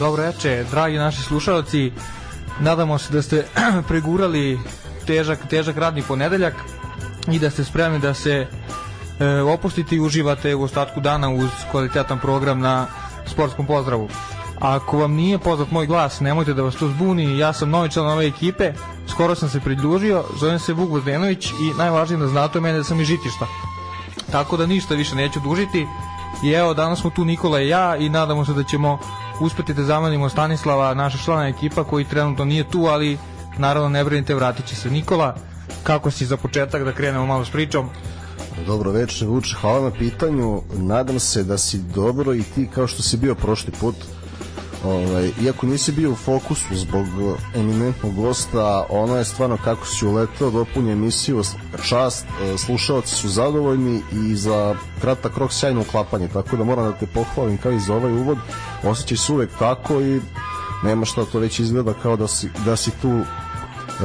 Dobro veče, dragi naši slušalci. Nadamo se da ste pregurali težak, težak radni ponedeljak i da ste spremni da se e, opustite i uživate u ostatku dana uz kvalitetan program na sportskom pozdravu. Ako vam nije poznat moj glas, nemojte da vas to zbuni, ja sam novi član ove ekipe, skoro sam se pridružio, zovem se Vuk Vozdenović i najvažnije da znate o mene da sam iz Žitišta. Tako da ništa više neću dužiti i evo danas smo tu Nikola i ja i nadamo se da ćemo uspeti da zamenimo Stanislava, naša člana ekipa koji trenutno nije tu, ali naravno ne brinite, vratit će se Nikola. Kako si za početak da krenemo malo s pričom? Dobro večer, Vuče, hvala na pitanju. Nadam se da si dobro i ti kao što si bio prošli put. Ovaj, iako nisi bio u fokusu zbog eminentnog gosta, ono je stvarno kako si uletao dopunje emisiju, čast, e, slušalci su zadovoljni i za kratak rok sjajno uklapanje, tako da moram da te pohvalim kao i za ovaj uvod, osjećaš se uvek tako i nema šta to već izgleda kao da si, da si tu e,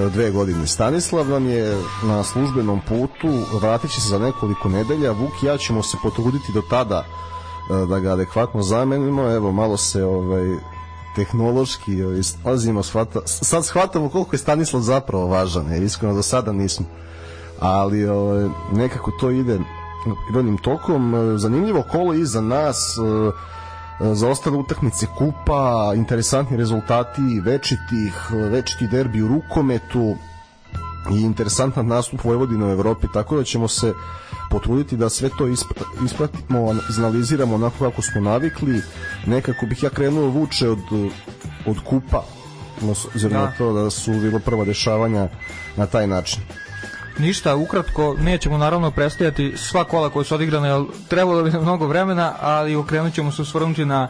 dve godine. Stanislav nam je na službenom putu, vratit će se za nekoliko nedelja, Vuk i ja ćemo se potruditi do tada E, da ga adekvatno zamenimo, evo malo se ovaj tehnološki ovaj, slazimo, shvata, sad shvatamo koliko je Stanislav zapravo važan, jer iskreno do sada nismo. Ali ovaj, nekako to ide prirodnim tokom. E, zanimljivo kolo i za nas, e, za ostale utakmice kupa, interesantni rezultati večitih, večiti derbi u rukometu i interesantan nastup Vojvodine u Evropi, tako da ćemo se potruditi da sve to ispratimo, izanaliziramo onako kako smo navikli. Nekako bih ja krenuo vuče od, od kupa, ozirno da. to da su bilo prva dešavanja na taj način. Ništa, ukratko, nećemo naravno predstavljati sva kola koja su odigrane, jer trebalo bi mnogo vremena, ali okrenut ćemo se osvrnuti na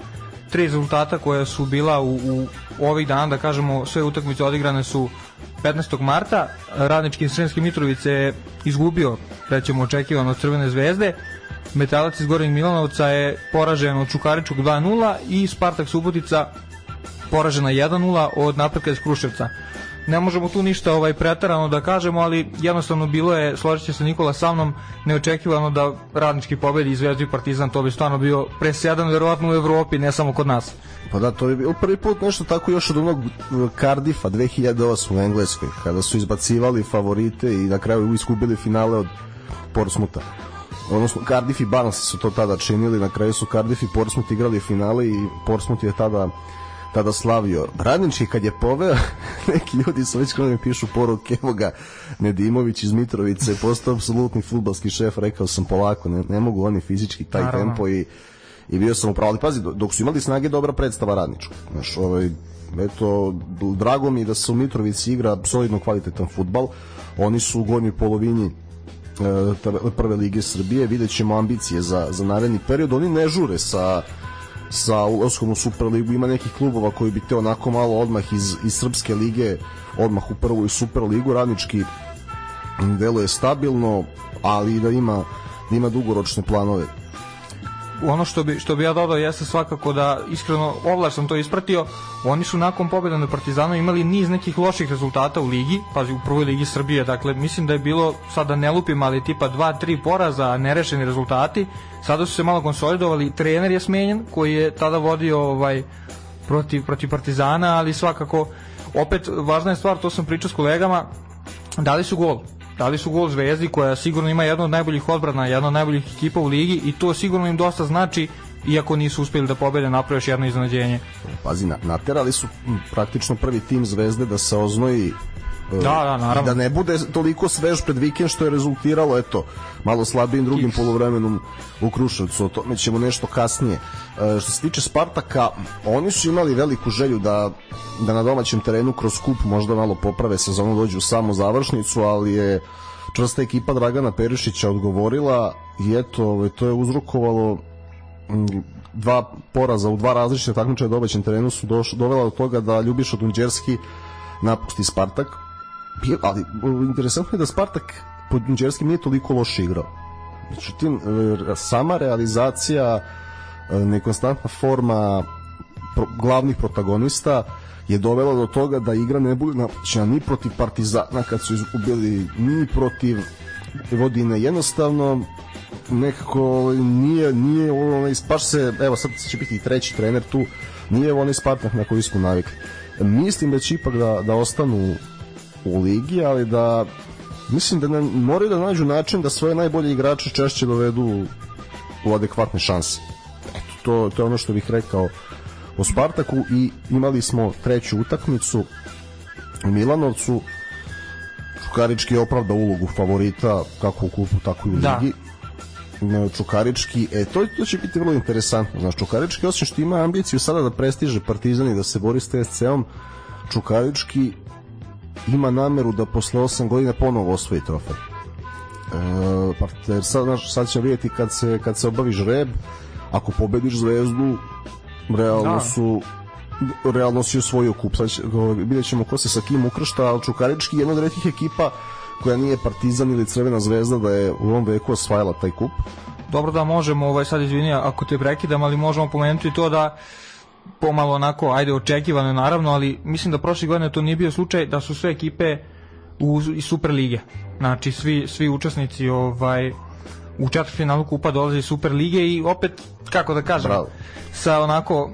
tri rezultata koja su bila u, u ovih dana, da kažemo, sve utakmice odigrane su 15. marta. Radnički Sremski Mitrovice je izgubio, rećemo, očekivano od Crvene zvezde. Metalac iz Gornjeg Milanovca je poražen od Čukaričkog 2-0 i Spartak Subotica poražena 1-0 od Napretka iz Kruševca ne možemo tu ništa ovaj pretarano da kažemo, ali jednostavno bilo je, složit će se Nikola sa mnom, neočekivano da radnički pobedi i Zvezdu i Partizan, to bi stvarno bio presedan verovatno u Evropi, ne samo kod nas. Pa da, to bi bio prvi put nešto tako još od onog Cardiffa 2008 u Engleskoj, kada su izbacivali favorite i na kraju iskubili finale od Portsmuta odnosno Cardiff i Barnes su to tada činili, na kraju su Cardiff i Portsmouth igrali finale i Portsmouth je tada tada slavio. Radnički kad je poveo, neki ljudi su već krenuli pišu poruke, evo ga Nedimović iz Mitrovice, postao apsolutni futbalski šef, rekao sam polako, ne, ne mogu oni fizički taj Naravno. tempo i i bio sam upravo, ali pazi, dok su imali snage dobra predstava radničku. Znaš, ovaj, eto, drago mi da se u Mitrovici igra solidno kvalitetan futbal. Oni su u gornjoj polovini e, prve lige Srbije, vidjet ćemo ambicije za, za naredni period. Oni ne žure sa sa ulaskom u Superligu. Ima nekih klubova koji bi te onako malo odmah iz, iz Srpske lige odmah u prvu i Superligu. Radnički deluje stabilno ali da ima da ima dugoročne planove ono što bi, što bi ja dodao jeste svakako da iskreno ovlaš sam to ispratio oni su nakon pobjede na Partizanu imali niz nekih loših rezultata u ligi pazi u prvoj ligi Srbije dakle mislim da je bilo sada ne lupim ali tipa 2-3 poraza nerešeni rezultati sada su se malo konsolidovali trener je smenjen koji je tada vodio ovaj protiv, protiv Partizana ali svakako opet važna je stvar to sam pričao s kolegama dali su gol dali su gol Zvezdi koja sigurno ima jedno od najboljih odbrana, jedna od najboljih ekipa u ligi i to sigurno im dosta znači iako nisu uspeli da pobede naprave još jedno iznenađenje. Pazi, naterali su praktično prvi tim Zvezde da se oznoji da, da, naravno. I da ne bude toliko svež pred vikend što je rezultiralo, eto, malo slabijim drugim polovremenom u Kruševcu. O tome ćemo nešto kasnije. E, što se tiče Spartaka, oni su imali veliku želju da, da na domaćem terenu kroz kup možda malo poprave sezonu, dođu u samu završnicu, ali je čvrsta ekipa Dragana Perišića odgovorila i eto, ovaj, to je uzrokovalo dva poraza u dva različite takmičaja domaćem terenu su doš, dovela do toga da Ljubiša Dunđerski napusti Spartak ali interesantno je da Spartak pod Đerskim nije toliko loše igrao. Međutim, sama realizacija, e, nekonstantna forma pro, glavnih protagonista je dovela do toga da igra ne bude napućena ni protiv Partizana kad su izgubili, ni protiv Vodine. Jednostavno, nekako nije, nije onaj, baš se, evo sad će biti i treći trener tu, nije onaj Spartak na koji smo navikli. Mislim da će ipak da, da ostanu u ligi, ali da mislim da ne, moraju da nađu način da svoje najbolje igrače češće dovedu u adekvatne šanse. Eto, to, to je ono što bih rekao o Spartaku i imali smo treću utakmicu u Milanovcu Čukarički opravda ulogu favorita kako u kupu tako i u da. ligi da. Čukarički, e to, to će biti vrlo interesantno znači Čukarički osim što ima ambiciju sada da prestiže Partizan i da se bori s TSC-om Čukarički ima nameru da posle 8 godina ponovo osvoji trofej e, pa, sad, sad ćemo vidjeti kad se, kad se obavi žreb ako pobediš zvezdu realno da. su realno si osvojio kup. Sad će, vidjet ćemo ko se sa kim ukršta, ali Čukarički je jedna od redkih ekipa koja nije Partizan ili Crvena zvezda da je u ovom veku osvajala taj kup. Dobro da možemo, ovaj, sad izvini ako te prekidam, ali možemo pomenuti to da pomalo onako, ajde očekivano naravno, ali mislim da prošle godine to nije bio slučaj da su sve ekipe u, iz Super lige. Znači svi, svi učesnici ovaj u četvrtfinalu kupa dolaze iz Super lige i opet kako da kažem Bravo. sa onako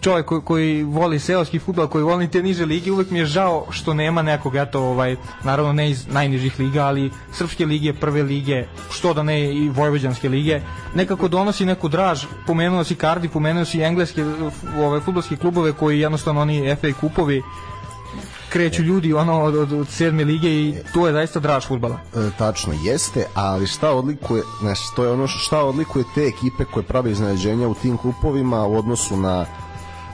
čovjek koji, koji voli seoski fudbal, koji voli te niže lige, uvek mi je žao što nema nekog, eto, ovaj, naravno ne iz najnižih liga, ali srpske lige, prve lige, što da ne i vojvođanske lige, nekako donosi neku draž, pomenuo si Cardi, pomenuo si engleske ove, fudbalske klubove koji jednostavno oni FA kupovi, kreću ljudi ono od, od, od sedme lige i to je zaista draž fudbala. E, tačno, jeste, ali šta odlikuje, znači, to je ono šta odlikuje te ekipe koje prave iznenađenja u tim kupovima u odnosu na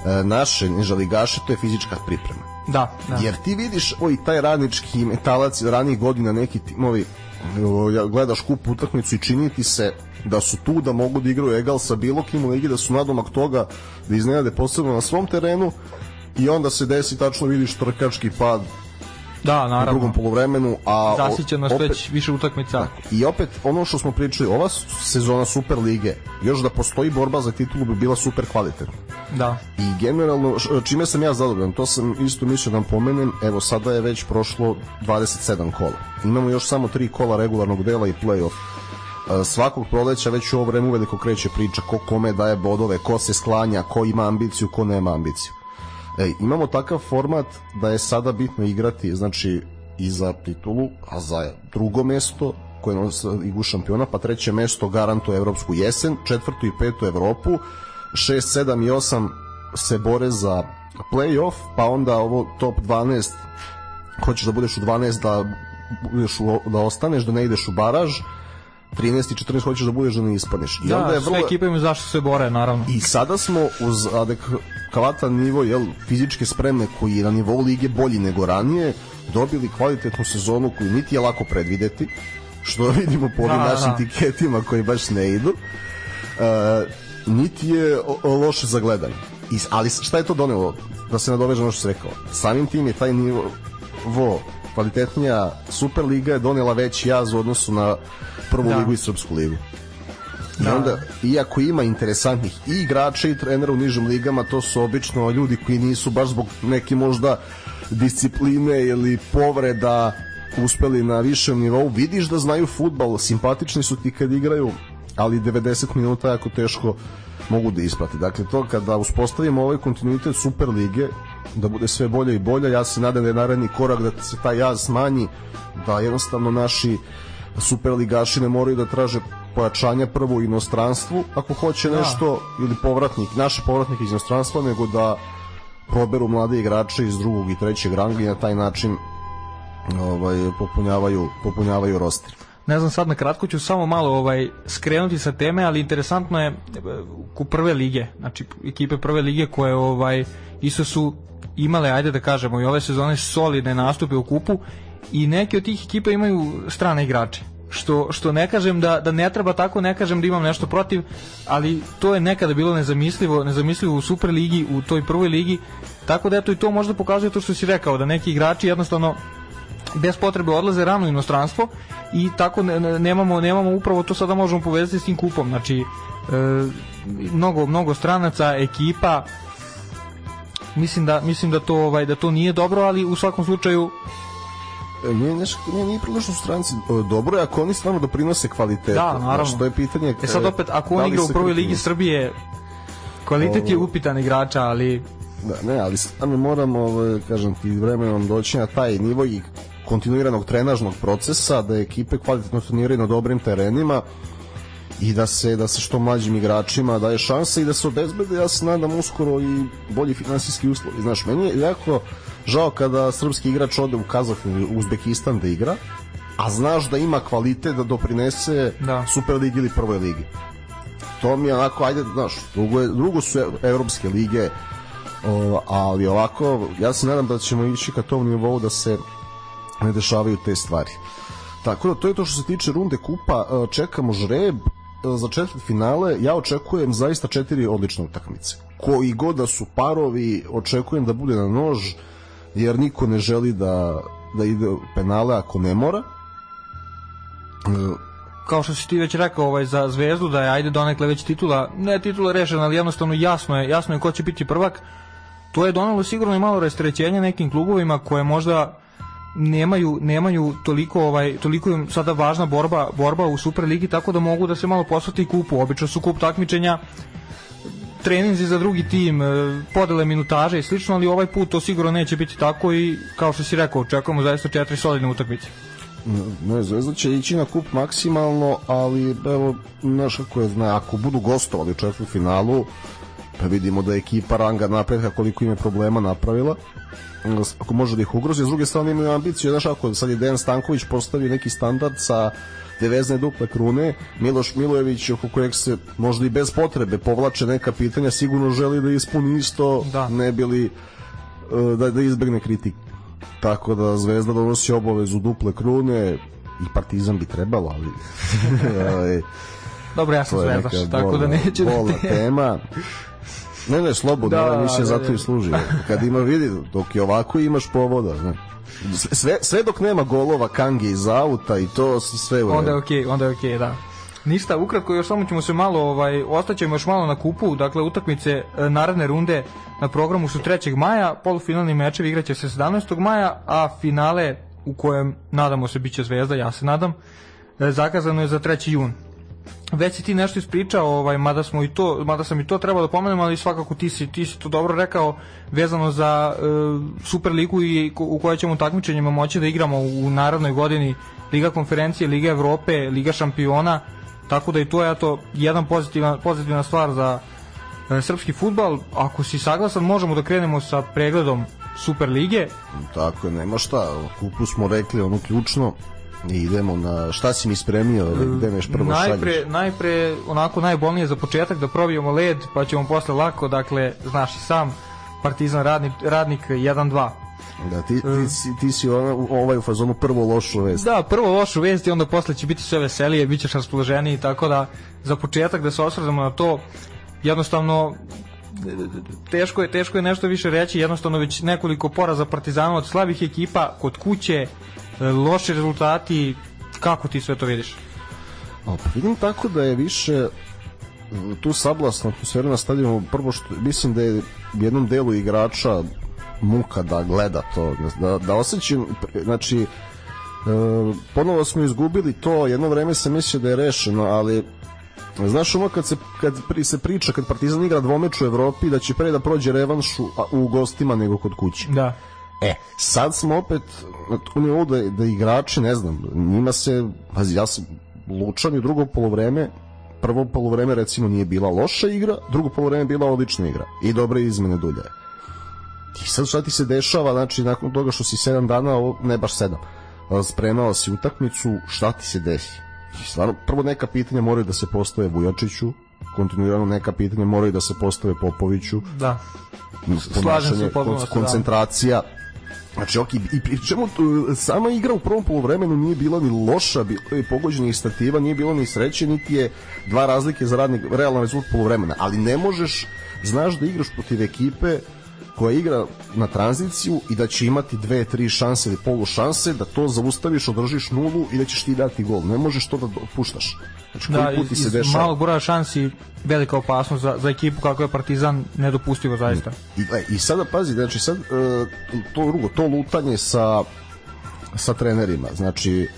e, naše nižaligaše, to je fizička priprema. Da, da. Jer ti vidiš, oj, taj radnički metalac ranih godina, neki timovi, gledaš kup utakmicu i čini ti se da su tu da mogu da igraju egal sa bilo kim u ligi, da su nadomak toga da iznenade posebno na svom terenu i onda se desi tačno vidiš trkački pad Da, naravno. U drugom poluvremenu, a zasićenost već više utakmica. Tako, I opet ono što smo pričali, ova sezona Super lige, još da postoji borba za titulu bi bila super kvalitetna. Da. I generalno čime sam ja zadovoljan, to sam isto mislio da vam pomenem, evo sada je već prošlo 27 kola. Imamo još samo 3 kola regularnog dela i play-off svakog proleća već u ovo vreme uveliko kreće priča ko kome daje bodove, ko se sklanja, ko ima ambiciju, ko nema ambiciju. E, imamo takav format da je sada bitno igrati znači i za titulu, a za drugo mesto koje nosi igu šampiona, pa treće mesto garantuje evropsku jesen, četvrtu i petu Evropu, 6, 7 i 8 se bore za play-off, pa onda ovo top 12 hoćeš da budeš u 12 da budeš u, da ostaneš, da ne ideš u baraž 13 i 14 hoćeš da budeš da ne ispadneš. I da, onda je vrlo... sve ekipe imaju zašto se bore, naravno. I sada smo uz adekvatan nivo jel, fizičke spreme koji je na nivou lige bolji nego ranije, dobili kvalitetnu sezonu koju niti je lako predvideti, što vidimo po ovim da, našim da. tiketima koji baš ne idu, uh, niti je loše za gledanje. I, ali šta je to donelo? Da se nadoveže ono što se rekao. Samim tim je taj nivo vo, kvalitetnija Superliga je donela veći jaz u odnosu na prvu da. ligu i srpsku ligu. I da. onda, iako ima interesantnih i igrača i trenera u nižim ligama, to su obično ljudi koji nisu baš zbog neke možda discipline ili povreda uspeli na višem nivou. Vidiš da znaju futbal, simpatični su ti kad igraju, ali 90 minuta jako teško mogu da isprati. Dakle, to kada uspostavimo ovaj kontinuitet Super lige, da bude sve bolje i bolje, ja se nadam da je naredni korak da se taj jaz smanji, da jednostavno naši superligaši ne moraju da traže pojačanja prvo u inostranstvu ako hoće da. nešto ili povratnik, naše povratnike iz inostranstva nego da proberu mlade igrače iz drugog i trećeg ranga i na taj način ovaj popunjavaju popunjavaju roster. Ne znam sad na kratko ću samo malo ovaj skrenuti sa teme, ali interesantno je ku prve lige, znači ekipe prve lige koje ovaj isto su imale ajde da kažemo i ove sezone solidne nastupe u kupu i neke od tih ekipa imaju strane igrače. Što, što ne kažem da, da ne treba tako, ne kažem da imam nešto protiv, ali to je nekada bilo nezamislivo, nezamislivo u Superligi, u toj prvoj ligi, tako da eto i to možda pokazuje to što si rekao, da neki igrači jednostavno bez potrebe odlaze rano u inostranstvo i tako ne, nemamo, nemamo upravo to sada možemo povezati s tim kupom, znači e, mnogo, mnogo stranaca, ekipa, mislim da mislim da to ovaj da to nije dobro, ali u svakom slučaju nije, nešto, nije, nije su stranci e, dobro je ako oni stvarno doprinose kvalitetu. Da, naravno. Znači, to je pitanje... E sad opet, ako on igra u prvoj ligi Srbije, kvalitet je upitan igrača, ali... Da, ne, ali stvarno moramo, ovaj, kažem ti, vremenom doći na taj nivo i kontinuiranog trenažnog procesa, da ekipe kvalitetno treniraju na dobrim terenima i da se da se što mlađim igračima daje šansa i da se obezbede ja se nadam uskoro i bolji finansijski uslovi znaš meni je jako žao kada srpski igrač ode u Kazahstan ili Uzbekistan da igra a znaš da ima kvalitet da doprinese da. Super ligi ili prvoj ligi. To mi je onako ajde znaš drugo, je, drugo su evropske lige o, ali ovako ja se nadam da ćemo ići ka tom nivou da se ne dešavaju te stvari. Tako da to je to što se tiče runde kupa. Čekamo žreb za četvrt finale. Ja očekujem zaista četiri odlične utakmice. Koji god da su parovi, očekujem da bude na nož, jer niko ne želi da, da ide u penale ako ne mora. Kao što si ti već rekao ovaj, za Zvezdu, da je ajde donekle već titula, ne titula rešena, ali jednostavno jasno je, jasno je ko će biti prvak. To je donalo sigurno i malo rastrećenja nekim klubovima koje možda nemaju nemaju toliko ovaj toliko im sada važna borba borba u Superligi tako da mogu da se malo posveti kupu. Obično su kup takmičenja treninzi za drugi tim, e, podele minutaže i slično, ali ovaj put to sigurno neće biti tako i kao što si rekao, očekujemo zaista četiri solidne utakmice. Ne, Zvezda će ići na kup maksimalno, ali evo, znaš kako je, zna, ako budu gostovali u četvrtu finalu, pa vidimo da je ekipa ranga napretka koliko im je problema napravila ako može da ih ugrozi, s druge strane imaju ambiciju, znaš ako sad je Dejan Stanković postavio neki standard sa devezne duple krune, Miloš Milojević oko kojeg se možda i bez potrebe povlače neka pitanja, sigurno želi da ispuni isto, da. ne bili e, da, da izbegne kritik. Tako da Zvezda donosi obavezu duple krune i Partizan bi trebalo, ali Dobro, ja sam zvezdaš, tako da neću da te... tema. Ne, ne, slobodno, da, emisija zato i služi. Kad ima vidi, dok je ovako imaš povoda, ne. Sve, sve dok nema golova Kange iz auta i to sve u Onda je okej, okay, onda je okej, okay, da. Ništa, ukratko još samo ćemo se malo ovaj ostaćemo još malo na kupu, dakle utakmice e, naredne runde na programu su 3. maja, polufinalni mečevi igraće se 17. maja, a finale u kojem nadamo se biće Zvezda, ja se nadam, e, zakazano je za 3. jun već si ti nešto ispričao, ovaj, mada, smo i to, mada sam i to trebao da pomenem, ali svakako ti si, ti si to dobro rekao vezano za e, Superligu i u kojoj ćemo takmičenjima moći da igramo u narodnoj godini Liga konferencije, Liga Evrope, Liga šampiona, tako da i to je to jedan pozitivan, pozitivna stvar za e, srpski futbal. Ako si saglasan, možemo da krenemo sa pregledom Super lige. Tako je, nema šta, kupu smo rekli, ono ključno, idemo na šta si mi spremio, gde neš prvo najpre, šalješ? Najpre, onako najbolnije za početak da probijemo led, pa ćemo posle lako, dakle, znaš i sam, Partizan radnik, radnik 1-2. Da, ti, ti, si, ti si ovaj u fazonu prvo lošu vest. Da, prvo lošu vest i onda posle će biti sve veselije, bit ćeš raspoloženiji, tako da za početak da se osvrđamo na to, jednostavno teško je, teško je nešto više reći, jednostavno već nekoliko poraza Partizana od slabih ekipa kod kuće, loši rezultati, kako ti sve to vidiš? Pa vidim tako da je više tu sablasna atmosfera na stadionu prvo što mislim da je jednom delu igrača muka da gleda to da, da osjećam znači e, ponovo smo izgubili to jedno vreme se mislio da je rešeno ali Znaš ono kad se, kad pri, se priča kad Partizan igra dvomeč u Evropi da će pre da prođe revanšu u gostima nego kod kuće. Da. E, sad smo opet tu nivou da, da igrači, ne znam, njima se, pazi, ja sam lučan i drugo polovreme, prvo polovreme recimo nije bila loša igra, drugo polovreme bila odlična igra i dobre izmene dulje. I sad šta ti se dešava, znači nakon toga što si 7 dana, ne baš 7, spremao si utakmicu, šta ti se desi? I stvarno, prvo neka pitanja moraju da se postave Vujačiću, kontinuirano neka pitanja moraju da se postave Popoviću. Da. Slažem se koncentracija. Da Znači, ok, i pri čemu sama igra u prvom polovremenu nije bila ni loša, bilo je pogođenih stativa, nije bilo ni sreće, niti je dva razlike za radnik, realan rezultat polovremena, ali ne možeš, znaš da igraš protiv ekipe koja igra na tranziciju i da će imati dve, tri šanse ili polu šanse, da to zaustaviš, održiš nulu i da ćeš ti dati gol. Ne možeš to da puštaš. Znači, da, put iz, se dešava. malog broja šansi velika opasnost za, za ekipu kako je Partizan nedopustivo zaista. I, i, i sada pazi, znači sad e, to drugo, to lutanje sa sa trenerima. Znači,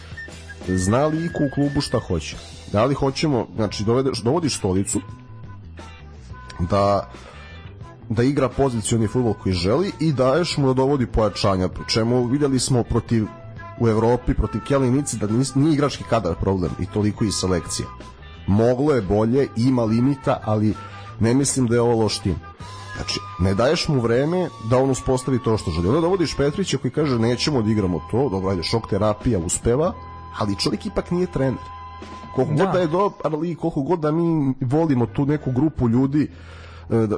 zna li iko u klubu šta hoće? Da li hoćemo, znači dovedeš, dovodiš stolicu da da igra pozicioni futbol koji želi i daješ mu da dovodi pojačanja. Čemu videli smo protiv u Evropi protiv Kelinici da nije igrački kadar problem i toliko i selekcija. Moglo je bolje, ima limita, ali ne mislim da je ovo loš tim. Znači, ne daješ mu vreme da on uspostavi to što želi. Onda dovodiš Petrića koji kaže nećemo da igramo to, dobro, ajde, šok terapija uspeva, ali čovjek ipak nije trener. Koliko da. god da je dobro, ali koliko god da mi volimo tu neku grupu ljudi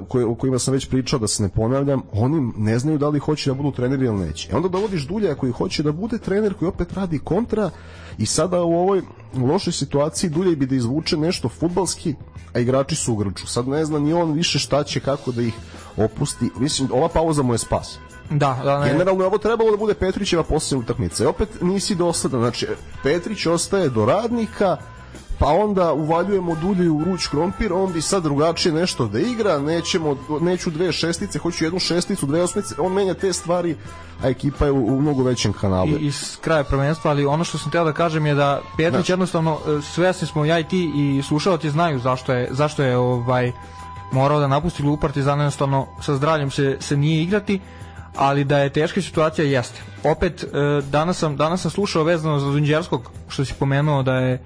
koje, o kojima sam već pričao da se ne ponavljam, oni ne znaju da li hoće da budu treneri ili neće. E onda dovodiš Dulja koji hoće da bude trener koji opet radi kontra i sada u ovoj lošoj situaciji Dulja bi da izvuče nešto futbalski, a igrači su u grču. Sad ne zna ni on više šta će, kako da ih opusti. Mislim, ova pauza mu je spas. Da, da, ne. Generalno je ovo trebalo da bude Petrićeva posljednja utakmica. I opet nisi dosadan. Znači, Petrić ostaje do radnika, pa onda uvaljujemo dulje u ruč krompir, on bi sad drugačije nešto da igra, nećemo, neću dve šestice, hoću jednu šesticu, dve osmice, on menja te stvari, a ekipa je u, u mnogo većem kanalu. I, iz kraja prvenstva, ali ono što sam teo da kažem je da Petrić da. jednostavno, e, svesni smo ja i ti i slušalci znaju zašto je, zašto je ovaj, morao da napusti klub Partizana, jednostavno sa zdravljem se, se nije igrati, ali da je teška situacija jeste. Opet, e, danas sam, danas sam slušao vezano za Dunđerskog, što si pomenuo da je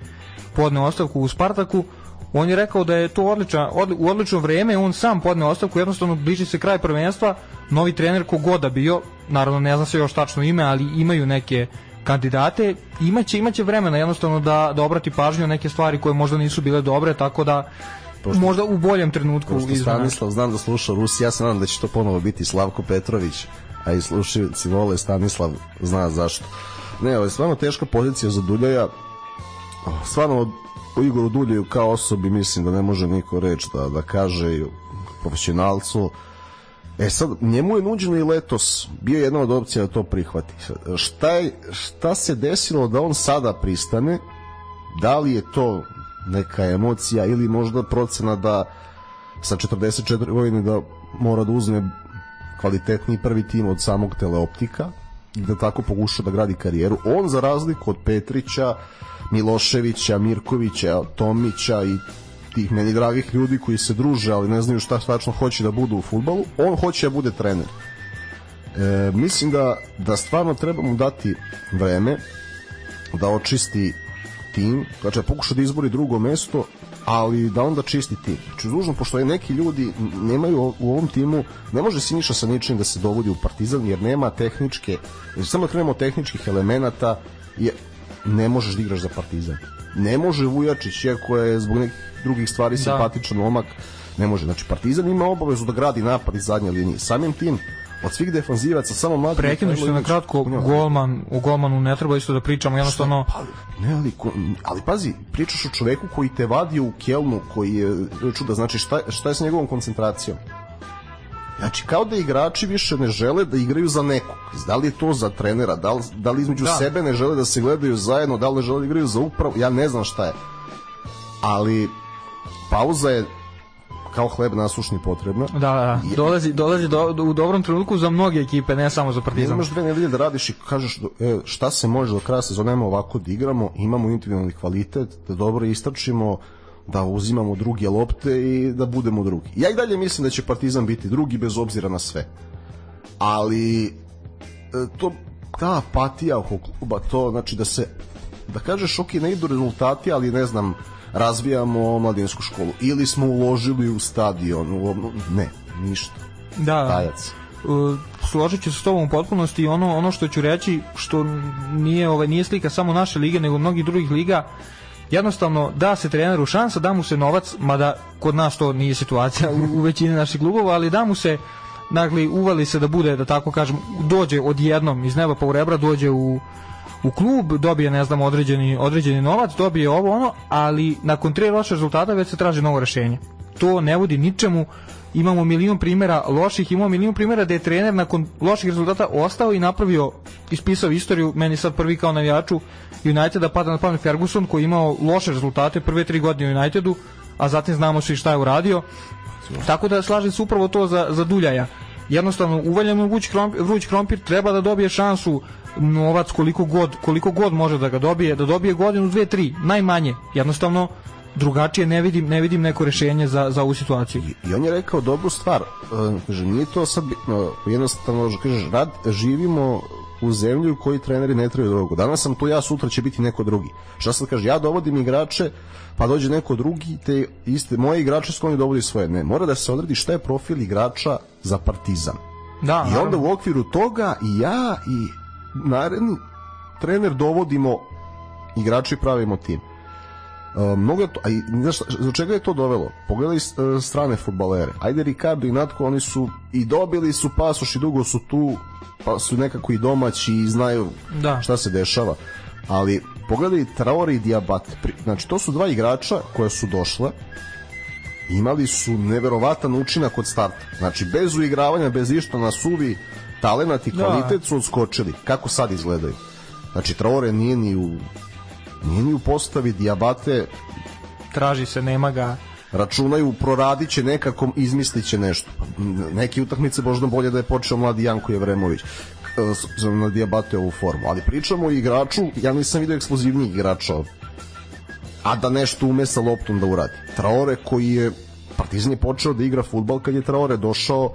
podne ostavku u Spartaku, on je rekao da je to odličan, odli, u odlično vreme, on sam podne ostavku, jednostavno bliži se kraj prvenstva, novi trener kogoda bio, naravno ne zna se još tačno ime, ali imaju neke kandidate, imaće, imaće vremena jednostavno da, da obrati pažnju na neke stvari koje možda nisu bile dobre, tako da Pošto, možda u boljem trenutku pošto Stanislav znam da sluša Rusi, ja se nadam da će to ponovo biti Slavko Petrović, a i slušalci vole Stanislav zna zašto. Ne, ovo je stvarno teška pozicija za Duljaja, stvarno o Igoru Duljeju kao osobi mislim da ne može niko reći da, da kaže profesionalcu E sad, njemu je nuđeno i letos bio jedna od opcija da to prihvati. Šta, je, šta se desilo da on sada pristane? Da li je to neka emocija ili možda procena da sa 44 godine da mora da uzme kvalitetni prvi tim od samog teleoptika i da tako pokuša da gradi karijeru. On za razliku od Petrića Miloševića, Mirkovića, Tomića i tih meni dragih ljudi koji se druže, ali ne znaju šta tačno hoće da budu u futbalu, on hoće da bude trener. E, mislim da, da stvarno treba mu dati vreme da očisti tim, znači da pokuša da izbori drugo mesto, ali da onda čisti tim. Znači, dužno, pošto je neki ljudi nemaju u ovom timu, ne može Siniša sa ničim da se dovodi u Partizan, jer nema tehničke, jer samo krenemo tehničkih elemenata, je, ne možeš da igraš za Partizan. Ne može Vujačić, iako je zbog nekih drugih stvari da. simpatičan momak, ne može. Znači, Partizan ima obavezu da gradi napad iz zadnje linije. Samim tim, od svih defanzivaca samo mladi prekinuš se na kratko golman u golmanu ne treba isto da pričamo jednostavno pa, ne ali ali pazi pričaš o čoveku koji te vadio u Kelnu koji je čuda znači šta šta je sa njegovom koncentracijom Znači, kao da igrači više ne žele da igraju za nekog. Da li je to za trenera, da li, da li između da. sebe ne žele da se gledaju zajedno, da li ne žele da igraju za upravu, ja ne znam šta je. Ali, pauza je kao hleb nasušni potrebna. Da, da, da. dolazi, dolazi do, do, u dobrom trenutku za mnoge ekipe, ne samo za Partizan. Imaš dve nedelje da radiš i kažeš e, šta se može do kraja sezona, ovako da igramo, imamo individualni kvalitet, da dobro istračimo, da uzimamo druge lopte i da budemo drugi. Ja i dalje mislim da će Partizan biti drugi bez obzira na sve. Ali e, to ta apatija oko kluba, to znači da se da kažeš ok, ne idu rezultati, ali ne znam, razvijamo mladinsku školu ili smo uložili u stadion, u, ne, ništa. Da, Tajac. Uh, složit ću se s tobom u potpunosti ono ono što ću reći što nije ovaj nije slika samo naše lige nego mnogih drugih liga jednostavno da se treneru šansa, da mu se novac, mada kod nas to nije situacija u, u većini naših klubova, ali da mu se dakle, uvali se da bude, da tako kažem, dođe odjednom iz neba pa u rebra, dođe u, u klub, dobije, ne znam, određeni, određeni novac, dobije ovo ono, ali nakon tri loše rezultata već se traži novo rešenje. To ne vodi ničemu, imamo milion primjera loših, imamo milion primjera da je trener nakon loših rezultata ostao i napravio, ispisao istoriju, meni sad prvi kao navijaču Uniteda pada na pamet Ferguson koji je imao loše rezultate prve tri godine u Unitedu, a zatim znamo svi šta je uradio. Tako da slažem se upravo to za, za Duljaja jednostavno uvaljeno vruć krompir, vruć krompir treba da dobije šansu novac koliko god, koliko god može da ga dobije, da dobije godinu, dve, tri, najmanje. Jednostavno, drugačije ne vidim ne vidim neko rešenje za za ovu situaciju. I, i on je rekao dobru stvar. Uh, kaže nije to sad bitno, jednostavno kaže rad živimo u zemlju u kojoj treneri ne trebaju drugo. Danas sam tu ja, sutra će biti neko drugi. Šta sad kaže, ja dovodim igrače, pa dođe neko drugi, te iste moje igrače skloni dovodi svoje. Ne, mora da se odredi šta je profil igrača za Partizan. Da, I onda u okviru toga i ja i naredni trener dovodimo igrače i pravimo tim. Uh, mnogo to, a i, znaš, za čega je to dovelo? Pogledaj uh, strane futbalere. Ajde Ricardo i Natko, oni su i dobili su pasoš i dugo su tu, pa su nekako i domaći i znaju da. šta se dešava. Ali pogledaj Traore i Diabate. Znači, to su dva igrača koja su došle imali su neverovatan učinak od starta. Znači, bez uigravanja, bez išta na suvi talenat i da. kvalitet da. su odskočili. Kako sad izgledaju? Znači, Traore nije ni u nije ni u postavi Diabate traži se, nema ga računaju, proradiće nekako, izmisliće nešto. Neke utakmice možda bolje da je počeo mladi Janko Jevremović na Diabate ovu formu. Ali pričamo o igraču, ja nisam vidio eksplozivnijih igrača a da nešto ume sa loptom da uradi. Traore koji je Partizan je počeo da igra futbal kad je Traore došao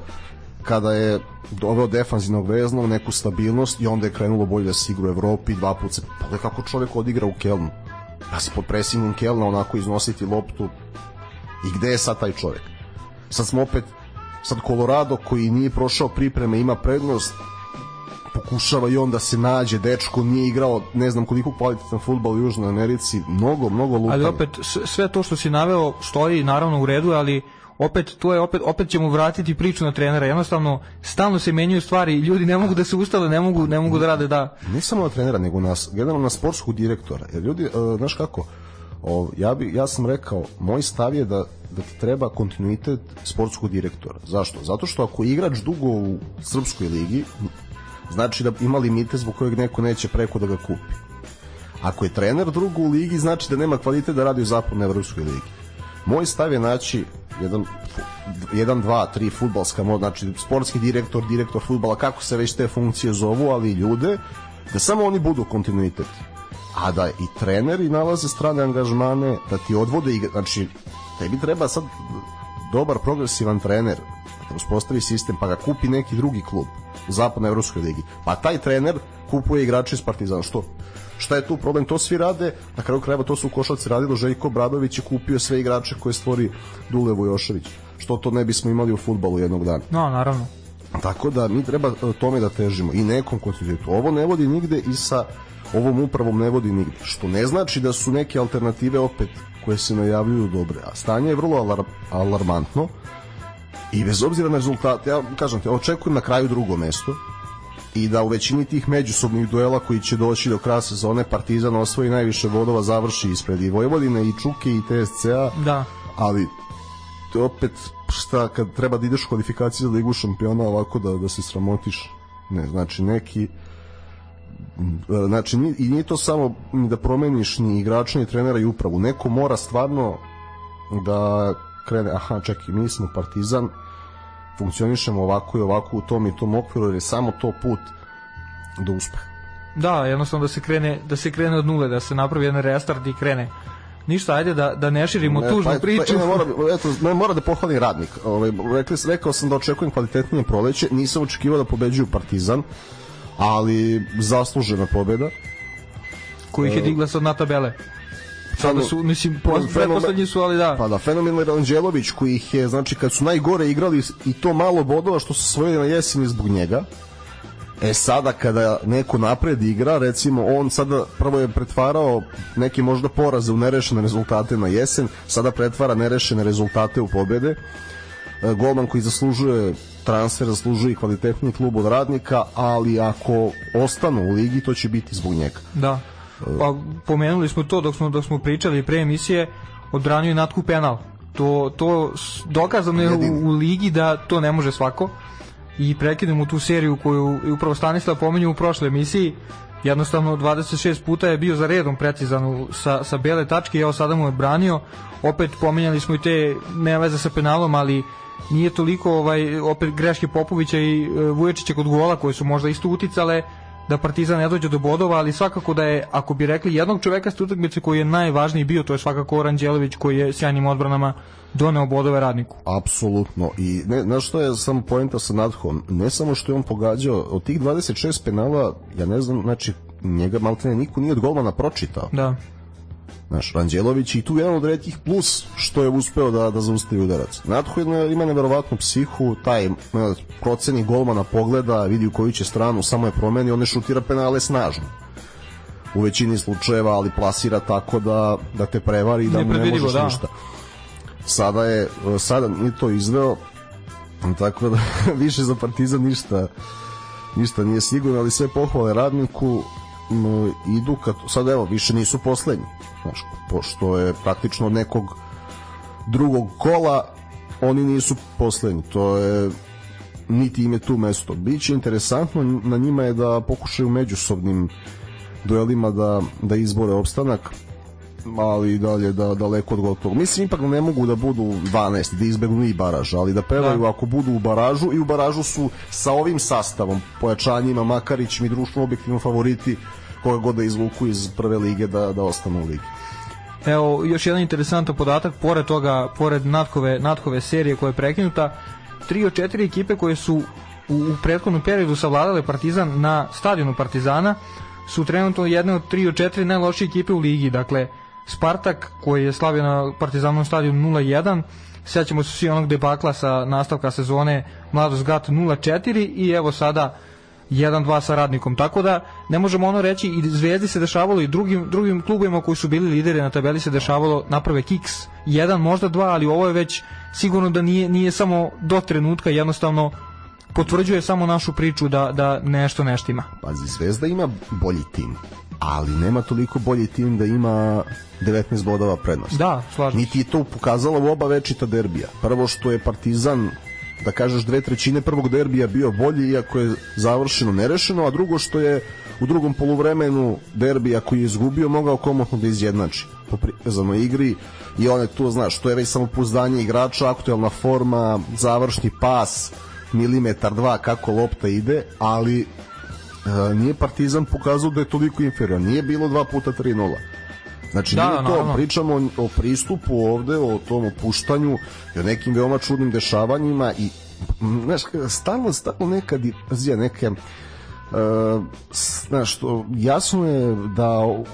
kada je doveo defanzivnog veznog, neku stabilnost i onda je krenulo bolje da se igra u Evropi, dva puta se, pa kako čovjek odigra u Kelnu. Da se pod presingom Kelna onako iznositi loptu i gde je sad taj čovjek? Sad smo opet, sad Colorado koji nije prošao pripreme ima prednost, pokušava i on da se nađe, dečko nije igrao ne znam koliko kvalitetan futbol u Južnoj Americi, mnogo, mnogo lutano. Ali opet, sve to što si naveo stoji naravno u redu, ali opet to je opet opet ćemo vratiti priču na trenera. Jednostavno stalno se menjaju stvari ljudi ne mogu da se ustale, ne mogu ne mogu da rade da. Ne samo na trenera, nego nas generalno na sportskog direktora. Jer ljudi uh, znaš kako ja bi ja sam rekao, moj stav je da da treba kontinuitet sportskog direktora. Zašto? Zato što ako igrač dugo u srpskoj ligi, znači da ima limite zbog kojeg neko neće preko da ga kupi. Ako je trener drugo u ligi, znači da nema kvalitet da radi u zapadnoj evropskoj ligi. Moj stav je naći jedan, jedan dva, tri futbalska znači sportski direktor, direktor futbala, kako se već te funkcije zovu, ali ljude, da samo oni budu kontinuitet. A da i treneri nalaze strane angažmane, da ti odvode i znači tebi treba sad dobar progresivan trener uspostavi sistem pa ga kupi neki drugi klub u zapadnoj evropskoj ligi. Pa taj trener kupuje igrače iz Partizana. Što? Šta je tu problem? To svi rade, na kraju krajeva to su u košarci radilo, Željko Bradović je kupio sve igrače koje stvori Dule Vojošević. Što to ne bismo imali u futbalu jednog dana? No, naravno. Tako da mi treba e, tome da težimo i nekom kontinuitetu. Ovo ne vodi nigde i sa ovom upravom ne vodi nigde. Što ne znači da su neke alternative opet koje se najavljuju dobre. A stanje je vrlo alar alarmantno i bez obzira na rezultat, ja kažem te, očekujem na kraju drugo mesto, i da u većini tih međusobnih duela koji će doći do kraja sezone Partizan osvoji najviše bodova završi ispred i Vojvodine i Čuke i TSC-a. Da. Ali to opet šta kad treba da ideš u kvalifikaciju za ligu šampiona ovako da, da se sramotiš. Ne, znači neki znači i nije to samo da promeniš ni igrača ni trenera i upravu. Neko mora stvarno da krene, aha, čekaj, mi smo Partizan, funkcionišemo ovako i ovako u tom i tom okviru, jer je samo to put do uspeha. Da, jednostavno da se krene da se krene od nule, da se napravi jedan restart i krene ništa, ajde da, da ne širimo ne, tužnu pa, priču. Pa, ne, mora, eto, ne, mora da pohvalim radnik. Ovaj, rekli, rekao sam da očekujem kvalitetnije proleće, nisam očekivao da pobeđuju Partizan, ali zaslužena pobeda. Koji ih je digla sad na tabele? Sada su, mislim, pretposlednji su, ali da. Pa da, fenomenal Ranđelović koji ih je, znači, kad su najgore igrali i to malo bodova što su svojili na jeseni zbog njega, E sada kada neko napred igra, recimo on sada prvo je pretvarao neke možda poraze u nerešene rezultate na jesen, sada pretvara nerešene rezultate u pobede. E, golman koji zaslužuje transfer, zaslužuje i kvalitetni klub od radnika, ali ako ostanu u ligi, to će biti zbog njega. Da. Pa pomenuli smo to dok smo dok smo pričali pre emisije, odbranio je Natku penal. To to dokazano je u, u ligi da to ne može svako. I prekidemo tu seriju koju je upravo Stanislav pominjao u prošloj emisiji. Jednostavno 26 puta je bio za redom precizan sa, sa bele tačke. Evo sada mu je branio opet pominjali smo i te ne veze sa penalom ali nije toliko ovaj opet greške Popovića i e, Vuječića kod gola koje su možda isto uticale da Partizan ne dođe do bodova, ali svakako da je, ako bi rekli, jednog čoveka s utakmice koji je najvažniji bio, to je svakako Oranđelović koji je sjajnim odbranama doneo bodove radniku. Apsolutno. I ne, znaš što je samo poenta sa Nadhom? Ne samo što je on pogađao, od tih 26 penala, ja ne znam, znači, njega maltene niko nije od golmana pročitao. Da. Znaš, Ranđelović i tu jedan od redkih plus što je uspeo da, da zaustavi udarac. Natho ima neverovatnu psihu, taj proceni golmana pogleda, vidi u koju će stranu, samo je promeni, on ne šutira penale snažno u većini slučajeva, ali plasira tako da, da te prevari i da mu ne možeš da. ništa. Sada je, sada nije to izveo, tako da više za Partizan ništa ništa nije sigurno, ali sve pohvale radniku idu kad, sad evo, više nisu poslednji znaš, pošto je praktično od nekog drugog kola oni nisu poslednji, to je niti im je tu mesto. Biće interesantno na njima je da pokušaju međusobnim duelima da, da izbore opstanak ali i dalje da daleko od gotovog. Mislim ipak ne mogu da budu 12, da izbegnu i baraž, ali da pevaju da. ako budu u baražu i u baražu su sa ovim sastavom, pojačanjima Makarić mi društvo objektivno favoriti koga god da izvuku iz prve lige da, da ostanu u ligi. Evo, još jedan interesantan podatak, pored toga, pored Natkove, Natkove serije koja je prekinuta, tri od četiri ekipe koje su u, u prethodnom periodu savladale Partizan na stadionu Partizana su trenutno jedne od tri od četiri najlošije ekipe u ligi, dakle Spartak koji je slavio na Partizanom stadionu 0-1 sećamo se svi onog debakla sa nastavka sezone Mladost Gat 0-4 i evo sada 1-2 sa radnikom. Tako da ne možemo ono reći i Zvezdi se dešavalo i drugim drugim klubovima koji su bili lideri na tabeli se dešavalo naprave kiks. Jedan, možda dva, ali ovo je već sigurno da nije nije samo do trenutka jednostavno potvrđuje samo našu priču da, da nešto neštima. Pazi, Zvezda ima bolji tim, ali nema toliko bolji tim da ima 19 bodova prednost. Da, slažem. Niti je to pokazala u oba večita derbija. Prvo što je Partizan da kažeš dve trećine prvog derbija bio bolji iako je završeno nerešeno, a drugo što je u drugom poluvremenu derbija koji je izgubio mogao komotno da izjednači po prikazanoj igri. I on je tu, znaš, to je već samo puzdanje igrača, aktuelna forma, završni pas, milimetar dva kako lopta ide, ali e, nije Partizan pokazao da je toliko inferior, nije bilo dva puta 3-0 Znači, da, nije to, pričamo o pristupu ovde, o tom opuštanju i o nekim veoma čudnim dešavanjima i znaš, stalno, stalno nekad zija neke Uh, znaš, to, jasno je da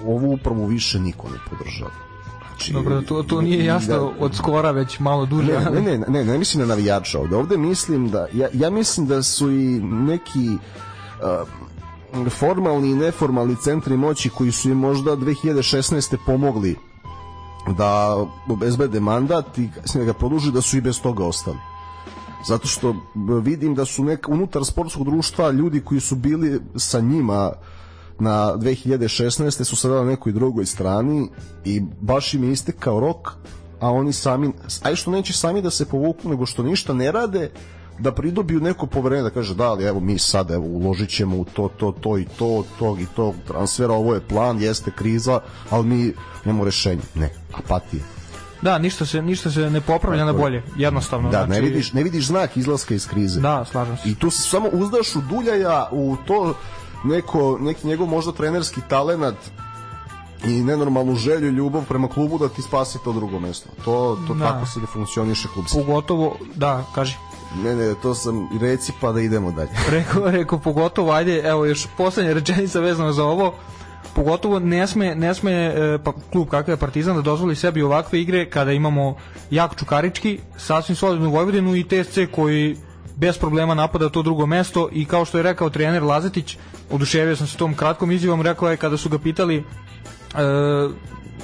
ovu upravu više niko ne podržava. Znači, Dobro, to, to nije jasno da, od skora već malo duže. Ne, ne, ne, ne, ne mislim na navijača ovde. Ovde mislim da, ja, ja mislim da su i neki uh, formalni i neformalni centri moći koji su im možda 2016. pomogli da obezbede mandat i da ga produži da su i bez toga ostali zato što vidim da su nek, unutar sportskog društva ljudi koji su bili sa njima na 2016. su sada na nekoj drugoj strani i baš im je istekao rok a oni sami, aj što neće sami da se povuku nego što ništa ne rade da pridobiju neko poverenje da kaže da ali evo mi sad evo uložit ćemo u to, to, to i to, tog i tog transfera, ovo je plan, jeste kriza, ali mi nemamo rešenje. Ne, apatija. Da, ništa se ništa se ne popravlja na bolje, jednostavno. Da, znači... ne vidiš ne vidiš znak izlaska iz krize. Da, slažem se. I tu se samo uzdaš u Duljaja u to neko neki njegov možda trenerski talenat i nenormalnu želju i ljubav prema klubu da ti spasi to drugo mesto. To to da. tako se ne funkcioniše klub. Pogotovo, da, kaži. Ne, ne, to sam reci pa da idemo dalje. rekao, rekao, pogotovo, ajde, evo još poslednja rečenica vezana za ovo, pogotovo ne sme, ne sme e, pa, klub kakav je Partizan da dozvoli sebi ovakve igre kada imamo jak Čukarički, sasvim solidnu Vojvodinu i TSC koji bez problema napada to drugo mesto i kao što je rekao trener Lazetić, oduševio sam se tom kratkom izjavom, rekao je kada su ga pitali e,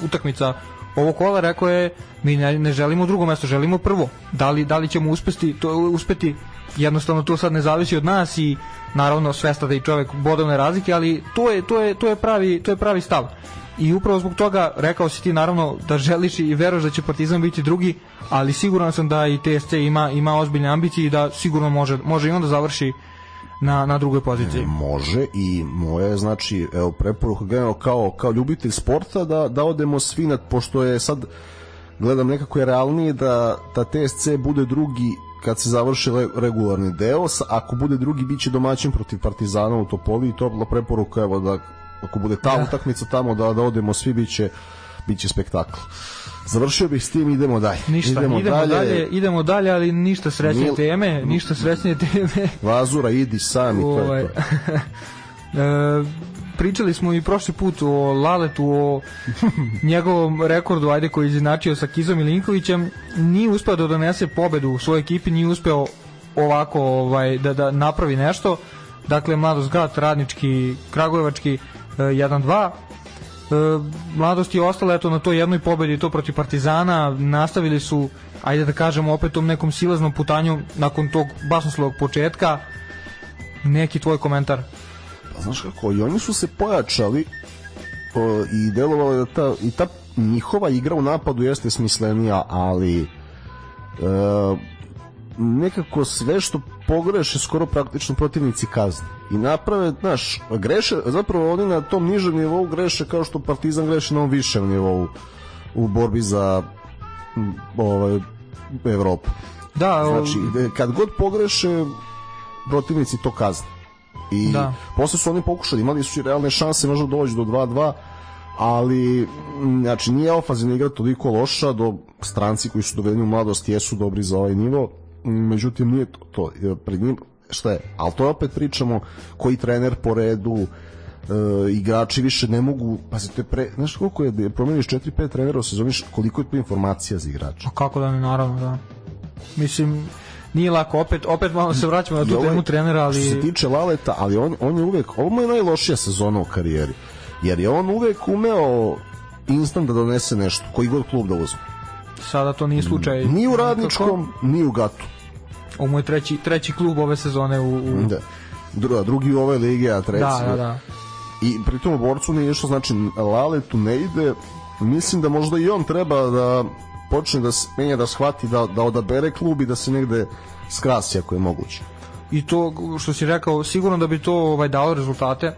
utakmica ovo kola rekao je mi ne, ne želimo drugo mesto, želimo prvo. Da li, da li ćemo uspeti, to, uspeti jednostavno to sad ne zavisi od nas i naravno svesta da i čovek bodovne razlike, ali to je, to je, to je, pravi, to je pravi stav. I upravo zbog toga rekao si ti naravno da želiš i veruješ da će Partizan biti drugi, ali siguran sam da i TSC ima ima ozbiljne ambicije i da sigurno može može i onda završi na, na drugoj poziciji. Može i moje znači evo preporuka generalno kao kao ljubitelj sporta da da odemo svi nad pošto je sad gledam nekako je realnije da da TSC bude drugi kad se završi regularni deo, ako bude drugi biće domaćin protiv Partizana u Topoli i topla preporuka evo da ako bude ta da. utakmica tamo da da odemo svi biće biće spektakl. Završio bih s tim, idemo dalje. Ništa, idemo, idemo dalje. dalje. idemo dalje, ali ništa srećnije Mil... teme, ništa srećnije teme. Vazura, idi sam i to je to. Ovaj, e, pričali smo i prošli put o Laletu, o njegovom rekordu, ajde koji je izinačio sa Kizom i Linkovićem, nije uspeo da donese pobedu u svojoj ekipi, nije uspeo ovako ovaj, da, da napravi nešto. Dakle, Mladost Gat, Radnički, Kragujevački, 1-2. E, mladost je ostala eto na toj jednoj pobedi to protiv Partizana, nastavili su ajde da kažemo opet tom nekom silaznom putanju nakon tog basnoslovog početka. Neki tvoj komentar? Pa znaš kako, i oni su se pojačali o, i delovalo da ta, i ta njihova igra u napadu jeste smislenija, ali e, nekako sve što pogreše skoro praktično protivnici kazne i naprave, znaš, greše, zapravo oni na tom nižem nivou greše kao što Partizan greše na ovom višem nivou u borbi za ovaj, Evropu. Da, znači, kad god pogreše protivnici to kazne. I da. posle su oni pokušali, imali su i realne šanse možda doći do 2-2, ali znači nije ofazina igra toliko loša do stranci koji su dovedeni u mladost jesu dobri za ovaj nivo međutim nije to, to pred njim šta je, ali to opet pričamo koji trener po redu e, igrači više ne mogu pazite pre, znaš koliko je promeniš 4-5 trenera u sezoni koliko je to informacija za igrača a kako da ne naravno da. Mislim nije lako opet opet malo se vraćamo na tu ovaj, temu trenera ali što se tiče Laleta ali on on je uvek ovo je najlošija sezona u karijeri jer je on uvek umeo instant da donese nešto koji god klub da uzme sada to nije slučaj. Ni u radničkom ni u gatu. Ovo je treći, treći klub ove sezone u... u... Da. Druga, drugi u ove lige, a treći... Da, da, da. I pritom u borcu nije išlo, znači Laletu ne ide, mislim da možda i on treba da počne da menja, da shvati da, da odabere klub i da se negde skrasi ako je moguće. I to što si rekao, sigurno da bi to ovaj dalo rezultate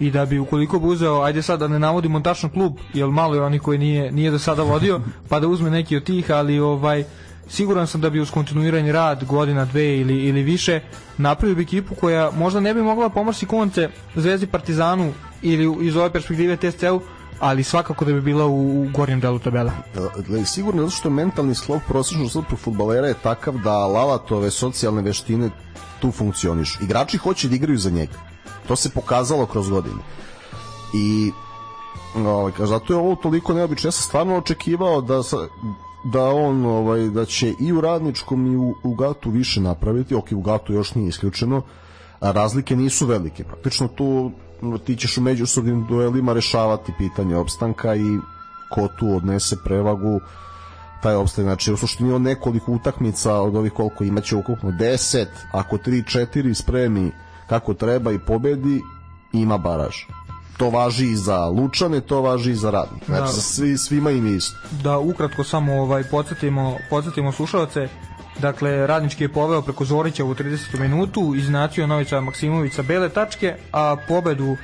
i da bi ukoliko bi uzeo, ajde sad da ne navodimo tačno klub, jer malo je onih koji nije, nije do sada vodio, pa da uzme neki od tih, ali ovaj siguran sam da bi uz kontinuirani rad godina, dve ili, ili više napravio bi ekipu koja možda ne bi mogla pomoći konce Zvezdi Partizanu ili iz ove perspektive TSC-u, ali svakako da bi bila u, u gornjem delu tabela. Da, sigurno zato što mentalni slov prosječnog srpskog futbalera je takav da Lalatove socijalne veštine tu funkcionišu. Igrači hoće da igraju za njega. To se pokazalo kroz godine. I ovaj, zato je ovo toliko neobično. Ja sam stvarno očekivao da, da on ovaj da će i u radničkom i u, u Gatu više napraviti, ok, u Gatu još nije isključeno, a razlike nisu velike. Praktično tu ti ćeš u međusobnim duelima rešavati pitanje opstanka i ko tu odnese prevagu taj opstaj. Znači, u suštini on nekoliko utakmica od ovih koliko imaće ukupno 10, ako 3-4 spremi kako treba i pobedi, ima baraž to važi i za Lučane, to važi i za Radnik. Znači, da, svi, svima im isto. Da ukratko samo ovaj, podsjetimo, podsjetimo slušalce, Dakle, Radnički je poveo preko Zorića u 30. minutu, iznacio Novica Maksimović sa bele tačke, a pobedu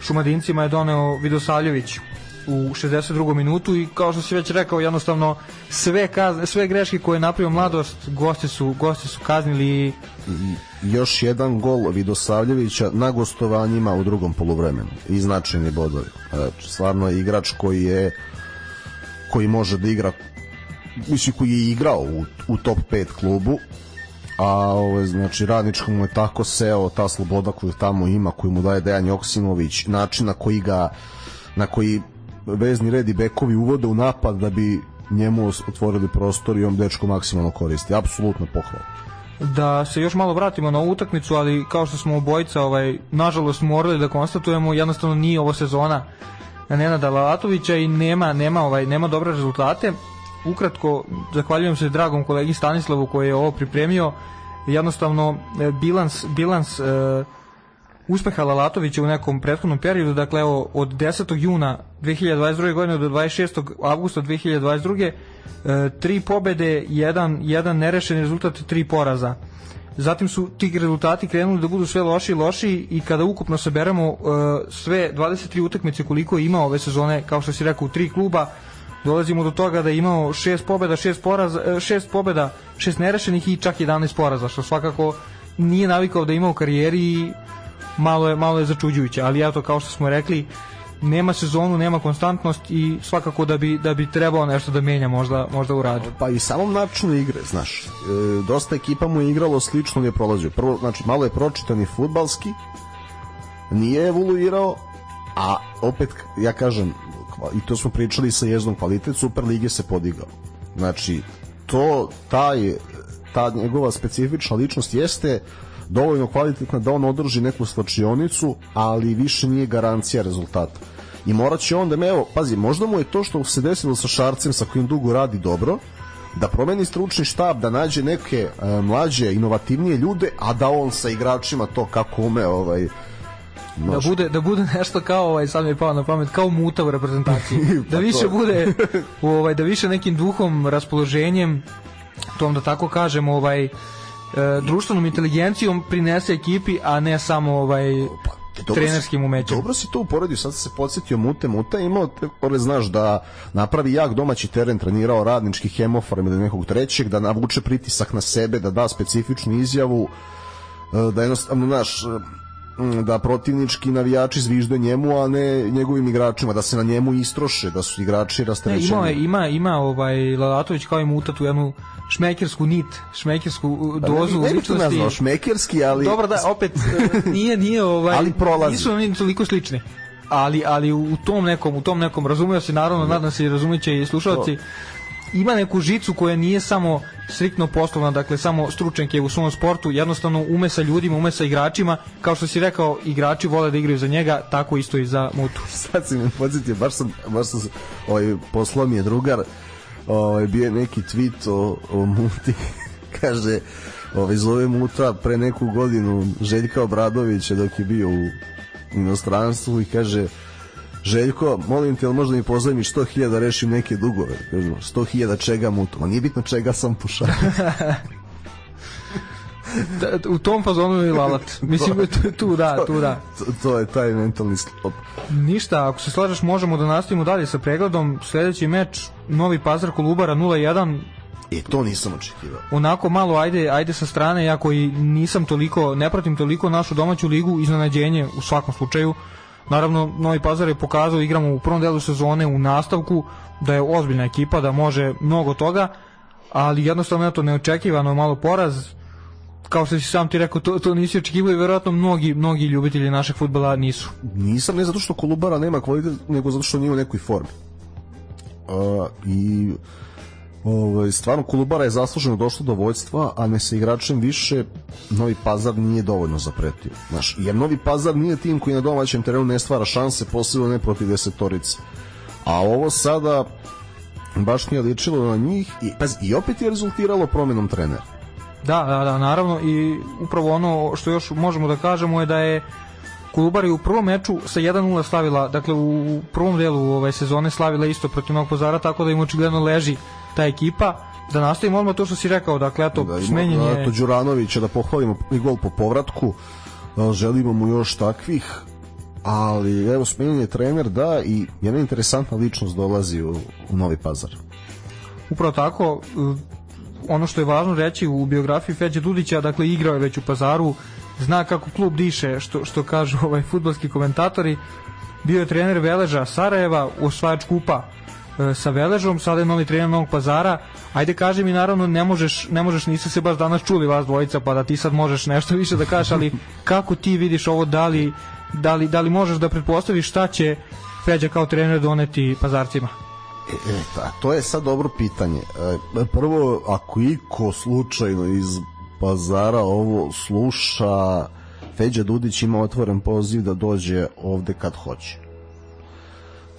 Šumadincima je doneo Vidosavljević u 62. minutu i kao što si već rekao jednostavno sve kazne, sve greške koje je napravio mladost gosti su gosti su kaznili i još jedan gol Vidosavljevića na gostovanjima u drugom poluvremenu i značajni bodovi. Znači, stvarno je igrač koji je koji može da igra mislim koji je igrao u, u top 5 klubu a ove, znači radničkom je tako seo ta sloboda koju tamo ima koju mu daje Dejan Joksimović način na koji ga na koji vezni red i bekovi uvode u napad da bi njemu otvorili prostor i on dečko maksimalno koristi. Apsolutno pohvala. Da se još malo vratimo na utakmicu, ali kao što smo obojica, ovaj, nažalost morali da konstatujemo, jednostavno nije ovo sezona Nenada Lalatovića i nema, nema, ovaj, nema dobre rezultate. Ukratko, zahvaljujem se dragom kolegi Stanislavu koji je ovo pripremio. Jednostavno, e, bilans, bilans e, uspeha Lalatovića u nekom prethodnom periodu, dakle evo od 10. juna 2022. godine do 26. avgusta 2022. E, tri pobede, jedan, jedan nerešen rezultat, tri poraza. Zatim su ti rezultati krenuli da budu sve loši i loši i kada ukupno saberemo e, sve 23 utakmice koliko ima ove sezone, kao što si rekao, u tri kluba, dolazimo do toga da je imao šest pobeda, šest poraza, e, šest pobeda, šest nerešenih i čak 11 poraza, što svakako nije navikao da ima u karijeri i malo je, malo je začuđujuće, ali ja to kao što smo rekli, nema sezonu, nema konstantnost i svakako da bi da bi trebalo nešto da menja možda možda u radu. Pa i samom načinu igre, znaš. E, dosta ekipa mu je igralo slično, nije prolazio. Prvo, znači malo je pročitan i fudbalski. Nije evoluirao, a opet ja kažem i to smo pričali sa jezdom kvalitet Super lige se podigao. Znači to taj ta njegova specifična ličnost jeste dovoljno kvalitetna da on održi neku slačionicu, ali više nije garancija rezultata. I morat će onda, evo, pazi, možda mu je to što se desilo sa Šarcem, sa kojim dugo radi dobro, da promeni stručni štab, da nađe neke e, mlađe, inovativnije ljude, a da on sa igračima to kako ume, ovaj, da bude da bude nešto kao ovaj sad mi je pao na pamet kao muta u reprezentaciji. Da pa više bude ovaj da više nekim duhom raspoloženjem tom da tako kažemo ovaj društvenom inteligencijom prinese ekipi, a ne samo ovaj dobro trenerskim umećem. Dobro si to uporedio, sad se podsjetio Mute, je imao, te, znaš, da napravi jak domaći teren, trenirao radnički hemofarm ili nekog trećeg, da navuče pritisak na sebe, da da specifičnu izjavu, e, da jednostavno, znaš, da protivnički navijači zvižde njemu, a ne njegovim igračima, da se na njemu istroše, da su igrači rasterećeni. ima, ima, ima ovaj Lalatović kao i Muta tu jednu šmekersku nit, šmekersku pa dozu ne, ne ličnosti. Ne nazvao šmekerski, ali... Dobro da, opet, nije, nije ovaj... ali prolazi. Nisu oni toliko slični. Ali, ali u tom nekom, u tom nekom razumeo se, naravno, nadam se i razumeće i slušalci, ima neku žicu koja nije samo striktno poslovna, dakle samo stručnjak je u svom sportu, jednostavno ume sa ljudima, ume sa igračima, kao što si rekao, igrači vole da igraju za njega, tako isto i za Mutu. Sad si me podsjetio, baš sam, baš sam ovaj, poslao mi je drugar, ovaj, bio neki tweet o, o Muti, kaže, ovaj, zove Muta pre neku godinu Željka Obradovića dok je bio u inostranstvu i kaže, Željko, molim te, možda mi pozajmiš 100.000 da rešim neke dugove. Kažu, 100.000 čega mutu? Ma nije bitno čega sam pušao. da, u tom fazonu je Lalat. Mislim, tu, tu da, tu da. To, to je taj mentalni sklop. Ništa, ako se slažeš, možemo da nastavimo dalje sa pregledom. Sledeći meč, Novi Pazar Kolubara 0-1, E, to nisam očekivao. Onako malo, ajde, ajde sa strane, ja koji nisam toliko, ne pratim toliko našu domaću ligu, iznenađenje u svakom slučaju. Naravno, Novi Pazar je pokazao, igramo u prvom delu sezone u nastavku, da je ozbiljna ekipa, da može mnogo toga, ali jednostavno je to neočekivano malo poraz, kao što si sam ti rekao, to, to nisi očekivao i verovatno mnogi, mnogi ljubitelji našeg futbala nisu. Nisam, ne zato što Kolubara nema kvalitet, nego zato što nije u nekoj formi. Uh, I Ovaj stvarno Kolubara je zasluženo došlo do vođstva, a ne sa igračem više Novi Pazar nije dovoljno zapretio. Znaš, jer Novi Pazar nije tim koji na domaćem terenu ne stvara šanse, posebno ne protiv desetorice. A ovo sada baš nije ličilo na njih i, paz, i opet je rezultiralo promenom trenera. Da, da, da, naravno i upravo ono što još možemo da kažemo je da je Kolubara u prvom meču sa 1-0 slavila, dakle u prvom delu ove sezone slavila isto protiv Novog Pazara, tako da im očigledno leži ta ekipa da nastavimo odmah to što si rekao, dakle eto da, smenjen je... To Đuranovića da pohvalimo i gol po povratku, želimo mu još takvih, ali evo smenjen je trener da i jedna interesantna ličnost dolazi u, u Novi Pazar. Upravo tako, ono što je važno reći u biografiji Feđe Dudića, dakle igrao je već u Pazaru, zna kako klub diše, što, što kažu ovaj futbalski komentatori, bio je trener Veleža Sarajeva, osvajač kupa sa Veležom, sada je novi trener Novog Pazara. Ajde kaži mi naravno ne možeš ne možeš niste se baš danas čuli vas dvojica pa da ti sad možeš nešto više da kažeš, ali kako ti vidiš ovo da li da li, da li možeš da pretpostaviš šta će Feđa kao trener doneti Pazarcima? E, e, ta, to je sad dobro pitanje. E, prvo, ako iko slučajno iz Pazara ovo sluša, Feđa Dudić ima otvoren poziv da dođe ovde kad hoće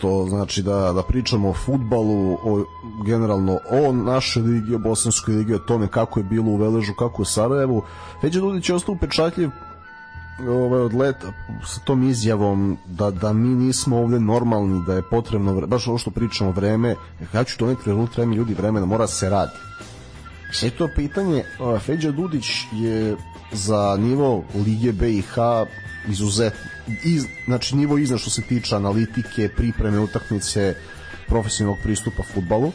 to znači da, da pričamo o futbalu, o, generalno o našoj ligi, o bosanskoj ligi, o tome kako je bilo u Veležu, kako u Sarajevu. Feđa Dudić je ostao upečatljiv ovaj, od leta sa tom izjavom da, da mi nismo ovde normalni, da je potrebno, baš ovo što pričamo, vreme, ja ću doneti rezultat, vreme ljudi vremena, mora se radi. Sve to pitanje, Feđa Dudić je za nivo Lige BiH izuzetno iz, znači nivo iznad što se tiče analitike, pripreme utakmice, profesionalnog pristupa futbalu,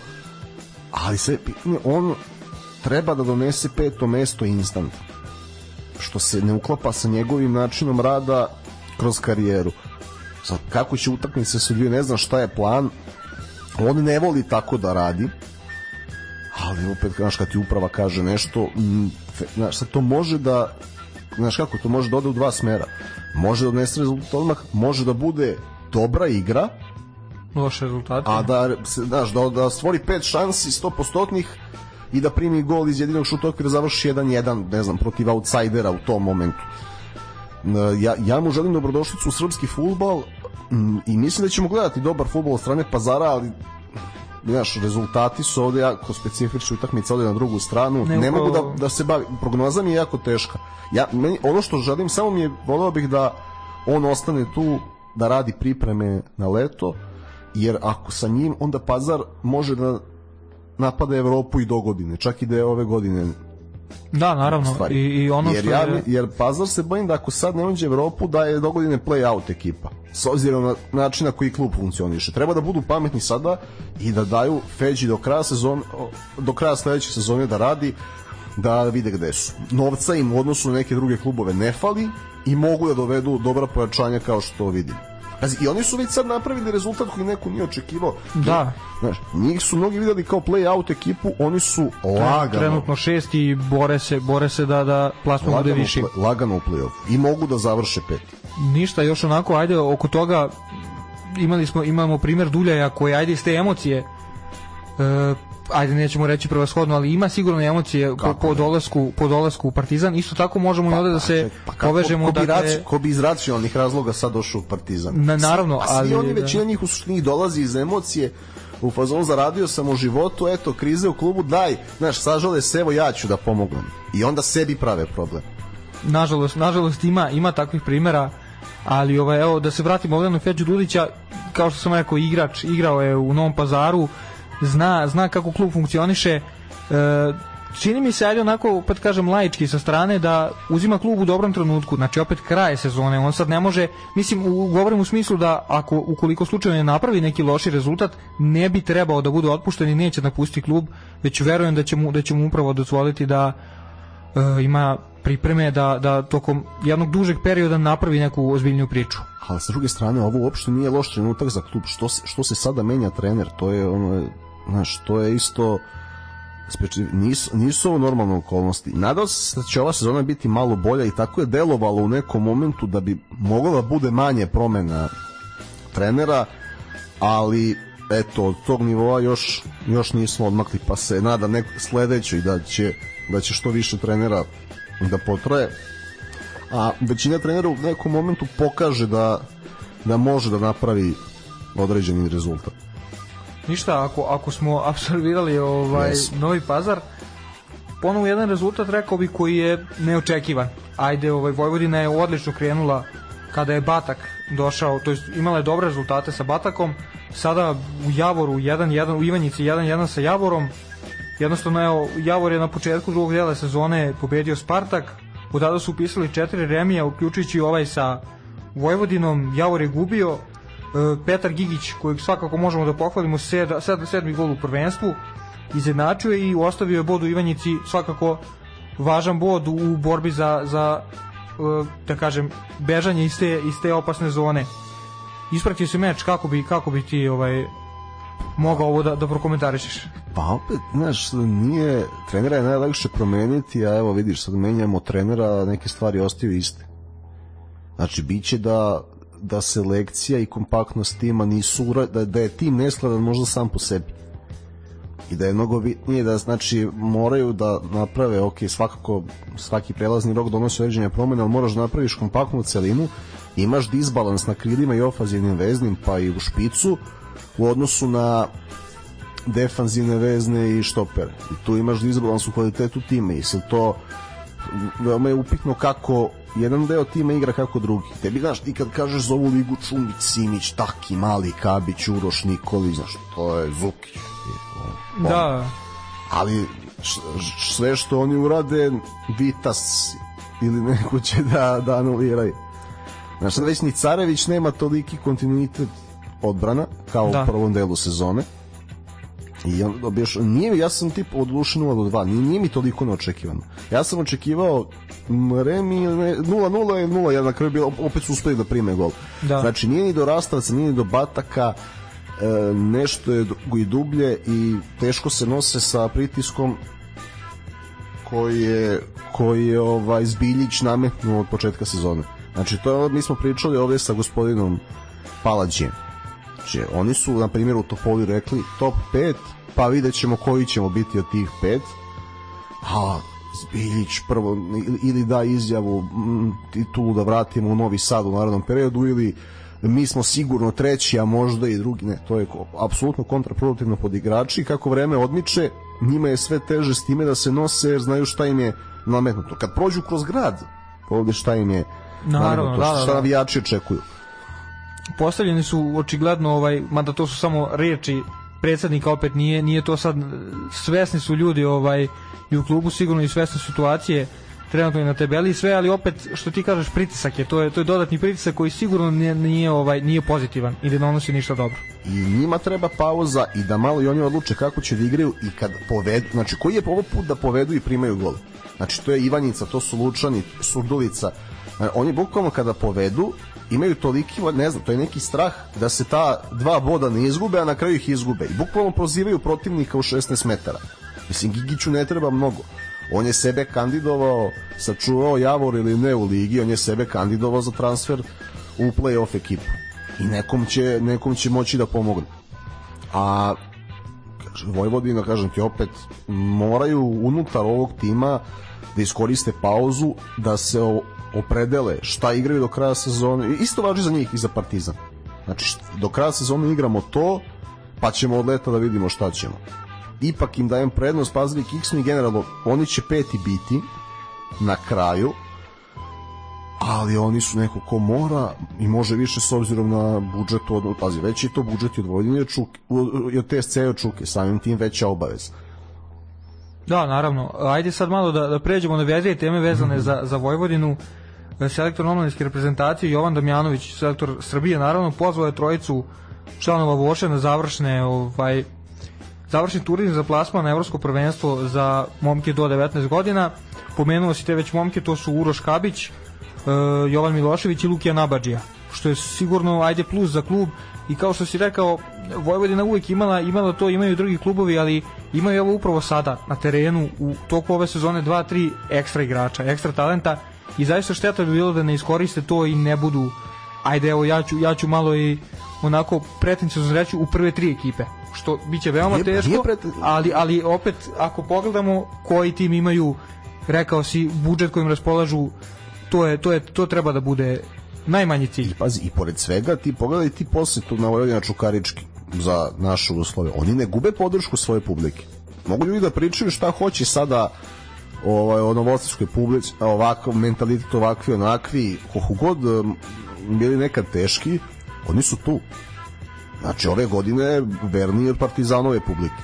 ali sve on treba da donese peto mesto instant što se ne uklapa sa njegovim načinom rada kroz karijeru. Sad kako će utakmice se odvije ne znam šta je plan on ne voli tako da radi ali opet znaš kad ti uprava kaže nešto znaš sad to može da znaš kako to može da ode u dva smera može da odnese rezultat odmah može da bude dobra igra loše rezultate a da, znaš, da, da stvori pet šansi 100% i da primi gol iz jedinog šuta okvira završi 1-1, ne znam, protiv outsidera u tom momentu. Ja, ja mu želim dobrodošlicu u srpski futbal i mislim da ćemo gledati dobar futbol od strane pazara, ali znaš, rezultati su ovde jako specifični utakmica ovde na drugu stranu. Ne, ne mogu da, da se bavi, prognoza mi je jako teška. Ja, meni, ono što želim, samo mi je, voleo bih da on ostane tu, da radi pripreme na leto, jer ako sa njim, onda Pazar može da napada Evropu i do godine, čak i da je ove godine Da, naravno. Stvari. I, i ono jer, što ja, je... jer Pazar se bojim da ako sad ne uđe Evropu da je do godine play-out ekipa. S obzirom na način na koji klub funkcioniše. Treba da budu pametni sada i da daju Feđi do kraja sezone, do kraja sledeće sezone da radi da vide gde su. Novca im u odnosu na neke druge klubove ne fali i mogu da dovedu dobra pojačanja kao što vidimo. Pazi, i oni su već sad napravili rezultat koji neko nije očekivao. Da. Znaš, njih su mnogi videli kao play-out ekipu, oni su lagano. Trenutno šest i bore se, bore se da, da plasma bude viši. Lagano u play-off. I mogu da završe peti. Ništa, još onako, ajde, oko toga imali smo, imamo primer Duljaja koji, ajde, iz te emocije e, ajde nećemo reći prevashodno, ali ima sigurno emocije po, po dolasku, po dolasku u Partizan. Isto tako možemo pa, i ovde da se pa, pa, povežemo ko, ko, bi dakle, raci, ko bi iz racionalnih razloga sad došao u Partizan. Na, naravno, a ali oni većina njih u suštini dolazi iz emocije u fazonu zaradio sam u životu, eto, krize u klubu, daj, znaš, sažale se, evo ja ću da pomognem. I onda sebi prave problem. Nažalost, nažalost ima, ima takvih primera, ali ovaj, evo, da se vratimo ovde na Feđu Dudića, kao što sam rekao, igrač, igrao je u Novom pazaru, zna, zna kako klub funkcioniše e, čini mi se ajde onako opet kažem laički sa strane da uzima klub u dobrom trenutku znači opet kraj sezone on sad ne može mislim u, govorim u smislu da ako ukoliko slučajno ne napravi neki loši rezultat ne bi trebao da bude otpušten i neće napustiti klub već verujem da će mu, da će mu upravo dozvoliti da e, ima pripreme da, da tokom jednog dužeg perioda napravi neku ozbiljniju priču. Ali sa druge strane, ovo uopšte nije loš trenutak za klub. Što se, što se sada menja trener? To je ono, Znaš, to je isto nisu, nisu ovo normalne okolnosti. Nadao se da će ova sezona biti malo bolja i tako je delovalo u nekom momentu da bi moglo da bude manje promena trenera, ali eto, od tog nivoa još, još nismo odmakli, pa se nada neko sledećoj da će, da će što više trenera da potroje. A većina trenera u nekom momentu pokaže da, da može da napravi određeni rezultat ništa, ako, ako smo apsolvirali ovaj yes. Novi Pazar, ponovo jedan rezultat rekao bi koji je neočekivan. Ajde, ovaj Vojvodina je odlično krenula kada je Batak došao, to jest imala je dobre rezultate sa Batakom, sada u Javoru 1-1, u Ivanjici 1-1 sa Javorom, jednostavno evo, Javor je na početku drugog dela sezone pobedio Spartak, od tada su upisali četiri remija, uključujući ovaj sa Vojvodinom, Javor je gubio, Petar Gigić, kojeg svakako možemo da pohvalimo, sed, sed, sedmi gol u prvenstvu, izjednačio je i ostavio je bod u Ivanjici svakako važan bod u borbi za, za e, da kažem, bežanje iz te, iz te opasne zone. Ispratio se meč, kako bi, kako bi ti ovaj, mogao ovo da, da prokomentarišeš? Pa opet, znaš, nije, trenera je najlakše promeniti, a evo vidiš, sad menjamo trenera, neke stvari ostaju iste. Znači, bit će da da selekcija i kompaktnost tima nisu da, da je tim neskladan možda sam po sebi. I da je mnogo bitnije da znači moraju da naprave ok, svakako svaki prelazni rok donosi određene promene, ali moraš da napraviš kompaktnu celinu imaš disbalans na krilima i ofanzivnim veznim pa i u špicu u odnosu na defanzivne vezne i štopere. I tu imaš disbalans u kvalitetu tima i se to veoma je upitno kako jedan deo tima igra kako drugi. Tebi, znaš, ti kad kažeš za ovu ligu Čumić, Simić, Taki, Mali, Kabić, Uroš, Nikolić, znaš, to je Zukić. Da. Ali sve što oni urade, Vitas ili neko će da, da anuliraju. Znaš, sad već ni Carević nema toliki kontinuitet odbrana kao Da. u prvom delu sezone i on dobiješ, nije, ja sam tip od 0 do 2, nije, nije mi toliko neočekivano. Ja sam očekivao Remi 0-0 i 0-1, na kraju bilo, opet su uspeli da prime gol. Da. Znači nije ni do rastavca, nije ni do bataka, e, nešto je i dublje i teško se nose sa pritiskom koji je koji je ovaj Zbiljić nametnuo od početka sezone. Znači to je mi smo pričali ovde sa gospodinom Palađijem. Znači oni su na primjer u Topoli rekli top 5, pa vidjet ćemo koji ćemo biti od tih 5. A Zbiljić prvo ili- da izjavu mm, titulu da vratimo u Novi Sad u narednom periodu ili mi smo sigurno treći, a možda i drugi, ne, to je apsolutno kontraproduktivno pod igrači, kako vreme odmiče, njima je sve teže s time da se nose jer znaju šta im je nametnuto. Kad prođu kroz grad, ovde šta im je Naravno, nametnuto, da, da, šta da. navijači očekuju. postavljeni su očigledno ovaj mada to su samo reči predsednika opet nije nije to sad svesni su ljudi ovaj i u klubu sigurno i svesni situacije trenutno i na tabeli sve ali opet što ti kažeš pritisak je to je to je dodatni pritisak koji sigurno nije, nije ovaj nije pozitivan i ne donosi ništa dobro i njima treba pauza i da malo i oni odluče kako će da igraju i kad povedu, znači koji je ovo put da povedu i primaju gol. Znači to je Ivanjica, to su Lučani, Surdulica. Znači, oni bukvalno kada povedu imaju toliki, ne znam, to je neki strah da se ta dva boda ne izgube, a na kraju ih izgube. I bukvalno prozivaju protivnika u 16 metara. Mislim, Gigiću ne treba mnogo. On je sebe kandidovao, sačuvao Javor ili ne u ligi, on je sebe kandidovao za transfer u play-off ekipu. I nekom će, nekom će moći da pomogne. A Vojvodina, kažem ti opet, moraju unutar ovog tima da iskoriste pauzu, da se opredele šta igraju do kraja sezone. I Isto važi za njih i za Partizan. Znači, do kraja sezone igramo to, pa ćemo od leta da vidimo šta ćemo. Ipak im dajem prednost, pazili Kiksni generalno, oni će peti biti na kraju, ali oni su neko ko mora i može više s obzirom na budžet od, pazi, već je to budžet i od Vojvodine i od Čuke, i od TSC i od Čuke, samim tim veća obaveza. Da, naravno. Ajde sad malo da, da pređemo na vedrije teme vezane za, za Vojvodinu. Selektor omladinske reprezentacije Jovan Damjanović, selektor Srbije, naravno, pozvao je trojicu članova Voše na završne ovaj, završni turizam za plasman na evropsko prvenstvo za momke do 19 godina. Pomenuo si te već momke, to su Uroš Kabić, e, Jovan Milošević i Lukija Nabadžija, što je sigurno ajde plus za klub i kao što si rekao, Vojvodina uvek imala, imala to, imaju drugi klubovi, ali imaju ovo upravo sada na terenu u toku ove sezone 2-3 ekstra igrača, ekstra talenta i zaista šteta bi bilo da ne iskoriste to i ne budu ajde evo ja ću, ja ću malo i onako pretencijozno reći u prve tri ekipe što biće veoma Nije- teško nije preten- ali, ali opet ako pogledamo koji tim imaju rekao si budžet kojim raspolažu to je to je to treba da bude najmanji cilj I pazi, i pored svega, ti pogledaj ti posle tu na Vojvodina Čukarički za naše uslove. Oni ne gube podršku svoje publike. Mogu ljudi da pričaju šta hoće sada ovaj, o novosadskoj publici, ovakav mentalitet, ovakvi, onakvi, koliko god bili nekad teški, oni su tu. Znači, ove godine verniji od partizanove publike.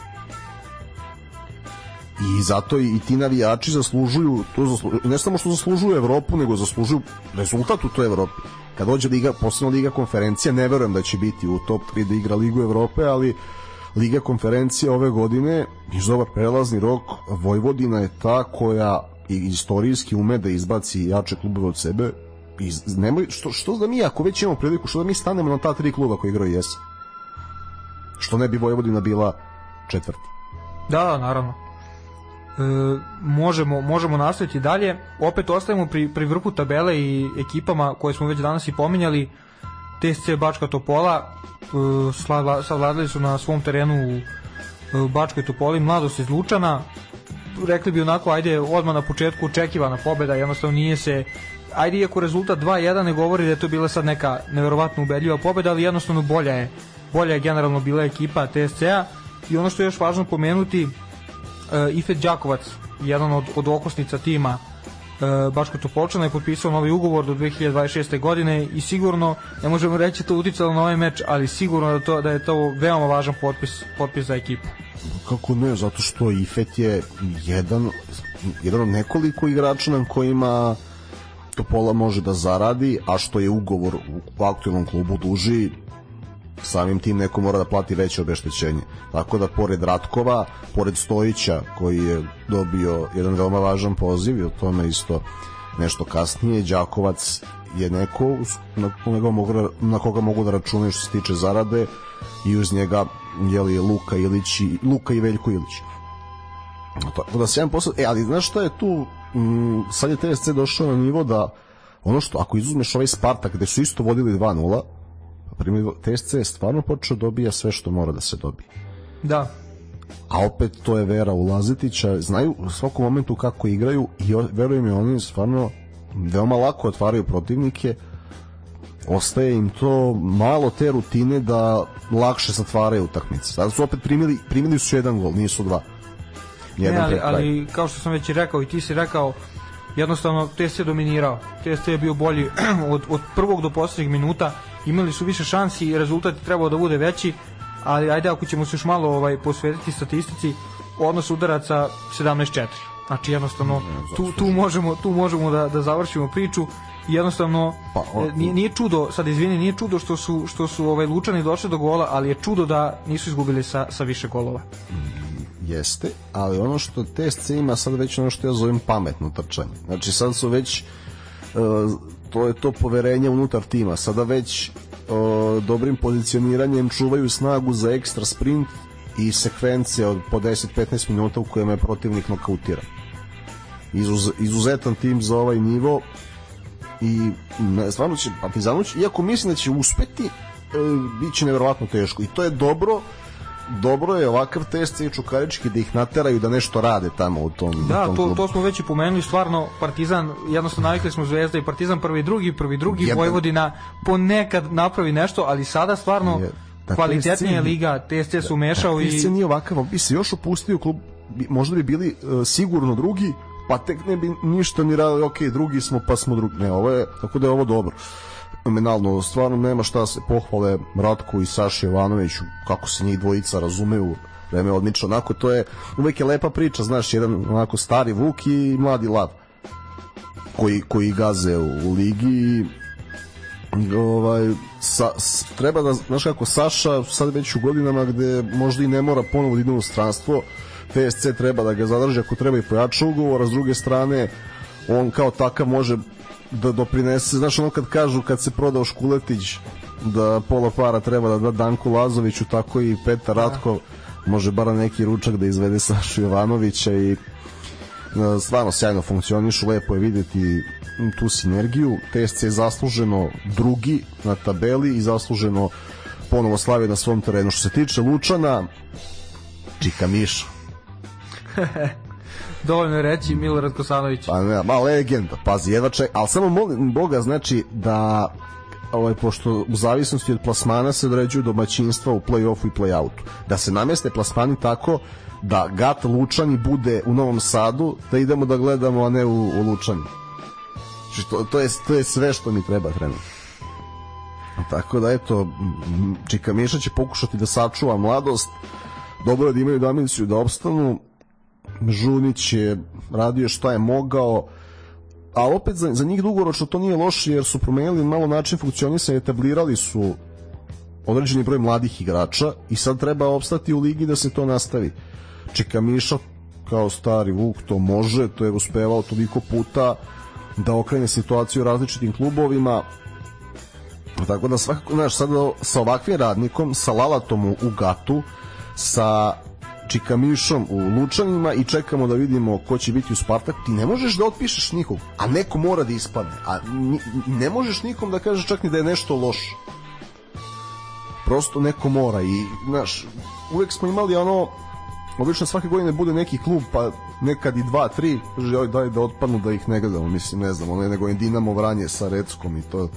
I zato i, i ti navijači zaslužuju, to zaslužuju, ne samo što zaslužuju Evropu, nego zaslužuju rezultat u toj Evropi. Kad dođe liga, posebno liga konferencija, ne verujem da će biti u top 3 da igra Ligu Evrope, ali Liga konferencije ove godine, iz ovaj prelazni rok, Vojvodina je ta koja i istorijski ume da izbaci jače klubove od sebe i nemoj, što, što da mi ako već imamo priliku, što da mi stanemo na ta tri kluba koji igraju jesen? Što ne bi Vojvodina bila četvrta? Da, da, naravno. E, možemo, možemo nastaviti dalje. Opet ostajemo pri, pri vrhu tabele i ekipama koje smo već danas i pominjali. TSC Bačka Topola e, savladali su na svom terenu u e, Bačkoj Topoli mladost iz Lučana. Rekli bi onako, ajde, odmah na početku očekivana pobeda, jednostavno nije se ajde iako rezultat 2-1 ne govori da je to bila sad neka neverovatno ubedljiva pobeda, ali jednostavno bolja je bolja je generalno bila ekipa TSC-a i ono što je još važno pomenuti uh, Ifet Đakovac, jedan od, od okosnica tima Baško Topolčana je potpisao novi ugovor do 2026. godine i sigurno, ne možemo reći da to uticalo na ovaj meč, ali sigurno da, to, da je to veoma važan potpis, potpis za ekipu. Kako ne, zato što Ifet je jedan, jedan od nekoliko igrača na kojima Topola može da zaradi, a što je ugovor u aktualnom klubu duži, samim tim neko mora da plati veće obeštećenje. Tako da pored Ratkova, pored Stojića koji je dobio jedan veoma važan poziv i o tome isto nešto kasnije, Đakovac je neko na koga mogu, da, na koga mogu da računaju što se tiče zarade i uz njega je li Luka Ilić i Luka i Veljko Ilić. Tako da se jedan posao, e, ali znaš šta je tu, m, sad je TSC došao na nivo da ono što, ako izuzmeš ovaj Spartak gde su isto vodili 2-0, primjer, TSC je stvarno počeo dobija sve što mora da se dobije. Da. A opet to je vera u Lazetića, znaju u svakom momentu kako igraju i verujem mi oni stvarno veoma lako otvaraju protivnike, ostaje im to malo te rutine da lakše zatvaraju utakmice. Sada su opet primili, primili su jedan gol, nisu dva. Jedan ne, ali, ali kao što sam već rekao i ti si rekao, jednostavno TSC je dominirao. TSC je bio bolji od, od prvog do poslednjeg minuta, imali su više šansi i rezultat je trebao da bude veći, ali ajde ako ćemo se još malo ovaj posvetiti statistici, odnos udaraca 17-4. Znači jednostavno tu, tu možemo tu možemo da da završimo priču jednostavno pa, o, nije, nije čudo sad izvini nije čudo što su što su ovaj Lučani došli do gola ali je čudo da nisu izgubili sa sa više golova jeste, ali ono što TSC ima sad već ono što ja zovem pametno trčanje. Znači sad su već uh, to je to poverenje unutar tima. Sada već uh, dobrim pozicioniranjem čuvaju snagu za ekstra sprint i sekvence od po 10-15 minuta u kojima je protivnik nokautira. Izuz, izuzetan tim za ovaj nivo i ne, stvarno će Partizanu iako mislim da će uspeti, e, bit će nevjerovatno teško i to je dobro dobro je ovakav test i Čukarički da ih nateraju da nešto rade tamo u tom Da, tom to, to smo već i pomenuli, stvarno Partizan, jednostavno navikli smo Zvezda i Partizan prvi drugi, prvi drugi, Jedan. Vojvodina ponekad napravi nešto, ali sada stvarno je, da, kvalitetnija liga, TSC su mešao da, i... TSC nije ovakav, bi se još opustio klub, možda bi bili uh, sigurno drugi, pa tek ne bi ništa ni radili, ok, drugi smo, pa smo drugi. Ne, ovo je, tako da je ovo dobro fenomenalno, stvarno nema šta se pohvale Ratku i Saši Jovanoviću, kako se njih dvojica razumeju, vreme odlično, onako to je uvek je lepa priča, znaš, jedan onako stari Vuk i mladi Lav koji, koji gaze u, u ligi ovaj, sa, s, treba da, znaš kako, Saša sad već u godinama gde možda i ne mora ponovo da ide u stranstvo, TSC treba da ga zadrži ako treba i pojača ugovor, a s druge strane on kao takav može da doprinese, znaš ono kad kažu kad se prodao Škuletić da pola para treba da da Danku Lazoviću, tako i Petar da. Ratko može bar neki ručak da izvede Sašu Jovanovića i e, stvarno sjajno funkcionišu, lepo je videti tu sinergiju. TSC je zasluženo drugi na tabeli i zasluženo ponovo slavi na svom terenu. Što se tiče Lučana, Čika Miša. Dovoljno reći Milorad Kosanović. Pa ne, ma legenda, pazi, jedva ček, ali samo molim Boga, znači da ovaj, pošto u zavisnosti od plasmana se određuju domaćinstva u play-offu i play-outu. Da se nameste plasmani tako da Gat Lučani bude u Novom Sadu, da idemo da gledamo, a ne u, u Lučani. Znači, to, to, je, to je sve što mi treba trenutno. Tako da, eto, Čika Miša će pokušati da sačuva mladost, dobro je da imaju daminiciju da opstanu, Žunić je radio šta je mogao, a opet za, za njih dugoročno to nije loše jer su promenili malo način funkcionisanja, etablirali su određeni broj mladih igrača i sad treba opstati u ligi da se to nastavi. Čeka Miša kao stari Vuk to može, to je uspevao toliko puta da okrene situaciju u različitim klubovima tako da svakako, znaš, sad sa ovakvim radnikom, sa Lalatom u Gatu, sa Čikamišom u Lučanima i čekamo da vidimo ko će biti u Spartak, ti ne možeš da otpišeš nikog, a neko mora da ispadne. A ne možeš nikom da kažeš čak ni da je nešto loše. Prosto neko mora i, znaš, uvek smo imali ono obično svake godine bude neki klub pa nekad i dva, tri kaže daj da otpadnu da ih ne gledamo mislim ne znam ono je nego Dinamo Vranje sa Reckom i to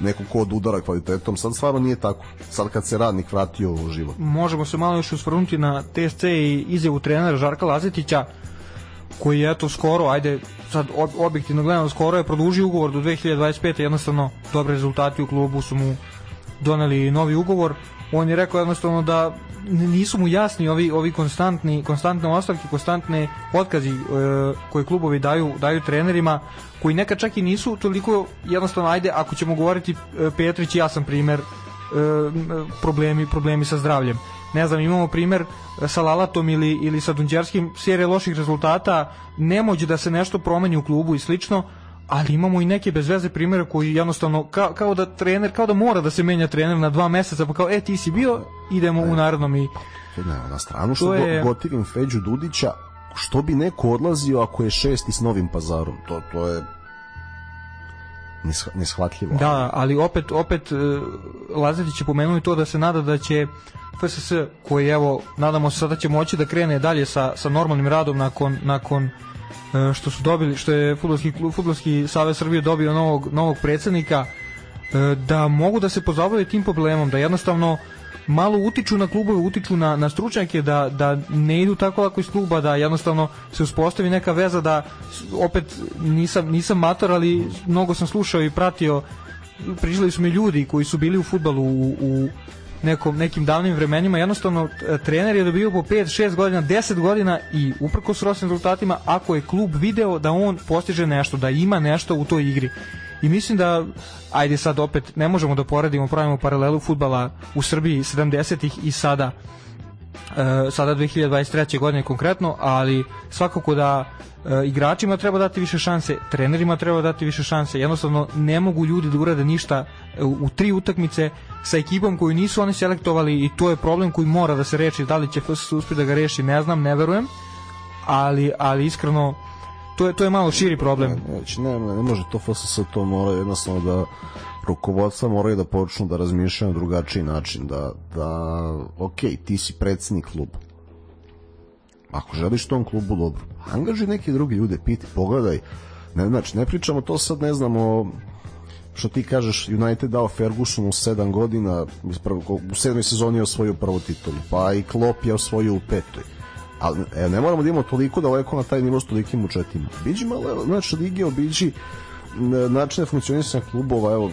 neko ko od udara kvalitetom, sad stvarno nije tako. Sad kad se radnik vratio u život. Možemo se malo još usvrnuti na TSC i izjavu trenera Žarka Lazetića, koji je eto skoro, ajde sad objektivno gledano skoro je produžio ugovor do 2025. jednostavno dobri rezultati u klubu su mu doneli novi ugovor on je rekao jednostavno da nisu mu jasni ovi ovi konstantni konstantne ostavke, konstantne otkazi e, koje klubovi daju daju trenerima koji nekad čak i nisu toliko jednostavno ajde ako ćemo govoriti e, Petrić ja sam primer problemi, problemi sa zdravljem. Ne znam, imamo primer sa Lalatom ili, ili sa Dunđerskim, serije loših rezultata, nemoć da se nešto promeni u klubu i slično, ali imamo i neke bezveze primere koji jednostavno kao, kao da trener kao da mora da se menja trener na dva meseca pa kao e ti si bio idemo ne. u narodnom i ne, na stranu što je... gotivim Feđu Dudića što bi neko odlazio ako je šesti s Novim Pazarom to, to je neshvatljivo. Da, ali opet opet e, Lazetić je pomenuo to da se nada da će FSS koji evo nadamo se sada će moći da krene dalje sa, sa normalnim radom nakon nakon što su dobili što je fudbalski klub fudbalski savez Srbije dobio novog novog predsednika e, da mogu da se pozabave tim problemom da jednostavno malo utiču na klubove, utiču na, na stručnjake da, da ne idu tako lako iz kluba, da jednostavno se uspostavi neka veza da opet nisam, nisam mator, ali mnogo sam slušao i pratio. Prišli su mi ljudi koji su bili u futbalu u, u nekom, nekim davnim vremenima, jednostavno trener je dobio po 5, 6 godina, 10 godina i uprko s rosnim rezultatima, ako je klub video da on postiže nešto, da ima nešto u toj igri. I mislim da, ajde sad opet, ne možemo da poredimo, pravimo paralelu futbala u Srbiji 70-ih i sada, e, sada 2023. godine konkretno, ali svakako da e, igračima treba dati više šanse, trenerima treba dati više šanse, jednostavno ne mogu ljudi da urade ništa u, u tri utakmice sa ekipom koju nisu oni selektovali i to je problem koji mora da se reši, da li će FSS uspjeti da ga reši, ne znam, ne verujem, ali, ali iskreno to je, to je malo širi problem. Ne, znači, ne, ne, ne može to FSS, to mora jednostavno da rukovodstva moraju da počnu da razmišljaju na drugačiji način, da, da ok, ti si predsednik kluba, ako želiš tom klubu dobro, angaži neke druge ljude, piti, pogledaj, ne, znači, ne pričamo to sad, ne znam, o što ti kažeš, United dao Fergusonu 7 godina, u sedmoj sezoni je osvojio prvu titulu, pa i Klopp je osvojio u petoj. Ali e, ne moramo da imamo toliko daleko na taj nivo s tolikim učetima. Biđi malo, znači, lige obiđi načine funkcionisanja klubova, evo,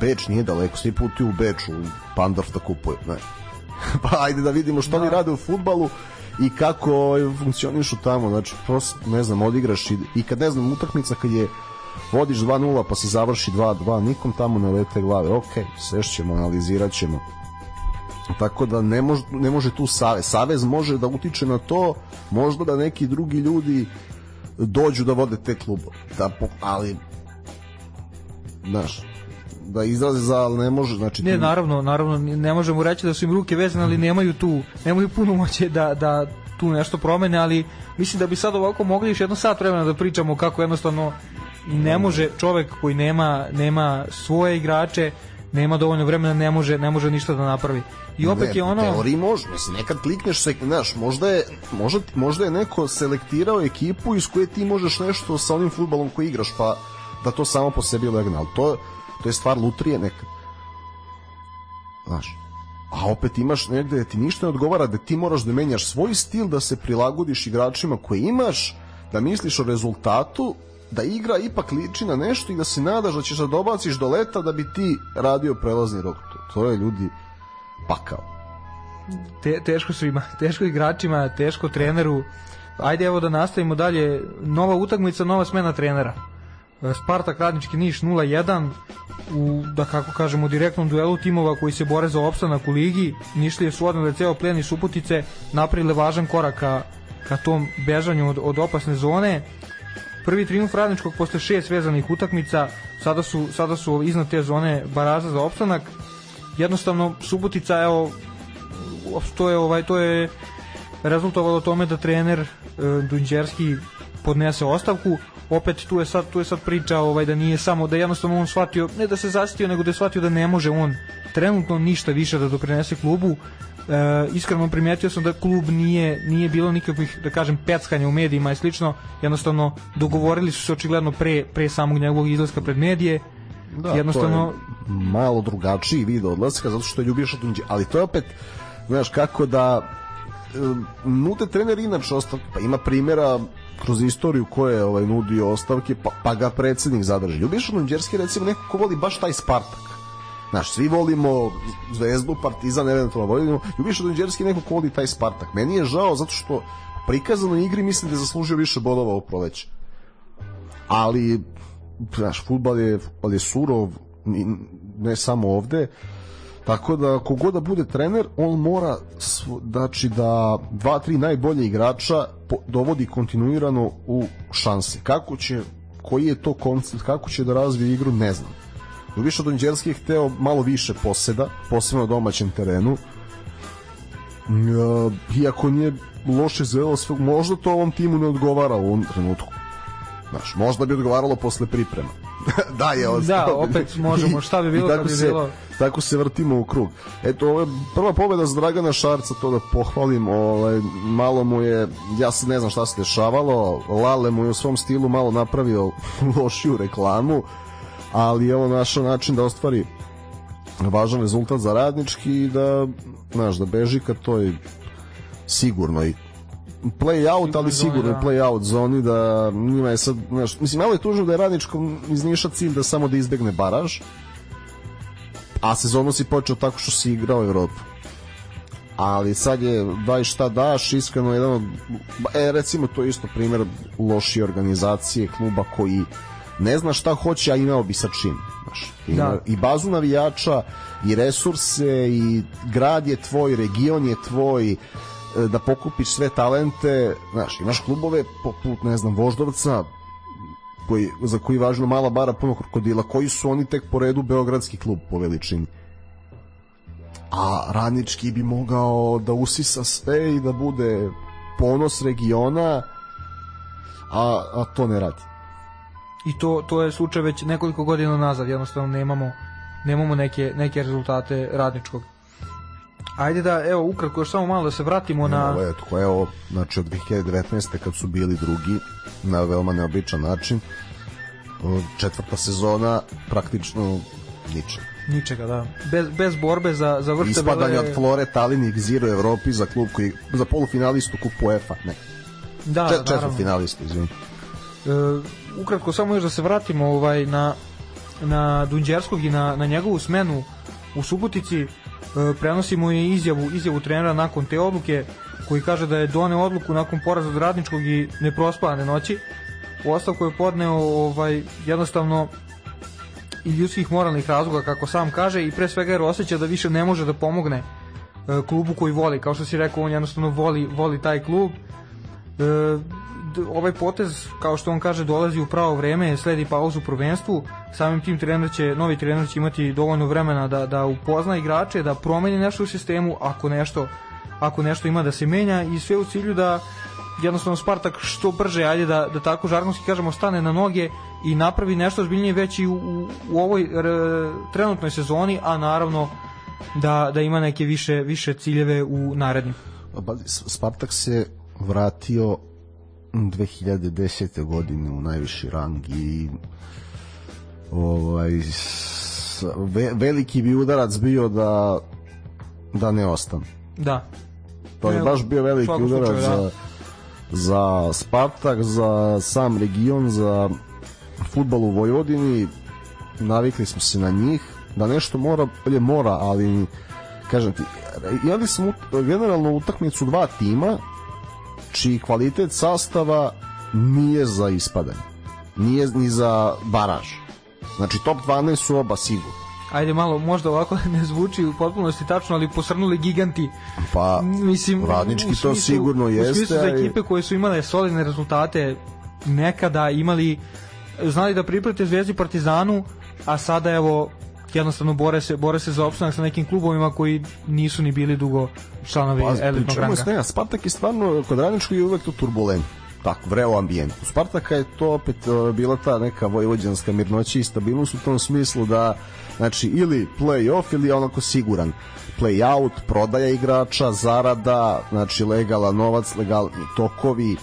Beč nije daleko, svi puti u Beču, Pandorf da kupuju, ne. pa ajde da vidimo što da. oni rade u futbalu i kako ovaj, funkcionišu tamo, znači, prosto, ne znam, odigraš i, i kad, ne znam, utakmica kad je vodiš 2-0 pa se završi 2-2, nikom tamo ne lete glave, ok, sešćemo, analizirat ćemo. Tako da ne može, ne može tu Savez. Savez može da utiče na to, možda da neki drugi ljudi dođu da vode te klubove. Da, ali znaš, da izraze za, ali ne može, znači... Ne, naravno, naravno, ne možemo reći da su im ruke vezane, ali nemaju tu, nemaju puno moće da, da tu nešto promene, ali mislim da bi sad ovako mogli još jedno sat vremena da pričamo kako jednostavno ne može čovek koji nema nema svoje igrače nema dovoljno vremena, ne može, ne može ništa da napravi. I opet ne, je ono... Teoriji može, mislim, nekad klikneš, se, znaš, možda je, možda, možda je neko selektirao ekipu iz koje ti možeš nešto sa onim futbalom koji igraš, pa da to samo po sebi legne, ali to, to je stvar lutrije nekad. Znaš, a opet imaš negde da ti ništa ne odgovara, da ti moraš da menjaš svoj stil, da se prilagodiš igračima koje imaš, da misliš o rezultatu da igra ipak liči na nešto i da se nadaš da ćeš da dobaciš do leta da bi ti radio prelazni rok. To je ljudi pakao. Te, teško svima, teško igračima, teško treneru. Ajde evo da nastavimo dalje. Nova utakmica, nova smena trenera. Spartak Radnički Niš 0-1 u, da kako kažemo, direktnom duelu timova koji se bore za opstanak u ligi. Nišlije su odnale ceo plen i Subotice, napravile važan korak ka, ka tom bežanju od, od opasne zone prvi triumf radničkog posle šest vezanih utakmica, sada su, sada su iznad te zone baraza za opstanak. Jednostavno, Subotica, evo, to je, ovaj, to je rezultovalo tome da trener e, Dunđerski podnese ostavku. Opet tu je sad tu je sad priča ovaj da nije samo da jednostavno on shvatio ne da se zasitio nego da je shvatio da ne može on trenutno ništa više da doprinese klubu. E, iskreno primetio sam da klub nije, nije bilo nikakvih, da kažem, peckanja u medijima i slično, jednostavno dogovorili su se očigledno pre, pre samog njegovog izlaska pred medije, da, jednostavno... Je malo drugačiji vid odlaska, zato što je Ljubiša Tunđe, ali to je opet, znaš, kako da nude trener inače ostavke, pa ima primjera kroz istoriju ko je ovaj, nudio ostavke, pa, pa ga predsednik zadrži. Ljubiša Tunđerski recimo neko ko voli baš taj Spartak Znaš, svi volimo Zvezdu, Partizan, eventualno volimo. Ljubiša Donđerski neko ko voli taj Spartak. Meni je žao zato što prikazano igri mislim da je zaslužio više bodova u proleće. Ali, znaš, futbal je, futbal je surov, ne samo ovde, Tako da kogod da bude trener, on mora znači da dva, tri najbolje igrača dovodi kontinuirano u šanse. Kako će, koji je to koncept, kako će da razvije igru, ne znam. Više Donđerski je hteo malo više poseda, posebno na domaćem terenu. Iako nije loše zelo, možda to ovom timu ne odgovara u ovom trenutku. Znaš, možda bi odgovaralo posle priprema. Da je ostao. Da, opet možemo, šta bi bilo kad bi se, bilo... Tako se vrtimo u krug. Eto, ovo je prva pobeda za Dragana Šarca, to da pohvalim, ovaj, malo mu je, ja se ne znam šta se dešavalo, Lale mu je u svom stilu malo napravio lošiju reklamu, ali je ovo našao način da ostvari važan rezultat za radnički i da, znaš, da beži ka toj sigurno i play out, ali sigurno da. play out zoni da njima je sad, znaš, mislim, malo je tužno da je radničkom iz Niša cilj da samo da izbegne baraž, a sezonu si počeo tako što si igrao Evropu. Ali sad je daj šta daš, iskreno jedan od, e, recimo to je isto primjer lošije organizacije kluba koji ne zna šta hoće, a imao bi sa čim. Znaš, ima, da. I bazu navijača, i resurse, i grad je tvoj, region je tvoj, da pokupiš sve talente, znaš, imaš klubove poput, ne znam, Voždovca, koji, za koji važno mala bara puno krokodila, koji su oni tek po redu Beogradski klub po veličini. A Radnički bi mogao da usisa sve i da bude ponos regiona, a, a to ne radi. I to, to je slučaj već nekoliko godina nazad, jednostavno nemamo, nemamo neke, neke rezultate radničkog. Ajde da, evo, ukratko još samo malo da se vratimo na... Evo, eto, evo, znači od 2019. kad su bili drugi na veoma neobičan način, četvrta sezona praktično ničega. Ničega, da. Bez, bez borbe za, za vrte... Ispadanje od Flore, Talin i Ziro Evropi za klub koji, za polufinalistu kupu UEFA, ne. Da, Čet, četvrt finalistu, izvini. E, ukratko, samo još da se vratimo ovaj, na, na Dunđerskog i na, na njegovu smenu u Subotici prenosimo i izjavu, izjavu trenera nakon te odluke koji kaže da je done odluku nakon poraza od radničkog i neprospavane noći. U ostavku je podneo ovaj, jednostavno i ljudskih moralnih razloga kako sam kaže i pre svega jer osjeća da više ne može da pomogne e, klubu koji voli. Kao što si rekao on jednostavno voli, voli taj klub. E, ovaj potez, kao što on kaže, dolazi u pravo vreme, sledi pauzu u prvenstvu, samim tim trener će, novi trener će imati dovoljno vremena da, da upozna igrače, da promeni nešto u sistemu, ako nešto, ako nešto ima da se menja i sve u cilju da jednostavno Spartak što brže, ajde da, da tako žargonski kažemo, stane na noge i napravi nešto zbiljnije već i u, u, ovoj r, trenutnoj sezoni, a naravno da, da ima neke više, više ciljeve u narednim. Spartak se vratio 2010. godine u najviši rang i ovaj ve, veliki bi udarac bio da da ne ostane. Da. To je baš bio veliki udarac slučaju, za, da. za Spartak, za sam region, za futbol u Vojvodini. Navikli smo se na njih. Da nešto mora, bolje mora, ali kažem ti, imali smo generalno utakmicu dva tima čiji kvalitet sastava nije za ispadanje. Nije ni za baraž. Znači top 12 su oba sigurno. Ajde malo, možda ovako ne zvuči u potpunosti tačno, ali posrnuli giganti. Pa, mislim, radnički smislu, to sigurno jeste. U smislu za ekipe koje su imale solidne rezultate nekada imali znali da priprate Zvezdi Partizanu, a sada evo jednostavno bore se, bore se za opstanak sa nekim klubovima koji nisu ni bili dugo članovi pa, elitnog ranga. Ne, Spartak je stvarno, kod Radničkog je uvek to turbulent tako, vreo ambijent. U Spartaka je to opet uh, bila ta neka vojvođanska mirnoća i stabilnost u tom smislu da znači ili play-off ili onako siguran play-out, prodaja igrača, zarada, znači legalan novac, legalni tokovi,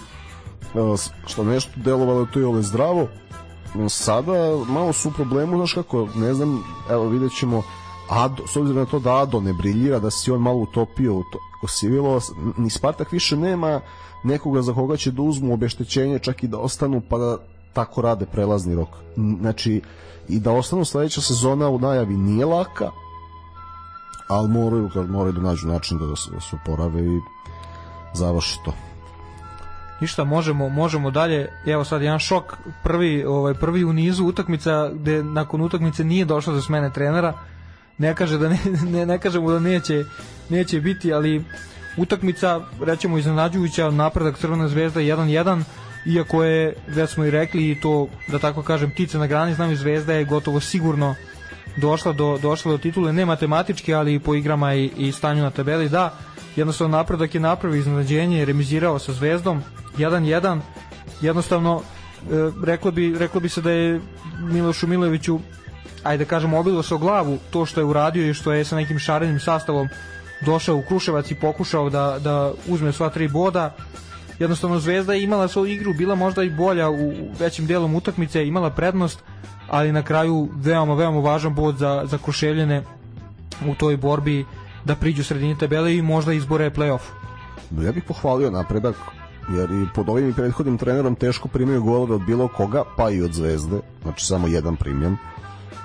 uh, što nešto delovalo to je ove zdravo, sada malo su u problemu, znaš kako, ne znam, evo vidjet ćemo, Ado, s obzirom na to da Ado ne briljira, da si on malo utopio u to, Sivilo, ni Spartak više nema nekoga za koga će da uzmu obeštećenje, čak i da ostanu, pa da tako rade prelazni rok. Znači, i da ostanu sledeća sezona u najavi nije laka, ali moraju, moraju da nađu način da, da se, da se uporave i završi to ništa možemo možemo dalje. Evo sad jedan šok. Prvi ovaj prvi u nizu utakmica gde nakon utakmice nije došlo do smene trenera. Ne kaže da ne, ne, ne kažemo da neće, neće biti, ali utakmica, rećemo iznenađujuća, napredak Crvena zvezda 1-1, iako je, već smo i rekli, i to, da tako kažem, ptice na grani, znam i zvezda je gotovo sigurno došla do, došla do titule, ne matematički, ali po igrama i, i stanju na tabeli, da, jednostavno napredak je napravio iznenađenje, remizirao sa zvezdom, 1-1, jednostavno, e, reklo, bi, reklo bi se da je Milošu Miloviću ajde da kažemo obilo se o glavu to što je uradio i što je sa nekim šarenim sastavom došao u Kruševac i pokušao da, da uzme sva tri boda. Jednostavno Zvezda je imala svoju igru bila možda i bolja u većim delom utakmice imala prednost ali na kraju veoma veoma važan bod za, za Kruševljene u toj borbi da priđu sredini tabele i možda izbore play-off. Ja bih pohvalio napredak jer i pod ovim prethodnim trenerom teško primio golove od bilo koga, pa i od Zvezde, znači samo jedan primljen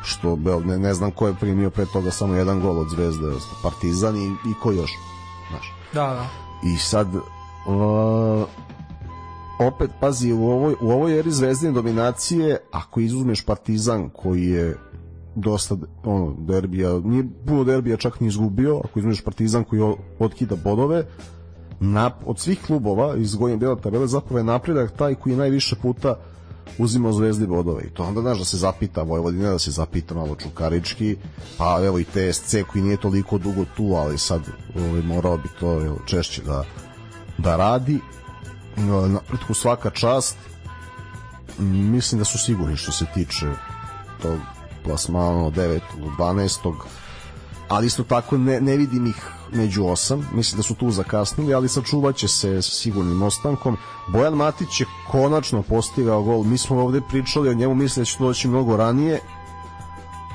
što ne, ne znam ko je primio pre toga samo jedan gol od Zvezde, Partizan i, i ko još, znaš. Da, da. I sad uh, opet pazi u ovoj u ovoj eri zvezdine dominacije ako izuzmeš Partizan koji je dosta ono derbija, nije puno derbija čak ni izgubio, ako izuzmeš Partizan koji otkida bodove, na, od svih klubova iz godine dela tabele zapravo je napredak taj koji najviše puta uzima zvezdi bodove. I to onda znaš da se zapita Vojvodina da se zapita malo Čukarički pa evo i TSC koji nije toliko dugo tu ali sad ovaj, morao bi to evo, češće da, da radi. Napretku svaka čast. Mislim da su sigurni što se tiče tog plasmana 9. 12 ali isto tako ne, ne vidim ih među osam, mislim da su tu zakasnili, ali sačuvat će se sigurnim ostankom. Bojan Matić je konačno postigao gol, mi smo ovde pričali o njemu, mislim da će doći mnogo ranije,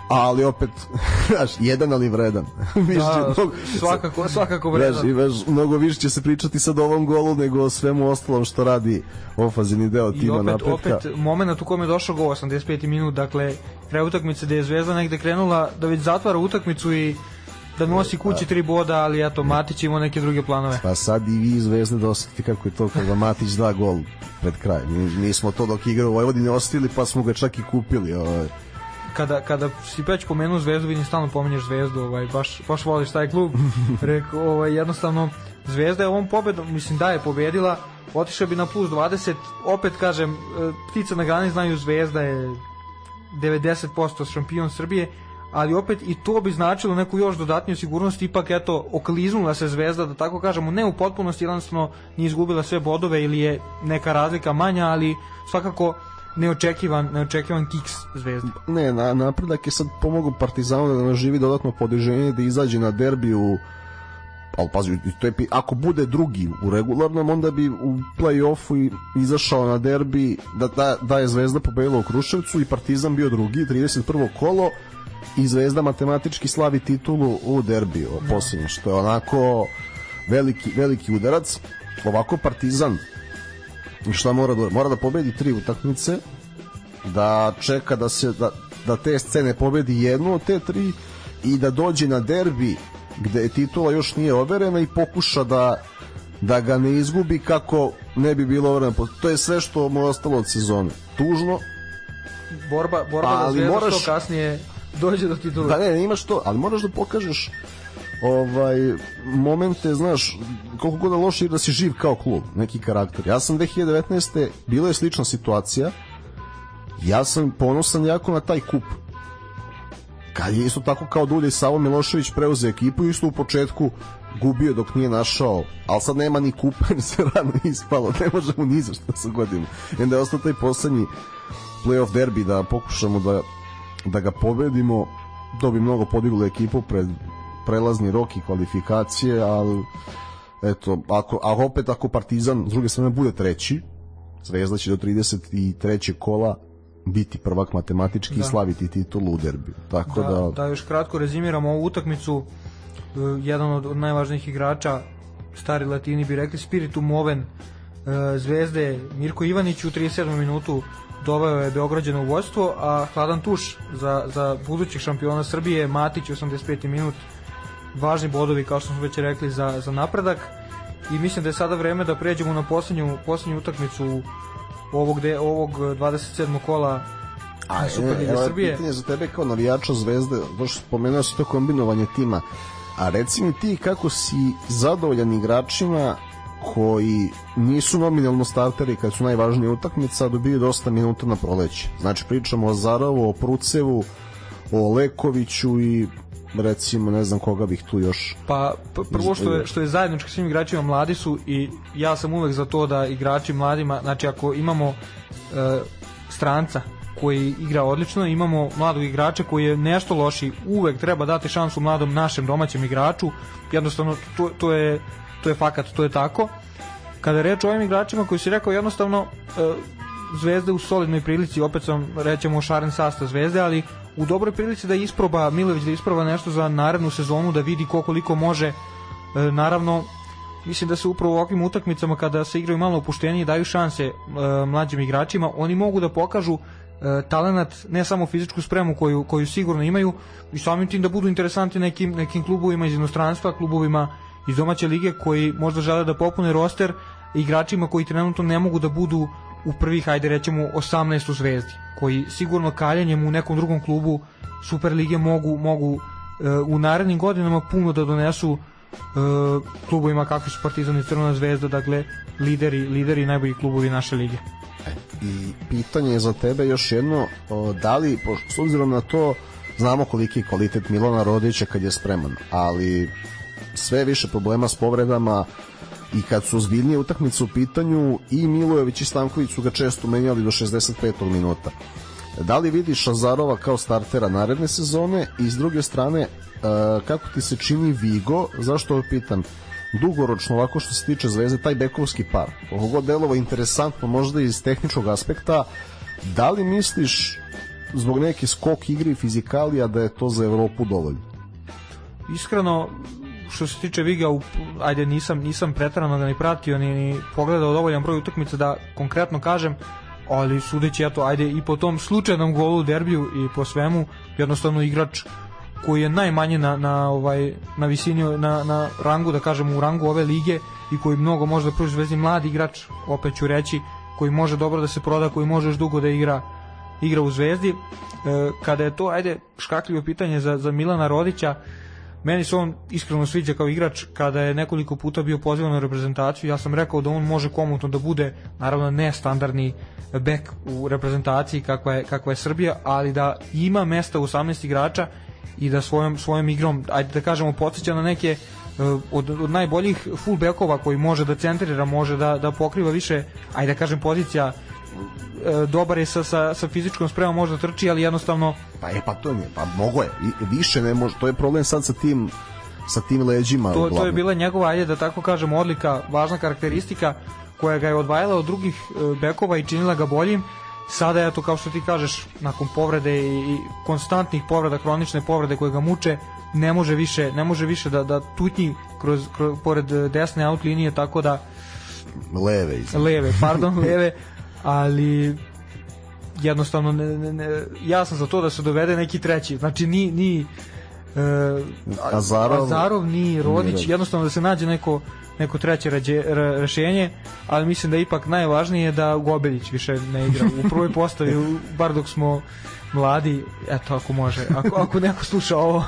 ali opet znaš, jedan ali vredan da, mnogo, svakako, svakako vredan znaš, veš, mnogo više će se pričati sad o ovom golu nego o svemu ostalom što radi ofazini deo tima I opet, napretka. opet moment u kome je došao gol 85. minut dakle kraj utakmice gde je Zvezda negde krenula da već zatvara utakmicu i da nosi kući tri boda, ali eto, Matić ima neke druge planove. Pa sad i vi iz Zvezde da osjetite kako je to kada Matić da gol pred kraj. Mi, mi smo to dok igra u Vojvodini ostili, pa smo ga čak i kupili. Ovaj kada, kada si već pomenuo Zvezdu, vidim stalno pominješ Zvezdu, ovaj, baš, baš voliš taj klub. Rekao, ovaj, jednostavno, Zvezda je ovom pobedom, mislim da je pobedila, otišao bi na plus 20, opet kažem, e, ptica na grani znaju Zvezda je 90% šampion Srbije, ali opet i to bi značilo neku još dodatniju sigurnost, ipak eto, okliznula se Zvezda, da tako kažemo, ne u potpunosti, jednostavno nije izgubila sve bodove ili je neka razlika manja, ali svakako neočekivan, neočekivan kiks zvezdi. Ne, na, napredak je sad pomogao Partizanu da naživi dodatno podiženje, da izađe na derbiju ali pazi, to je, ako bude drugi u regularnom, onda bi u play-offu izašao na derbi da, da, da je Zvezda pobedila u Kruševcu i Partizan bio drugi, 31. kolo i Zvezda matematički slavi titulu u derbiju, no. posljednje, što je onako veliki, veliki udarac. Ovako Partizan šta mora da mora da pobedi tri utakmice da čeka da se da, da te scene pobedi jednu od te tri i da dođe na derbi gde titula još nije overena i pokuša da da ga ne izgubi kako ne bi bilo overena. To je sve što mu je ostalo od sezone. Tužno. Borba, borba da ali da moraš, što kasnije dođe do titula. Da ne imaš to, ali moraš da pokažeš ovaj momente, znaš, koliko god da loše da si živ kao klub, neki karakter. Ja sam 2019. bila je slična situacija. Ja sam ponosan jako na taj kup. Kad je isto tako kao Dulje Savo Milošević preuzeo ekipu, isto u početku gubio dok nije našao, ali sad nema ni kupa, jer se rano ispalo, ne možemo ni za što sa godinu. I onda je ostao taj poslednji playoff derbi da pokušamo da, da ga pobedimo, to bi mnogo podiglo ekipu pred prelazni rok i kvalifikacije, ali eto, ako, a opet ako Partizan s druge strane bude treći, Zvezda će do 33. kola biti prvak matematički da. i slaviti titulu u derbiju. Tako da, da, da još kratko rezimiramo ovu utakmicu. E, jedan od najvažnijih igrača, stari latini bi rekli, Spiritu Moven e, Zvezde Mirko Ivanić u 37. minutu doveo je Beograđano u vojstvo, a hladan tuš za, za budućih šampiona Srbije Matić 85. minut važni bodovi kao što smo već rekli za, za napredak i mislim da je sada vreme da pređemo na poslednju, poslednju utakmicu ovog, de, ovog 27. kola A, Superlige evo, Srbije. pitanje za tebe kao navijača Zvezde, došlo spomenuo si to kombinovanje tima, a reci mi ti kako si zadovoljan igračima koji nisu nominalno starteri kad su najvažnije utakmice, a dobiju dosta minuta na proleće. Znači pričamo o Zarovu, o Prucevu, o Lekoviću i recimo ne znam koga bih tu još Pa prvo što je što je zajedničko svim igračima mladi su i ja sam uvek za to da igrači mladima, znači ako imamo e, stranca koji igra odlično, imamo mladog igrača koji je nešto loši, uvek treba dati šansu mladom našem domaćem igraču. Jednostavno to, to je to je fakat, to je tako. Kada je reč o ovim igračima koji si rekao jednostavno e, Zvezda u solidnoj prilici, opet sam rećemo šaren sastav Zvezde, ali u dobroj prilici da isproba Milović da isproba nešto za narednu sezonu, da vidi ko koliko može. E, naravno, mislim da se upravo u ovakvim utakmicama kada se igraju malo opuštenije daju šanse e, mlađim igračima, oni mogu da pokažu e, talenat, ne samo fizičku spremu koju, koju sigurno imaju i samim tim da budu interesanti nekim, nekim klubovima iz inostranstva, klubovima iz domaće lige koji možda žele da popune roster igračima koji trenutno ne mogu da budu u prvih, ajde rećemo, 18 u zvezdi, koji sigurno kaljanjem u nekom drugom klubu Super lige mogu, mogu e, u narednim godinama puno da donesu e, klubovima kakvi su Partizan i Crvena zvezda, dakle lideri, lideri najbolji klubovi naše lige. I pitanje je za tebe još jedno, da li, s obzirom na to, znamo koliki je kvalitet Milana Rodića kad je spreman, ali sve više problema s povredama i kad su ozbiljnije utakmice u pitanju i Milojević i Stanković su ga često menjali do 65. minuta. Da li vidiš Azarova kao startera naredne sezone i s druge strane e, kako ti se čini Vigo, zašto ovo pitam, dugoročno ovako što se tiče Zvezde, taj bekovski par, koliko god delovo interesantno možda iz tehničkog aspekta, da li misliš zbog neke skok igre i fizikalija da je to za Evropu dovoljno? Iskreno, što se tiče Viga, ajde nisam nisam preterano ga ni pratio ni, ni pogledao dovoljan broj utakmica da konkretno kažem, ali sudeći eto ajde i po tom slučajnom golu derbiju i po svemu jednostavno igrač koji je najmanje na, na ovaj na visini na, na rangu da kažemo u rangu ove lige i koji mnogo može da pruži zvezdi mladi igrač opet ću reći koji može dobro da se proda koji može još dugo da igra igra u Zvezdi. E, kada je to, ajde, škakljivo pitanje za, za Milana Rodića, meni se on iskreno sviđa kao igrač kada je nekoliko puta bio pozivan na reprezentaciju. Ja sam rekao da on može komotno da bude, naravno ne standardni bek u reprezentaciji kakva je, kakva je Srbija, ali da ima mesta u 18 igrača i da svojom, svojom igrom, ajde da kažemo, podsjeća na neke e, od, od najboljih full bekova koji može da centrira, može da, da pokriva više, ajde da kažem, pozicija dobar je sa, sa, sa fizičkom spremom, može da trči, ali jednostavno Pa je, pa to je, pa mogo je, I- više ne može, to je problem sad sa tim sa tim leđima to, to je uglavnom. bila njegova, ajde da tako kažemo, odlika, važna karakteristika koja ga je odvajala od drugih e, bekova i činila ga boljim. Sada je to kao što ti kažeš, nakon povrede i, konstantnih povreda, hronične povrede koje ga muče, ne može više, ne može više da da tutnji kroz, kroz pored e, desne out linije tako da leve iz leve, pardon, leve, ali jednostavno ne, ne, ne, ja sam za to da se dovede neki treći. Znači ni ni e, Azarov- Azarov ni Rodić, jednostavno da se nađe neko neko treće rađe, ra, rešenje, ali mislim da je ipak najvažnije da Gobelić više ne igra. U prvoj postavi, bar dok smo mladi, eto ako može, ako, ako neko sluša ovo,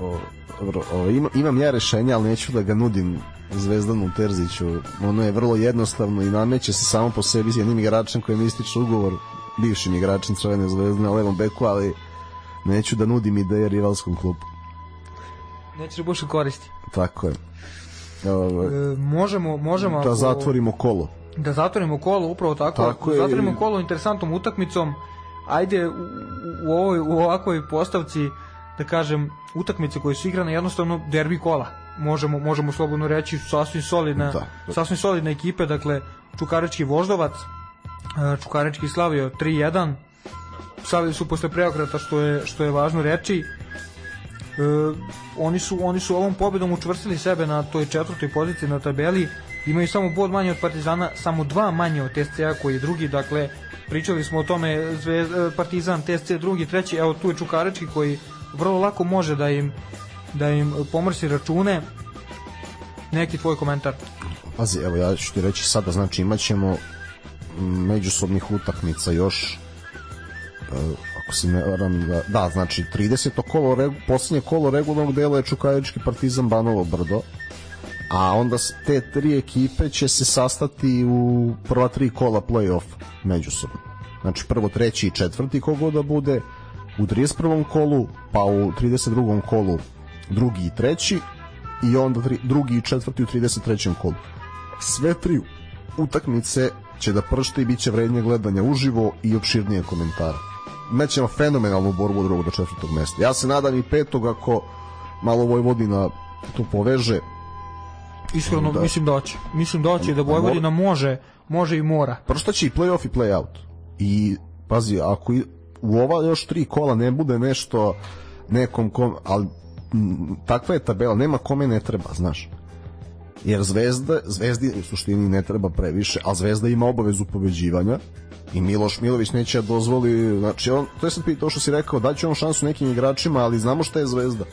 o, dobro, o, ima, imam ja rešenje, ali neću da ga nudim Zvezdanu Terziću. Ono je vrlo jednostavno i nameće se samo po sebi s jednim igračem kojem ističe ugovor, bivšim igračem Crvene zvezde na levom beku, ali neću da nudim ideje rivalskom klubu. neće da budeš u koristi. Tako je. O, E, možemo, možemo da ako- zatvorimo kolo. da zatvorimo kolo upravo tako, Tako da je. zatvorimo kolo interesantnom utakmicom ajde u, u, u ovoj u ovakvoj postavci da kažem utakmice koje su igrane jednostavno derbi kola. Možemo možemo slobodno reći sasvim solidna Da, da. sasvim solidna ekipe dakle Čukarički Voždovac e, Čukarički slavio 3-1 slavili su posle preokreta što je što je važno reći. E, oni su oni su ovom pobedom učvrstili sebe na toj četvrtoj poziciji na tabeli. Imaju samo bod manje od Partizana samo dva manje od TSC-a koji je drugi. Dakle pričali smo o tome Zvezd, e, Partizan, TSC drugi, treći. Evo tu je Čukarički koji vrlo lako može da im da im pomrsi račune neki tvoj komentar Pazi, evo ja ću ti reći sada, znači imat ćemo mm, međusobnih utakmica još ako se ne varam da, da znači 30. kolo regu, poslednje kolo regularnog dela je Čukarički Partizan Banovo Brdo a onda te tri ekipe će se sastati u prva tri kola play-off međusobno znači prvo treći i četvrti kogo da bude u 31. kolu pa u 32. kolu drugi i treći i onda tri, drugi i četvrti u 33. kolu sve tri utakmice će da pršte i bit će vrednije gledanja uživo i opširnije komentara mećemo fenomenalnu borbu od drugog do četvrtog mesta. Ja se nadam i petog ako malo Vojvodina to poveže. Iskreno da. mislim da će. Mislim da će da Vojvodina može, može i mora. Prosto će i play-off i play-out. I pazi, ako i, u ova još tri kola ne bude nešto nekom kom, ali takva je tabela, nema kome ne treba, znaš. Jer Zvezda, Zvezdi u suštini ne treba previše, a Zvezda ima obavezu pobeđivanja i Miloš Milović neće da dozvoli, znači on, to je sad to što si rekao, daće on šansu nekim igračima, ali znamo šta je Zvezda.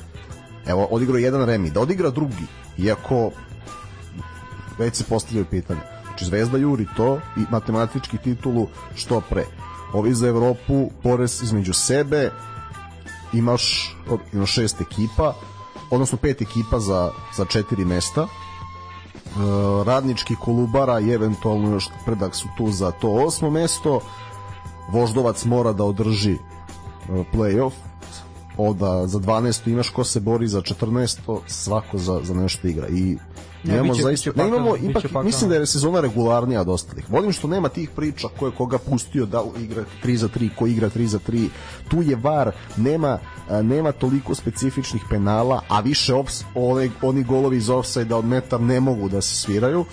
Evo, odigrao jedan remi, da odigra drugi, iako već se postavljaju pitanje. Znači Zvezda juri to i matematički titulu što pre. Ovi za Evropu, porez između sebe, imaš, imaš šest ekipa, odnosno pet ekipa za, za četiri mesta, E, radnički Kolubara i eventualno još predak su tu za to osmo mesto Voždovac mora da održi e, playoff onda za 12. imaš ko se bori za 14. svako za, za nešto igra i Ne, nemamo biće, zaista, biće ne imamo, ipak, mislim da je sezona regularnija od ostalih. Volim što nema tih priča ko je koga pustio da igra 3 za 3, ko igra 3 za 3. Tu je VAR, nema, nema toliko specifičnih penala, a više ops, ove, oni golovi iz offside od metar ne mogu da se sviraju.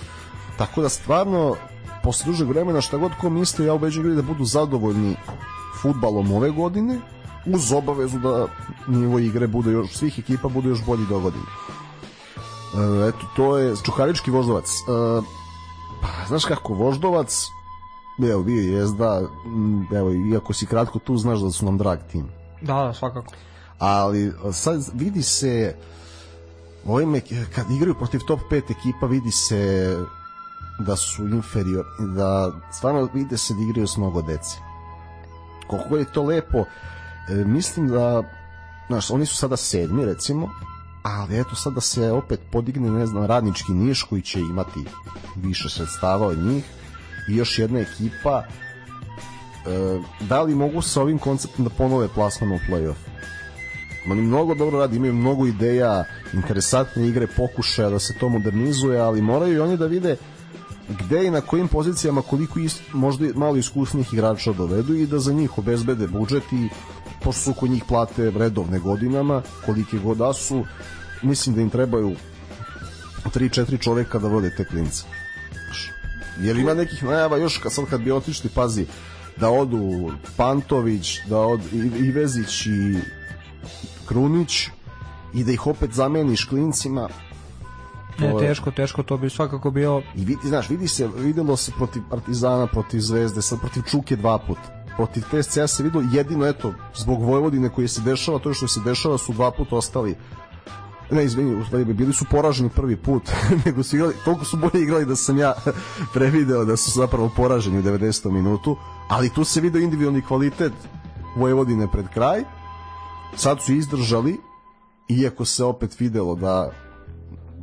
Tako da stvarno, posle dužeg vremena šta god ko misli, ja ubeđujem ljudi da budu zadovoljni futbalom ove godine, uz obavezu da nivo igre bude još, svih ekipa bude još bolji do godine. E, eto, to je Čukarički voždovac. E, pa, znaš kako, voždovac, evo, vidi, jezda, evo, iako si kratko tu, znaš da su nam drag tim. Da, da, svakako. Ali, sad vidi se, ovime, kad igraju protiv top 5 ekipa, vidi se da su inferior, da stvarno vide se da igraju s mnogo dece. Koliko je to lepo, e, mislim da, znaš, oni su sada sedmi, recimo, ali eto sad da se opet podigne ne znam radnički Niš koji će imati više sredstava od njih i još jedna ekipa e, da li mogu sa ovim konceptom da ponove plasman u play-off? Oni mnogo dobro radi, imaju mnogo ideja interesantne igre, pokušaja da se to modernizuje, ali moraju i oni da vide gde i na kojim pozicijama koliko ist, možda malo iskusnih igrača dovedu i da za njih obezbede budžet i pošto su kod njih plate redovne godinama, kolike god da su, mislim da im trebaju 3-4 čoveka da vode te klince. Jer ima nekih najava još kad, sad kad bi otišli, pazi, da odu Pantović, da od Ivezić i Krunić i da ih opet zameniš klincima Ne, teško, teško, to bi svakako bio... I vidi, znaš, vidi se, videlo se protiv Partizana, protiv Zvezde, sad protiv Čuke dva put. Protiv TSC se videlo jedino, eto, zbog Vojvodine koji se dešava, to što se dešava su dva put ostali ne izvini, u stvari bili su poraženi prvi put, nego su igrali, toliko su bolje igrali da sam ja prevideo da su zapravo poraženi u 90. minutu, ali tu se video individualni kvalitet Vojvodine pred kraj, sad su izdržali, iako se opet videlo da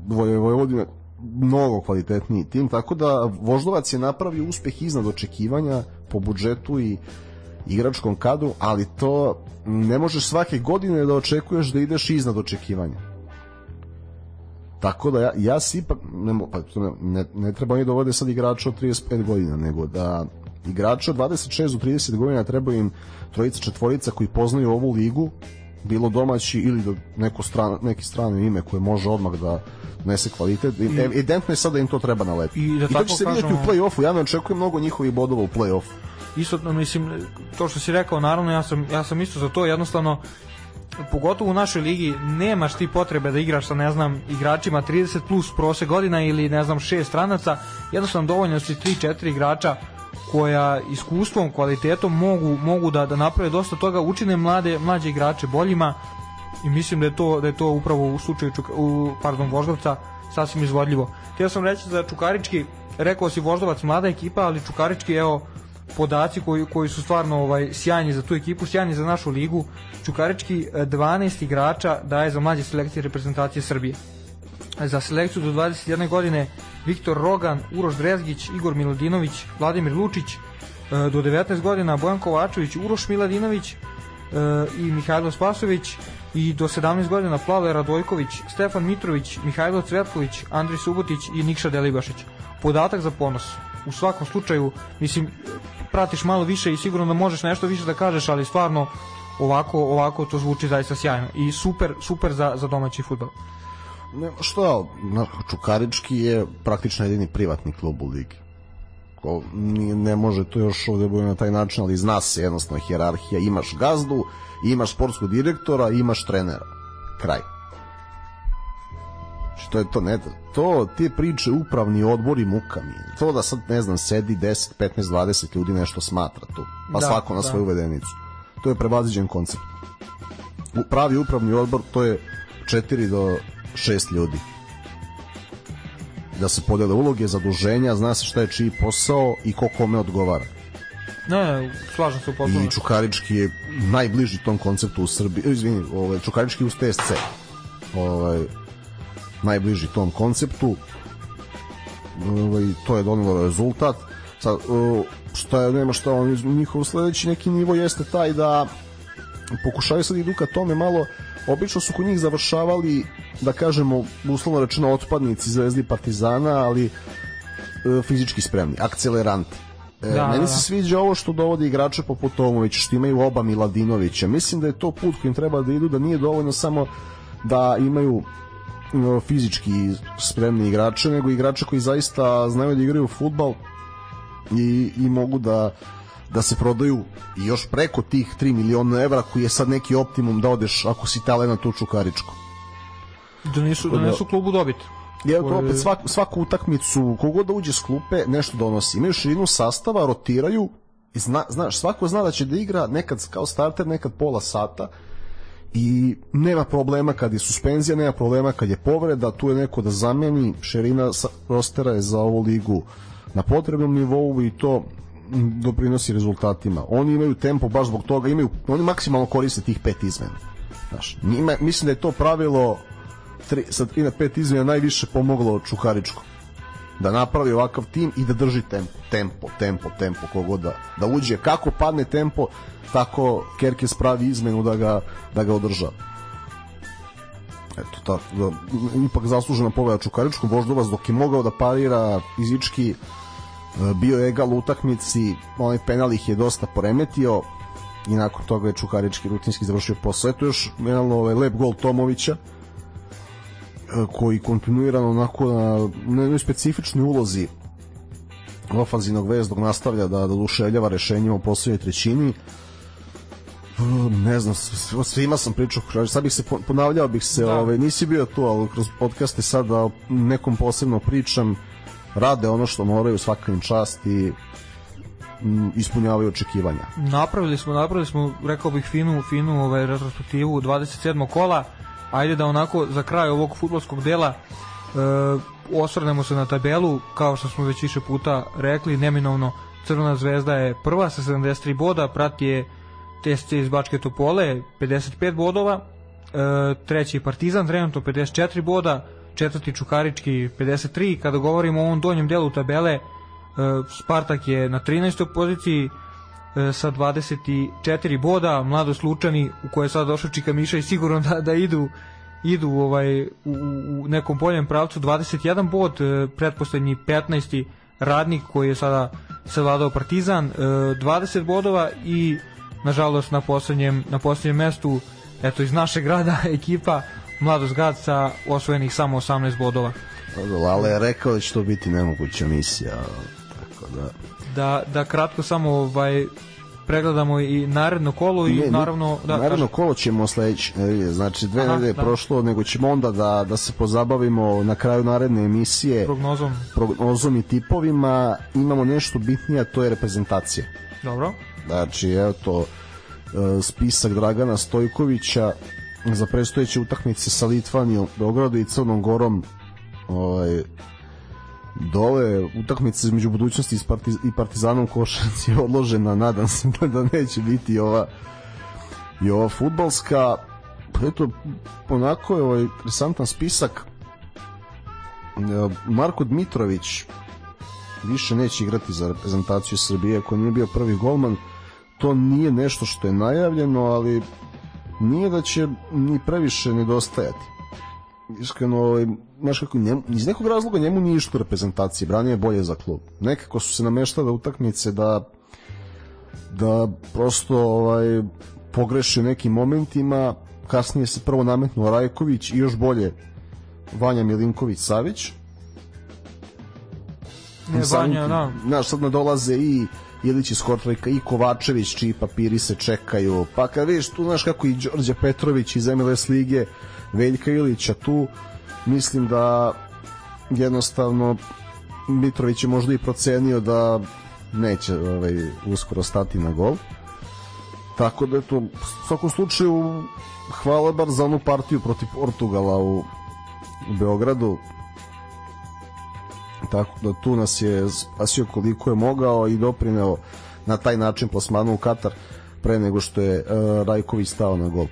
Vojvodina mnogo kvalitetniji tim, tako da Voždovac je napravio uspeh iznad očekivanja po budžetu i igračkom kadru, ali to ne možeš svake godine da očekuješ da ideš iznad očekivanja Tako da ja, ja si ipak, ne, pa, ne, ne treba oni dovode sad igrača od 35 godina, nego da igrača od 26 do 30 godina treba im trojica, četvorica koji poznaju ovu ligu, bilo domaći ili do neko strano, neki strano ime koje može odmah da nese kvalitet. I, Evidentno je sad da im to treba nalepiti. I, da I to će se vidjeti u play-offu. Ja ne očekujem mnogo njihovih bodova u play-offu. Isto, mislim, to što si rekao, naravno, ja sam, ja sam isto za to, jednostavno, pogotovo u našoj ligi nemaš ti potrebe da igraš sa ne znam igračima 30 plus prose godina ili ne znam šest stranaca jednostavno dovoljno su 3-4 igrača koja iskustvom, kvalitetom mogu, mogu da, da naprave dosta toga, učine mlade, mlađe igrače boljima i mislim da je to, da je to upravo u slučaju Čuka, u, pardon, Voždovca sasvim izvodljivo. Htio sam reći za Čukarički, rekao si Voždovac mlada ekipa, ali Čukarički evo podaci koji, koji su stvarno ovaj sjajni za tu ekipu, sjajni za našu ligu. Čukarički 12 e, igrača daje za mlađe selekcije reprezentacije Srbije. Za selekciju do 21 godine Viktor Rogan, Uroš Drezgić, Igor Miladinović, Vladimir Lučić, e, do 19 godina Bojan Kovačević, Uroš Miladinović i Mihajlo Spasović i do 17 godina Plavle Radojković, Stefan Mitrović, Mihajlo Cvetković, Andri Subotić i Nikša Delibašić. Podatak za ponos. U svakom slučaju, mislim, pratiš malo više i sigurno da možeš nešto više da kažeš, ali stvarno ovako, ovako to zvuči zaista sjajno i super, super za, za domaći futbol. Ne, što, Čukarički je praktično jedini privatni klub u ligi. Ko, ne može to još ovde bude na taj način, ali zna se jednostavno hjerarhija. Imaš gazdu, imaš sportskog direktora, imaš trenera. Kraj. Što je to, ne, to, te priče upravni odbor i muka mi. To da sad, ne znam, sedi 10, 15, 20 ljudi nešto smatra tu. Pa da, svako na da. svoju vedenicu. To je prevaziđen koncept. Pravi upravni odbor, to je 4 do 6 ljudi da se podele uloge, zaduženja, zna se šta je čiji posao i ko kome odgovara. Ne, ne, slažem se u potpuno. I Čukarički je najbliži tom konceptu u Srbiji. Izvini, ovaj, Čukarički uz TSC. Ovaj, najbliži tom konceptu. Ovaj, to je donelo rezultat. Sad, šta je, nema šta, on, njihov sledeći neki nivo jeste taj da pokušaju sad idu ka tome malo obično su kod njih završavali da kažemo uslovno rečeno otpadnici Zvezdi Partizana ali e, fizički spremni, akceleranti E, da, meni da, se da. sviđa ovo što dovodi igrače poput Tomovića, što imaju oba Miladinovića. Mislim da je to put kojim treba da idu, da nije dovoljno samo da imaju fizički spremni igrače, nego igrače koji zaista znaju da igraju futbal i, i mogu da da se prodaju i još preko tih 3 miliona evra koji je sad neki optimum da odeš ako si talent u Čukaričku. Da nisu, da nisu klubu dobiti. Ja to opet svaku, svaku utakmicu, kogod da uđe s klupe, nešto donosi. Imaju širinu sastava, rotiraju, i zna, znaš, svako zna da će da igra nekad kao starter, nekad pola sata, i nema problema kad je suspenzija, nema problema kad je povreda, tu je neko da zameni, širina rostera je za ovu ligu na potrebnom nivou i to doprinosi rezultatima. Oni imaju tempo baš zbog toga, imaju, oni maksimalno koriste tih pet izmena. Znaš, njima, mislim da je to pravilo tri, sa 3 na 5 izmena najviše pomoglo Čukaričko da napravi ovakav tim i da drži tempo, tempo, tempo, tempo kogod da, da uđe. Kako padne tempo, tako Kerkes pravi izmenu da ga, da ga održa. Eto, tako, da, ipak zaslužena pobeda Čukaričkom, Voždovac dok je mogao da parira fizički, e, bio egal u utakmici, onaj penal ih je dosta poremetio i nakon toga je Čukarički rutinski završio posao. Eto još jedan ovaj, lep gol Tomovića, koji kontinuirano onako na, na jednoj specifičnoj ulozi ofanzivnog vezdog nastavlja da, da dušeljava rešenjima u poslednjoj trećini ne znam, svima sam pričao, sad bih se ponavljao bih se, da. ovaj, nisi bio tu, ali kroz podcaste sad da nekom posebno pričam, rade ono što moraju svakim čast i ispunjavaju očekivanja. Napravili smo, napravili smo, rekao bih finu, finu ovaj retrospektivu 27. kola ajde da onako za kraj ovog futbolskog dela e, osvrnemo se na tabelu, kao što smo već više puta rekli, neminovno Crvena zvezda je prva sa 73 boda, prati je TSC iz Bačke Topole 55 bodova, e, treći Partizan trenutno 54 boda, četvrti Čukarički 53, kada govorimo o ovom donjem delu tabele, e, Spartak je na 13. poziciji, sa 24 boda, mladost Lučani u koje je sad došao Čika Miša i sigurno da, da idu idu ovaj u, u nekom boljem pravcu 21 bod, e, pretposlednji 15. radnik koji je sada savladao Partizan 20 e, bodova i nažalost na poslednjem na poslednjem mestu eto iz našeg grada ekipa Mladost Grad sa osvojenih samo 18 bodova. Lale je rekao da će to biti nemoguća misija tako da da, da kratko samo ovaj pregledamo i naredno kolo i ne, naravno da naredno kolo ćemo sledeće nedelje znači dve nedelje da. prošlo nego ćemo onda da da se pozabavimo na kraju naredne emisije prognozom. prognozom i tipovima. Imamo nešto bitnije to je reprezentacija. Dobro. Znači evo to e, spisak Dragana Stojkovića za predstojeće utakmice sa Litvanijom, Beogradom i Crnom Gorom ovaj dole utakmica između budućnosti i Partizanom Košarci je odložena nadam se da, da neće biti ova i ova futbalska. Eto onako je ovaj interesantan spisak. Marko Dmitrović više neće igrati za reprezentaciju Srbije ako nije bio prvi golman. To nije nešto što je najavljeno ali nije da će ni previše nedostajati iskreno, ovaj, znaš kako, njemu, iz nekog razloga njemu nije išlo reprezentacije, branio je bolje za klub. Nekako su se nameštale utakmice da da prosto ovaj, pogreši u nekim momentima, kasnije se prvo nametnuo Rajković i još bolje Vanja Milinković-Savić. Ne, Vanja, da. Znaš, sad dolaze i Ilić iz Kortrojka i Kovačević, čiji papiri se čekaju. Pa kad vidiš tu, znaš kako i Đorđe Petrović iz MLS lige, Veljka Ilića tu, mislim da jednostavno Mitrović je možda i procenio da neće ovaj, uskoro stati na gol. Tako da je to, u svakom slučaju, hvala bar za onu partiju protiv Portugala u, u Beogradu. Tako da tu nas je spasio koliko je mogao i doprineo na taj način plasmanu u Katar pre nego što je uh, Rajković stao na gol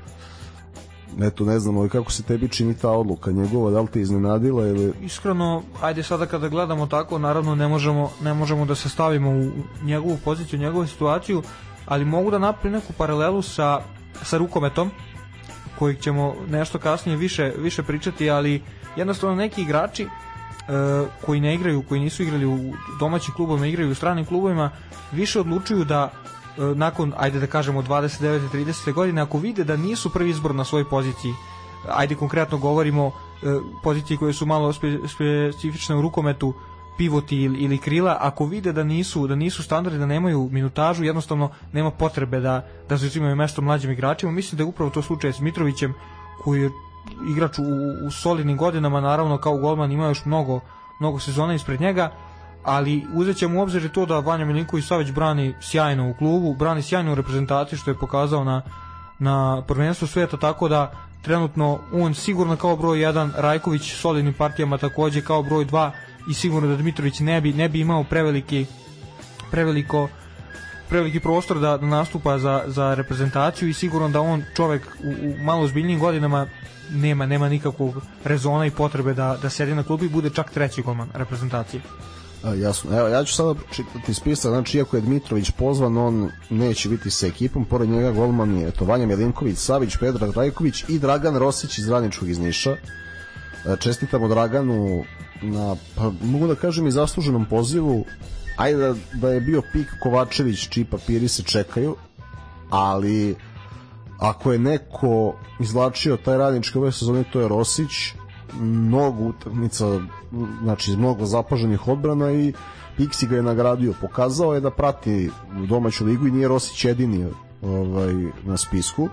eto ne znam, ali kako se tebi čini ta odluka? Njegova, da li te iznenadila ili... Iskreno, ajde sada kada gledamo tako, naravno ne možemo, ne možemo da se stavimo u njegovu poziciju, njegovu situaciju, ali mogu da napravim neku paralelu sa, sa rukometom, kojih ćemo nešto kasnije više, više pričati, ali jednostavno neki igrači e, koji ne igraju, koji nisu igrali u domaćim klubovima, igraju u stranim klubovima, više odlučuju da nakon, ajde da kažemo 29. 30. godine, ako vide da nisu prvi izbor na svojoj poziciji, ajde konkretno govorimo e, pozicije koje su malo spe, specifične u rukometu, pivoti ili, ili krila, ako vide da nisu da nisu standardi, da nemaju minutažu, jednostavno nema potrebe da da se uzimaju mesto mlađim igračima. Mislim da je upravo to slučaj s Mitrovićem koji je igrač u, u solidnim godinama, naravno kao golman ima još mnogo mnogo sezona ispred njega ali uzet ćemo u obzir to da Vanja Milinković Savić brani sjajno u klubu, brani sjajno u reprezentaciji što je pokazao na, na prvenstvu sveta, tako da trenutno on sigurno kao broj 1, Rajković solidnim partijama takođe kao broj 2 i sigurno da Dmitrović ne bi, ne bi imao preveliki preveliko preveliki prostor da, da nastupa za, za reprezentaciju i sigurno da on čovek u, u malo zbiljnijim godinama nema nema nikakvog rezona i potrebe da, da sedi na klubu i bude čak treći golman reprezentacije. A, jasno. Evo, ja ću sada čitati spisak, znači iako je Dmitrović pozvan, on neće biti sa ekipom, pored njega golman je to Vanja Milinković, Savić, Pedra Drajković i Dragan Rosić iz Radničkog iz Niša. E, čestitamo Draganu na, pa mogu da kažem i zasluženom pozivu, ajde da, da je bio pik Kovačević, čiji papiri se čekaju, ali ako je neko izlačio taj radnički ove sezone, to je Rosić, mnogo utakmica, znači mnogo zapaženih odbrana i Pixi ga je nagradio. Pokazao je da prati domaću ligu i nije Rosić jedini ovaj, na spisku.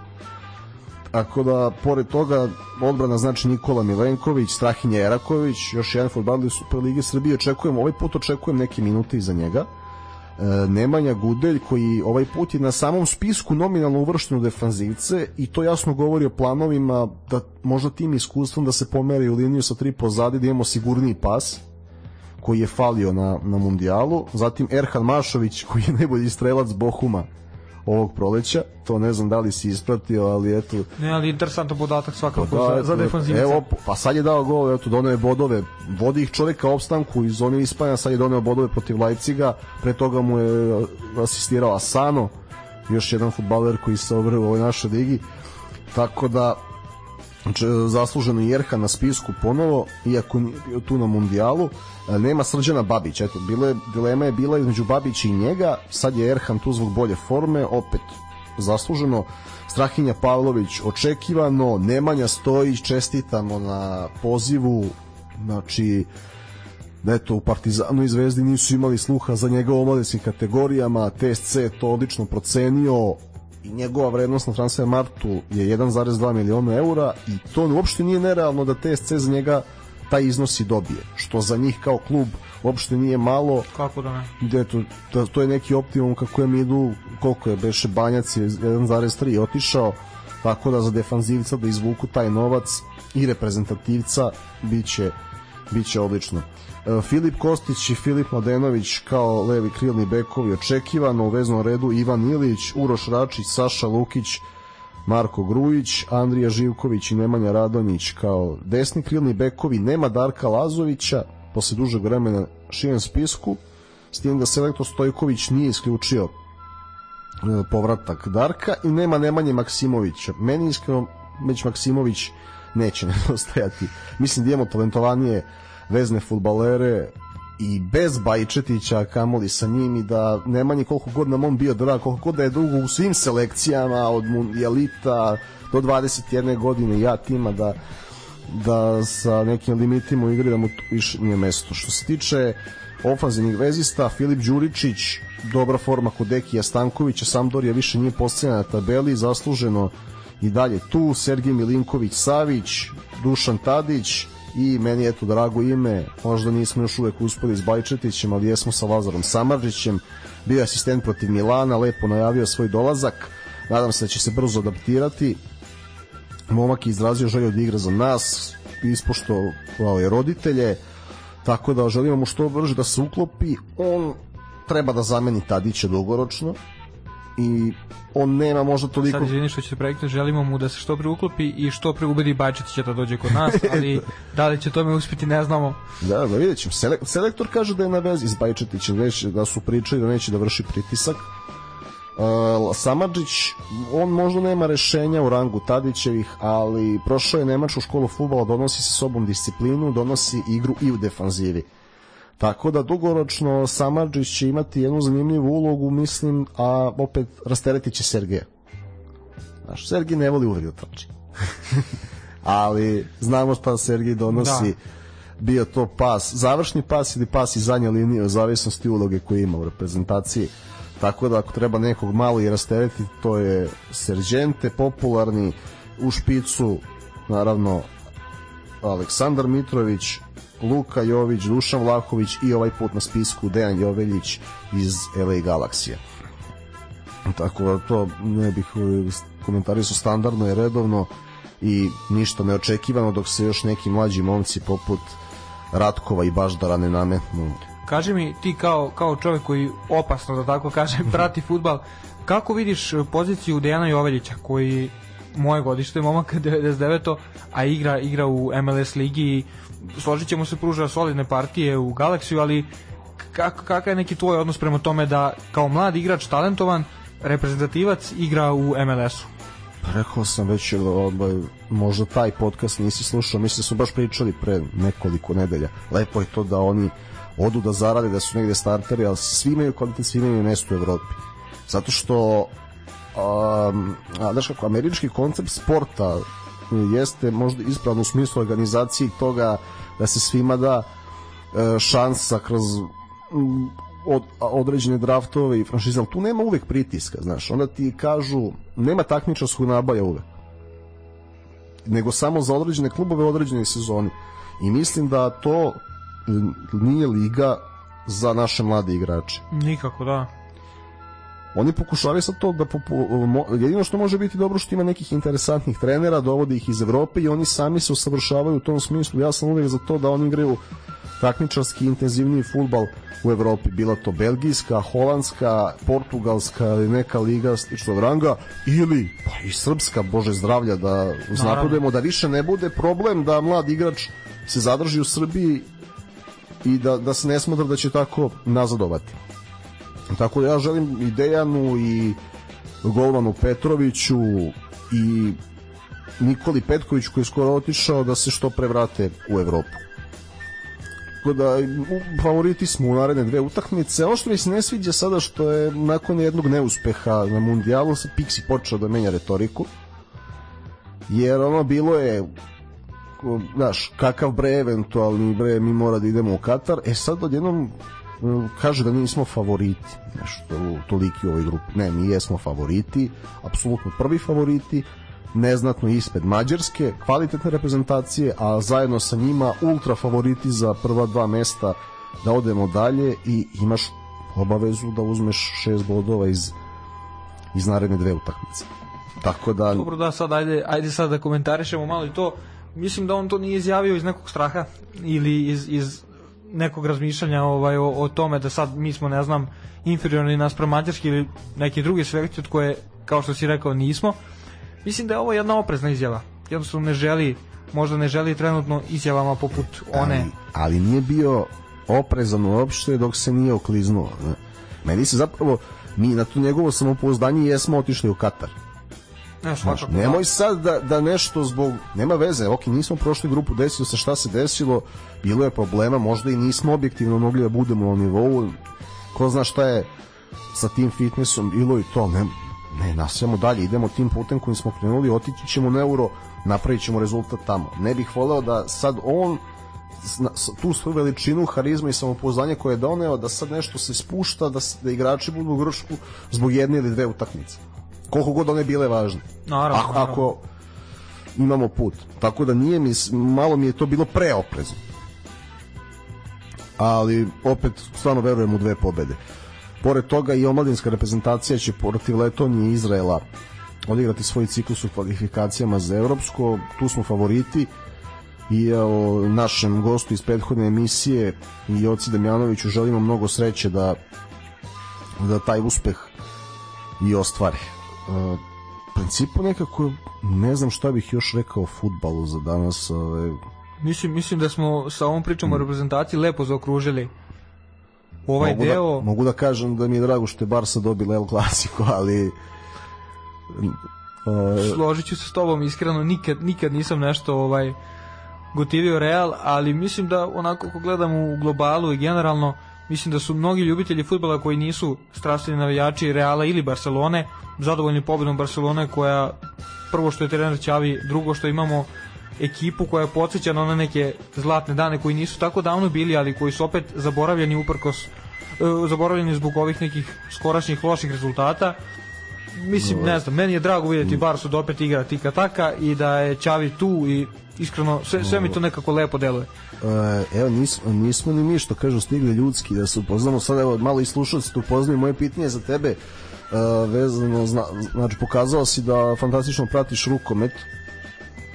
Tako da, pored toga, odbrana znači Nikola Milenković, Strahinja Eraković, još jedan futbaler Superlige Srbije, očekujem, ovaj put očekujem neke minute iza njega. E, Nemanja Gudelj koji ovaj put je na samom spisku nominalno uvršten u defanzivce i to jasno govori o planovima da možda tim iskustvom da se pomeri u liniju sa tri pozadi da imamo sigurniji pas koji je falio na, na mundijalu. Zatim Erhan Mašović koji je najbolji strelac Bohuma ovog proleća, to ne znam da li si ispratio, ali eto... Ne, ali interesantan podatak svakako pa da, za, za defanzivca. Evo, pa sad je dao gol, eto, doneo je bodove, vodi ih čovjeka opstanku iz zone Ispanja, sad je doneo bodove protiv Leipziga, pre toga mu je asistirao Asano, još jedan futbaler koji se obrao u ovoj našoj ligi, tako da zasluženo Jerha na spisku ponovo, iako nije bio tu na mundijalu. E, nema Srđana Babić, eto, bile, dilema je bila između Babića i njega, sad je Erhan tu zbog bolje forme, opet zasluženo. Strahinja Pavlović očekivano, Nemanja Stojić, čestitamo na pozivu, znači, da eto u Partizanu i Zvezdi nisu imali sluha za njega u omladinskim kategorijama, TSC je to odlično procenio, i njegova vrednost na transfer martu je 1,2 miliona eura i to uopšte nije nerealno da TSC za njega taj iznos i dobije, što za njih kao klub uopšte nije malo. Kako da ne? De, to, to, to je neki optimum kako je idu, koliko je Beše Banjac je 1,3 otišao, tako da za defanzivca da izvuku taj novac i reprezentativca biće biće odlično. E, Filip Kostić i Filip Mladenović kao levi krilni bekovi očekivano u veznom redu Ivan Ilić, Uroš Račić, Saša Lukić, Marko Grujić, Andrija Živković i Nemanja Radonjić kao desni krilni bekovi, nema Darka Lazovića posle dužeg vremena širen spisku, s tim da selektor Stojković nije isključio e, povratak Darka i nema Nemanje Maksimovića. Meni iskreno Meć Maksimović neće nedostajati. Mislim da imamo talentovanije vezne futbalere i bez Bajčetića kamoli sa njim i da Nemanje koliko god nam on bio drag, koliko god da je dugo u svim selekcijama od mundijalita do 21. godine ja tima da da sa nekim limitima u igri da mu više nije mesto. Što se tiče ofanzivnih vezista, Filip Đuričić, dobra forma kod Dekija Stankovića, Sampdoria više nije postavljena na tabeli, zasluženo i dalje tu, Sergij Milinković Savić, Dušan Tadić i meni je to drago ime, možda nismo još uvek uspeli s Bajčetićem, ali jesmo sa Lazarom Samarđićem, bio je asistent protiv Milana, lepo najavio svoj dolazak, nadam se da će se brzo adaptirati, momak je izrazio želju da igra za nas, ispoštovao je roditelje, tako da želimo mu što brže da se uklopi, on treba da zameni Tadića dugoročno i on nema možda toliko... Sad izvini što će se prekti, želimo mu da se što pre uklopi i što pre ubedi Bajčetića da dođe kod nas, ali da li će tome uspeti ne znamo. Da, da vidjet ćemo. selektor kaže da je na vezi s Bajčetićem, već da su pričali da neće da vrši pritisak, Uh, Samadžić, on možda nema rešenja u rangu Tadićevih, ali prošao je Nemačku školu futbola, donosi sa sobom disciplinu, donosi igru i u defanzivi. Tako da dugoročno Samadžić će imati jednu zanimljivu ulogu, mislim, a opet rasteretit će Sergeja. Znaš, Sergij ne voli uvijek da trči. ali znamo šta Sergij donosi. Da. Bio to pas, završni pas ili pas iz zadnje linije, u zavisnosti uloge koje ima u reprezentaciji tako da ako treba nekog malo i rasteretiti to je Serđente popularni u špicu naravno Aleksandar Mitrović Luka Jović, Dušan Vlahović i ovaj put na spisku Dejan Joveljić iz LA Galaxija tako da to ne bih komentari su standardno i redovno i ništa neočekivano dok se još neki mlađi momci poput Ratkova i Baždara ne nametnu Kaži mi ti kao, kao čovjek koji opasno da tako kažem prati futbal, kako vidiš poziciju Dejana Joveljića koji moje godište, momak 99. a igra igra u MLS ligi i složit ćemo se pruža solidne partije u Galaksiju, ali kak, kakav je neki tvoj odnos prema tome da kao mlad igrač talentovan reprezentativac igra u MLS-u? Pa rekao sam već, ovaj, možda taj podcast nisi slušao, mislim da su baš pričali pre nekoliko nedelja. Lepo je to da oni odu da zarade, da su negde starteri, ali svi imaju kvalitet, svi imaju mesto u Evropi. Zato što um, a, znaš kako, američki koncept sporta jeste možda ispravno u smislu organizacije toga da se svima da e, šansa kroz od, određene draftove i franšize, ali tu nema uvek pritiska, znaš, onda ti kažu nema takmičarskog nabaja uvek nego samo za određene klubove u određenoj sezoni i mislim da to nije liga za naše mlade igrače. Nikako, da. Oni pokušavaju sad to da popu, jedino što može biti dobro što ima nekih interesantnih trenera, dovode ih iz Evrope i oni sami se usavršavaju u tom smislu. Ja sam uvijek za to da oni igraju takmičarski intenzivniji futbal u Evropi, bila to belgijska, holandska, portugalska ili neka liga sličnog ranga ili pa i srpska, bože zdravlja da uznapredujemo, da više ne bude problem da mlad igrač se zadrži u Srbiji i da, da se ne smatra da će tako nazadovati. Tako da ja želim i Dejanu i Golmanu Petroviću i Nikoli Petković koji je skoro otišao da se što pre vrate u Evropu. Tako da favoriti smo u naredne dve utakmice. Ono što mi se ne sviđa sada što je nakon jednog neuspeha na mundijalu se Pixi počeo da menja retoriku. Jer ono bilo je znaš, kakav bre eventualni bre mi mora da idemo u Katar, e sad odjednom kaže da nismo favoriti nešto toliki u ovoj grupi. Ne, mi jesmo favoriti apsolutno prvi favoriti neznatno ispred Mađarske kvalitetne reprezentacije, a zajedno sa njima ultra favoriti za prva dva mesta da odemo dalje i imaš obavezu da uzmeš šest bodova iz, iz naredne dve utakmice. Tako da dobro da sad ajde, ajde sad da komentarišemo malo i to. Mislim da on to nije izjavio iz nekog straha ili iz, iz nekog razmišljanja ovaj, o, o tome da sad mi smo, ne znam, inferiorni naspram Mađarski ili neki drugi selekcije od koje, kao što si rekao, nismo. Mislim da je ovo jedna oprezna izjava. Jednostavno ne želi, možda ne želi trenutno izjavama poput one. Ali, ali nije bio oprezan uopšte dok se nije okliznuo. Meni se zapravo, mi na to njegovo samopouzdanje jesmo otišli u Katar. Ne, Znaš, nemoj sad da, da nešto zbog, nema veze, ok, nismo prošli grupu, desilo se šta se desilo, bilo je problema, možda i nismo objektivno mogli da budemo na nivou, ko zna šta je sa tim fitnessom, bilo i to, ne, ne nasijamo dalje, idemo tim putem kojim smo krenuli, otići ćemo na euro, napravit ćemo rezultat tamo. Ne bih voleo da sad on tu svoju veličinu, harizma i samopouzdanje koje je doneo, da sad nešto se spušta, da, da igrači budu u gršku zbog jedne ili dve utakmice koliko god one bile važne. Naravno, ako, naravno. ako imamo put. Tako da nije mi, malo mi je to bilo preoprezno. Ali opet stvarno verujem u dve pobede. Pored toga i omladinska reprezentacija će protiv Letonije i Izraela odigrati svoj ciklus u kvalifikacijama za Evropsko. Tu smo favoriti i o našem gostu iz prethodne emisije i Joci Damjanoviću želimo mnogo sreće da da taj uspeh i ostvari uh, principu nekako ne znam šta bih još rekao o futbalu za danas. Ove... Mislim, mislim da smo sa ovom pričom mm. o reprezentaciji lepo zaokružili ovaj mogu da- deo. Da, mogu da kažem da mi je drago što je Barsa dobila El Clasico, ali Uh, Složit ću se s tobom, iskreno nikad, nikad nisam nešto ovaj gotivio Real, ali mislim da onako ako gledam u globalu i generalno mislim da su mnogi ljubitelji futbala koji nisu strastveni navijači Reala ili Barcelone zadovoljni pobedom Barcelone koja prvo što je trener Ćavi, drugo što imamo ekipu koja je podsjeća na one neke zlatne dane koji nisu tako davno bili, ali koji su opet zaboravljeni uprkos uh, zaboravljeni zbog ovih nekih skorašnjih loših rezultata. Mislim, ne znam, meni je drago vidjeti Barsu da opet igra tika taka i da je Ćavi tu i iskreno sve, sve mi to nekako lepo deluje. Uh, evo nismo, nismo ni mi što kažu stigli ljudski da se upoznamo. Sad evo malo i slušalci tu upoznaju moje pitanje za tebe uh, vezano zna, znači pokazao si da fantastično pratiš rukomet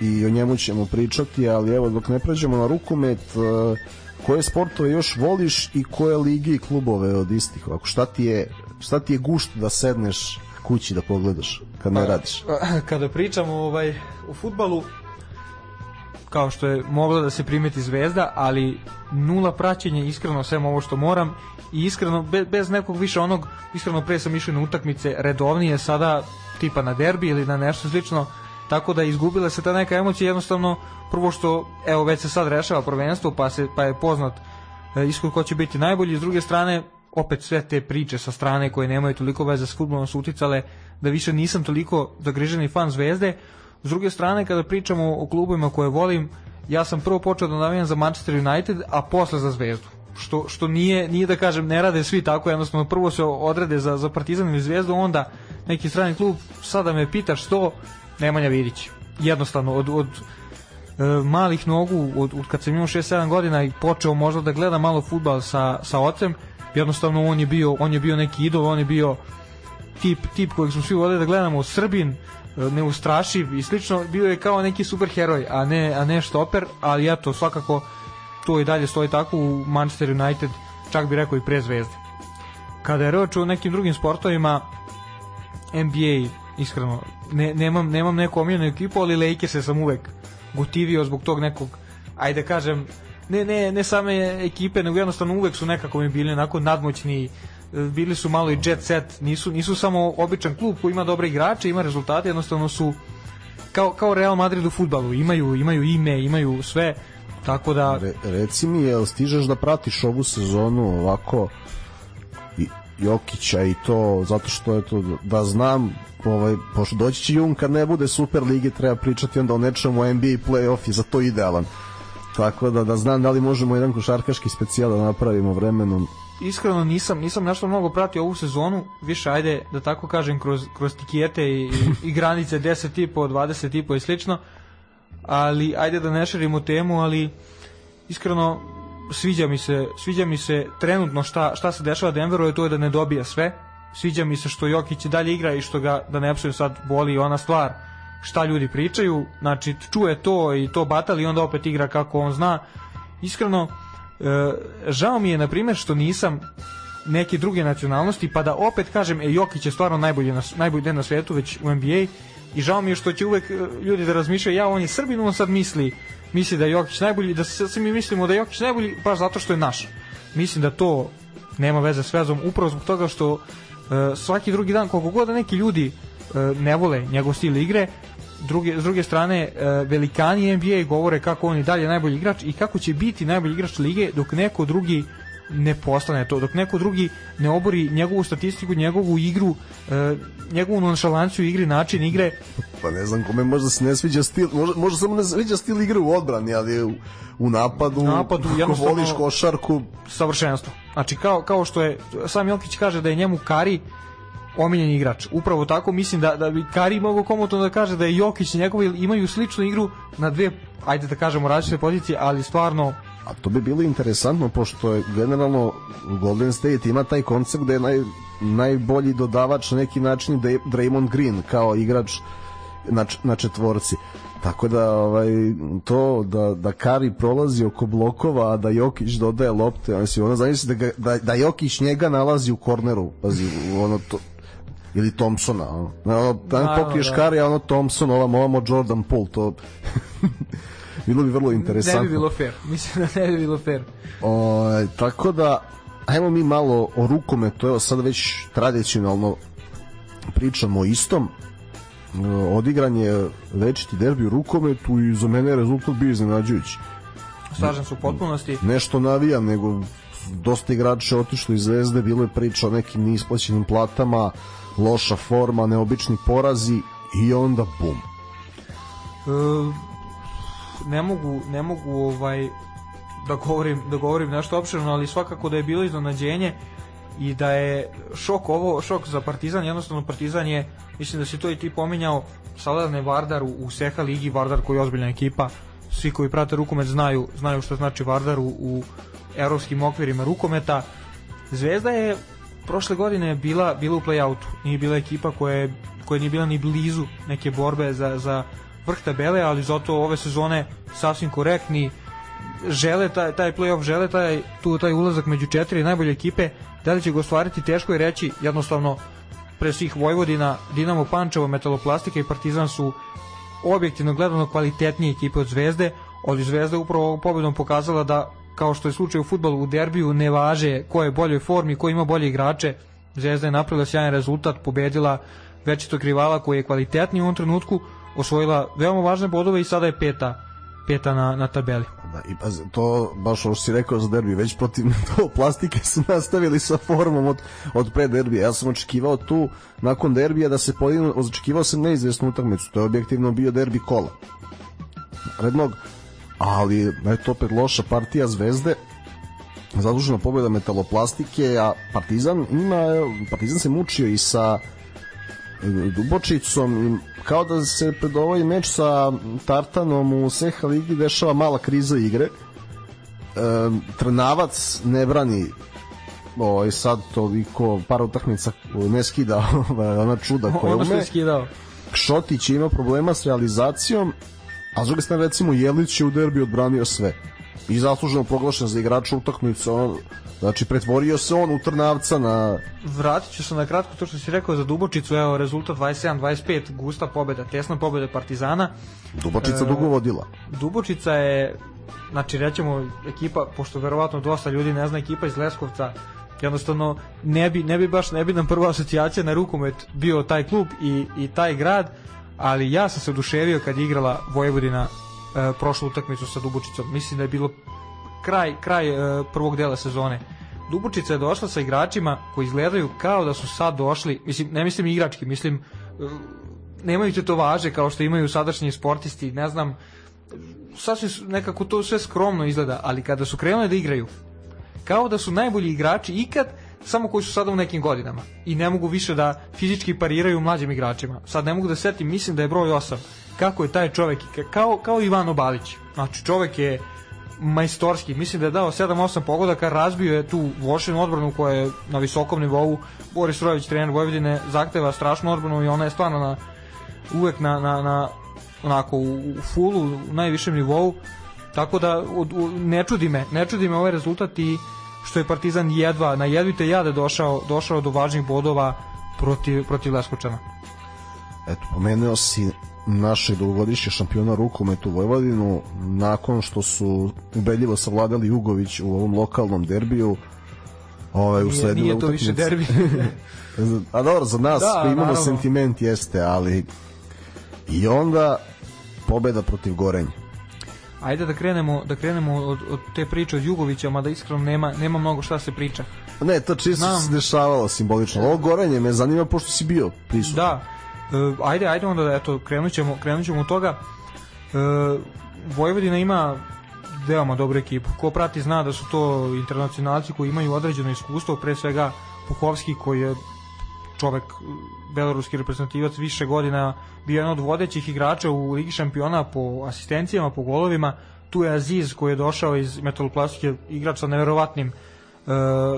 i o njemu ćemo pričati ali evo dok ne pređemo na rukomet uh, koje sportove još voliš i koje lige i klubove od istih? Ovako šta ti je šta ti je gušt da sedneš kući da pogledaš kad ne pa, radiš? kada pričamo ovaj u fudbalu kao što je mogla da se primeti zvezda, ali nula praćenja iskreno sve ovo što moram i iskreno be, bez nekog više onog iskreno pre sam išao na utakmice redovnije sada tipa na derbi ili na nešto slično tako da izgubila se ta neka emocija jednostavno prvo što evo već se sad rešava prvenstvo pa se pa je poznat e, ishod ko će biti najbolji. S druge strane opet sve te priče sa strane koje nemaju toliko veze s fudbalom su uticale da više nisam toliko zagriženi fan Zvezde S druge strane, kada pričamo o klubovima koje volim, ja sam prvo počeo da navijam za Manchester United, a posle za Zvezdu. Što, što nije, nije da kažem, ne rade svi tako, jednostavno prvo se odrede za, za Partizan ili Zvezdu, onda neki strani klub, sada me pitaš što, Nemanja Vidić. Jednostavno, od, od e, malih nogu, od, od kad sam imao 6-7 godina i počeo možda da gleda malo futbal sa, sa ocem, jednostavno on je bio, on je bio neki idol, on je bio tip, tip kojeg smo svi voleli da gledamo, Srbin, neustrašiv i slično, bio je kao neki superheroj, a ne, a ne štoper, ali eto, svakako to i dalje stoji tako u Manchester United, čak bi rekao i pre zvezde. Kada je reč o nekim drugim sportovima, NBA, iskreno, ne, nemam, nemam neku omiljenu ekipu, ali Lakers sam uvek gotivio zbog tog nekog, ajde kažem, ne, ne, ne same ekipe, nego jednostavno uvek su nekako mi bili onako nadmoćni bili su malo i jet set, nisu, nisu samo običan klub koji ima dobre igrače, ima rezultate, jednostavno su kao, kao Real Madrid u futbalu, imaju, imaju ime, imaju sve, tako da... Re, reci mi, jel stižeš da pratiš ovu sezonu ovako i, Jokića i to, zato što je to, da znam, ovaj, pošto doći će Jun kad ne bude Super Lige, treba pričati onda o nečemu NBA playoff i za to idealan. Tako da, da znam da li možemo jedan košarkaški specijal da napravimo vremenom. Iskreno nisam nisam nešto mnogo pratio ovu sezonu, više ajde da tako kažem kroz, kroz tikijete i, i, i granice 10 tipa, 20 tipa i slično, ali ajde da ne širimo temu, ali iskreno sviđa mi se, sviđa mi se trenutno šta, šta se dešava Denveru, je to je da ne dobija sve, sviđa mi se što Jokić dalje igra i što ga, da ne apsujem sad, boli ona stvar, šta ljudi pričaju, znači čuje to i to batali i onda opet igra kako on zna. Iskreno, e, žao mi je, na primjer, što nisam neke druge nacionalnosti, pa da opet kažem, e, Jokić je stvarno najbolji, na, najbolji den na svetu, već u NBA, i žao mi je što će uvek e, ljudi da razmišljaju, ja, on je Srbin, on sad misli, misli da je Jokić najbolji, da se, mi mislimo da je Jokić najbolji, baš zato što je naš. Mislim da to nema veze s vezom, upravo zbog toga što uh, svaki drugi dan, koliko god da neki ljudi uh, ne vole njegov stil igre, druge, s druge strane uh, velikani NBA govore kako on i dalje najbolji igrač i kako će biti najbolji igrač lige dok neko drugi ne postane to, dok neko drugi ne obori njegovu statistiku, njegovu igru, e, njegovu nonšalanciju igri, način igre. Pa ne znam kome možda se ne sviđa stil, možda, možda samo ne sviđa stil igre u odbrani, ali u, u napadu, napadu ako voliš košarku. Savršenstvo. Znači kao, kao što je, sam Jokić kaže da je njemu Kari omiljen igrač. Upravo tako mislim da, da bi Kari mogao komotno da kaže da je Jokić i njegovi imaju sličnu igru na dve, ajde da kažemo, različite pozicije, ali stvarno A to bi bilo interesantno, pošto je generalno Golden State ima taj koncept da je naj, najbolji dodavač na neki način Draymond Green kao igrač na, na četvorci. Tako da ovaj to da da Kari prolazi oko blokova, a da Jokić dodaje lopte, mislim ona zamisli da, ga, da da Jokić njega nalazi u korneru, pazi, ono to ili Thompsona, ono. Ono, pokriješ da. Kari, a ono Thompson, ovam, ovamo Jordan Poole, to bilo bi vrlo interesantno. Ne bi bilo fair, mislim da ne bi bilo fair. O, tako da, ajmo mi malo o rukometu, evo sad već tradicionalno pričamo o istom, odigran je večiti derbi u rukometu i za mene je rezultat bio iznenađujući. Slažem se u potpunosti. Nešto navijam, nego dosta igrača otišlo iz Zvezde, bilo je priča o nekim neisplaćenim platama, loša forma, neobični porazi i onda bum. E, ne mogu, ne mogu ovaj da govorim, da govorim nešto opširno, ali svakako da je bilo iznenađenje i da je šok ovo, šok za Partizan, jednostavno Partizan je, mislim da si to i ti pominjao, sada Vardar u, u Seha ligi, Vardar koji je ozbiljna ekipa, svi koji prate rukomet znaju, znaju što znači Vardar u, u evropskim okvirima rukometa. Zvezda je prošle godine bila bila u play-outu, nije bila ekipa koja je koja nije bila ni blizu neke borbe za, za vrh tabele, ali zato ove sezone sasvim korektni, žele taj, taj play-off, žele taj, tu, taj ulazak među četiri najbolje ekipe, da li će ga ostvariti, teško je reći, jednostavno pre svih Vojvodina, Dinamo Pančevo, Metaloplastika i Partizan su objektivno gledano kvalitetnije ekipe od Zvezde, ali Zvezda upravo pobedom pokazala da kao što je slučaj u futbolu u derbiju ne važe ko je u boljoj formi, ko ima bolje igrače. Zvezda je napravila sjajan rezultat, pobedila večitog rivala koji je kvalitetniji u ovom trenutku, osvojila veoma važne bodove i sada je peta peta na, na tabeli. Da, i pa to baš ovo si rekao za derbi, već protiv to plastike su nastavili sa formom od, od pre derbija. Ja sam očekivao tu, nakon derbija, da se podignu, očekivao sam neizvesnu utakmicu, to je objektivno bio derbi kola. Rednog, ali eto opet loša partija Zvezde, zadužena pobjeda metaloplastike, a Partizan ima, Partizan se mučio i sa Dubočicom kao da se pred ovaj meč sa Tartanom u Seha ligi dešava mala kriza igre e, Trnavac ne brani ovaj sad toliko par utakmica ne skida ona čuda koja ume. skidao. Šotić ima problema s realizacijom, a s druge strane recimo Jelić je u derbi odbranio sve. I zasluženo proglašen za igrača utakmice, on Znači, pretvorio se on u Trnavca na... Vratit ću se na kratko to što si rekao za Dubočicu, evo, rezultat 27-25, gusta pobeda, tesna pobeda Partizana. Dubočica e, dugo vodila. Dubočica je, znači, rećemo, ekipa, pošto verovatno dosta ljudi ne zna, ekipa iz Leskovca, jednostavno ne bi, ne bi baš, ne bi nam prva asocijacija na rukomet bio taj klub i, i taj grad, ali ja sam se oduševio kad je igrala Vojvodina e, prošlu utakmicu sa Dubočicom. Mislim da je bilo kraj, kraj uh, prvog dela sezone. Dubočica je došla sa igračima koji izgledaju kao da su sad došli, mislim, ne mislim igrački, mislim, uh, nemaju tetovaže kao što imaju sadašnji sportisti, ne znam, sasvim nekako to sve skromno izgleda, ali kada su krenuli da igraju, kao da su najbolji igrači ikad, samo koji su sada u nekim godinama i ne mogu više da fizički pariraju mlađim igračima. Sad ne mogu da setim, mislim da je broj 8. Kako je taj čovek, kao, kao Ivano Balić. Znači čovek je majstorski. Mislim da je dao 7-8 pogodaka, razbio je tu Vošinu odbranu koja je na visokom nivou. Boris Rojević, trener Vojvodine, zahteva strašnu odbranu i ona je stvarno na uvek na, na, na onako u, u fullu, u najvišem nivou, tako da u, ne čudi me, ne čudi me ovaj rezultat i što je Partizan jedva, na jedvite jade došao, došao do važnih bodova protiv, protiv Leskočana. Eto, pomenuo si našeg dugogodišnjeg šampiona rukometu Vojvodinu nakon što su ubedljivo savladali Jugović u ovom lokalnom derbiju ovaj, nije, nije to više derbi a dobro, za nas da, koji imamo naravno. sentiment jeste, ali i onda pobeda protiv Gorenja Ajde da krenemo da krenemo od, od te priče od Jugovića, mada iskreno nema nema mnogo šta se priča. Ne, to čisto se dešavalo simbolično. Ovo Gorenje me zanima pošto si bio prisutan. Da, Uh, ajde, ajde onda, eto, krenut ćemo, krenut ćemo od toga. Uh, Vojvodina ima veoma dobru ekipu. Ko prati zna da su to internacionalci koji imaju određeno iskustvo, pre svega Puhovski koji je čovek beloruski reprezentativac više godina bio jedan od vodećih igrača u Ligi šampiona po asistencijama, po golovima. Tu je Aziz koji je došao iz metaloplastike, igrač sa neverovatnim uh,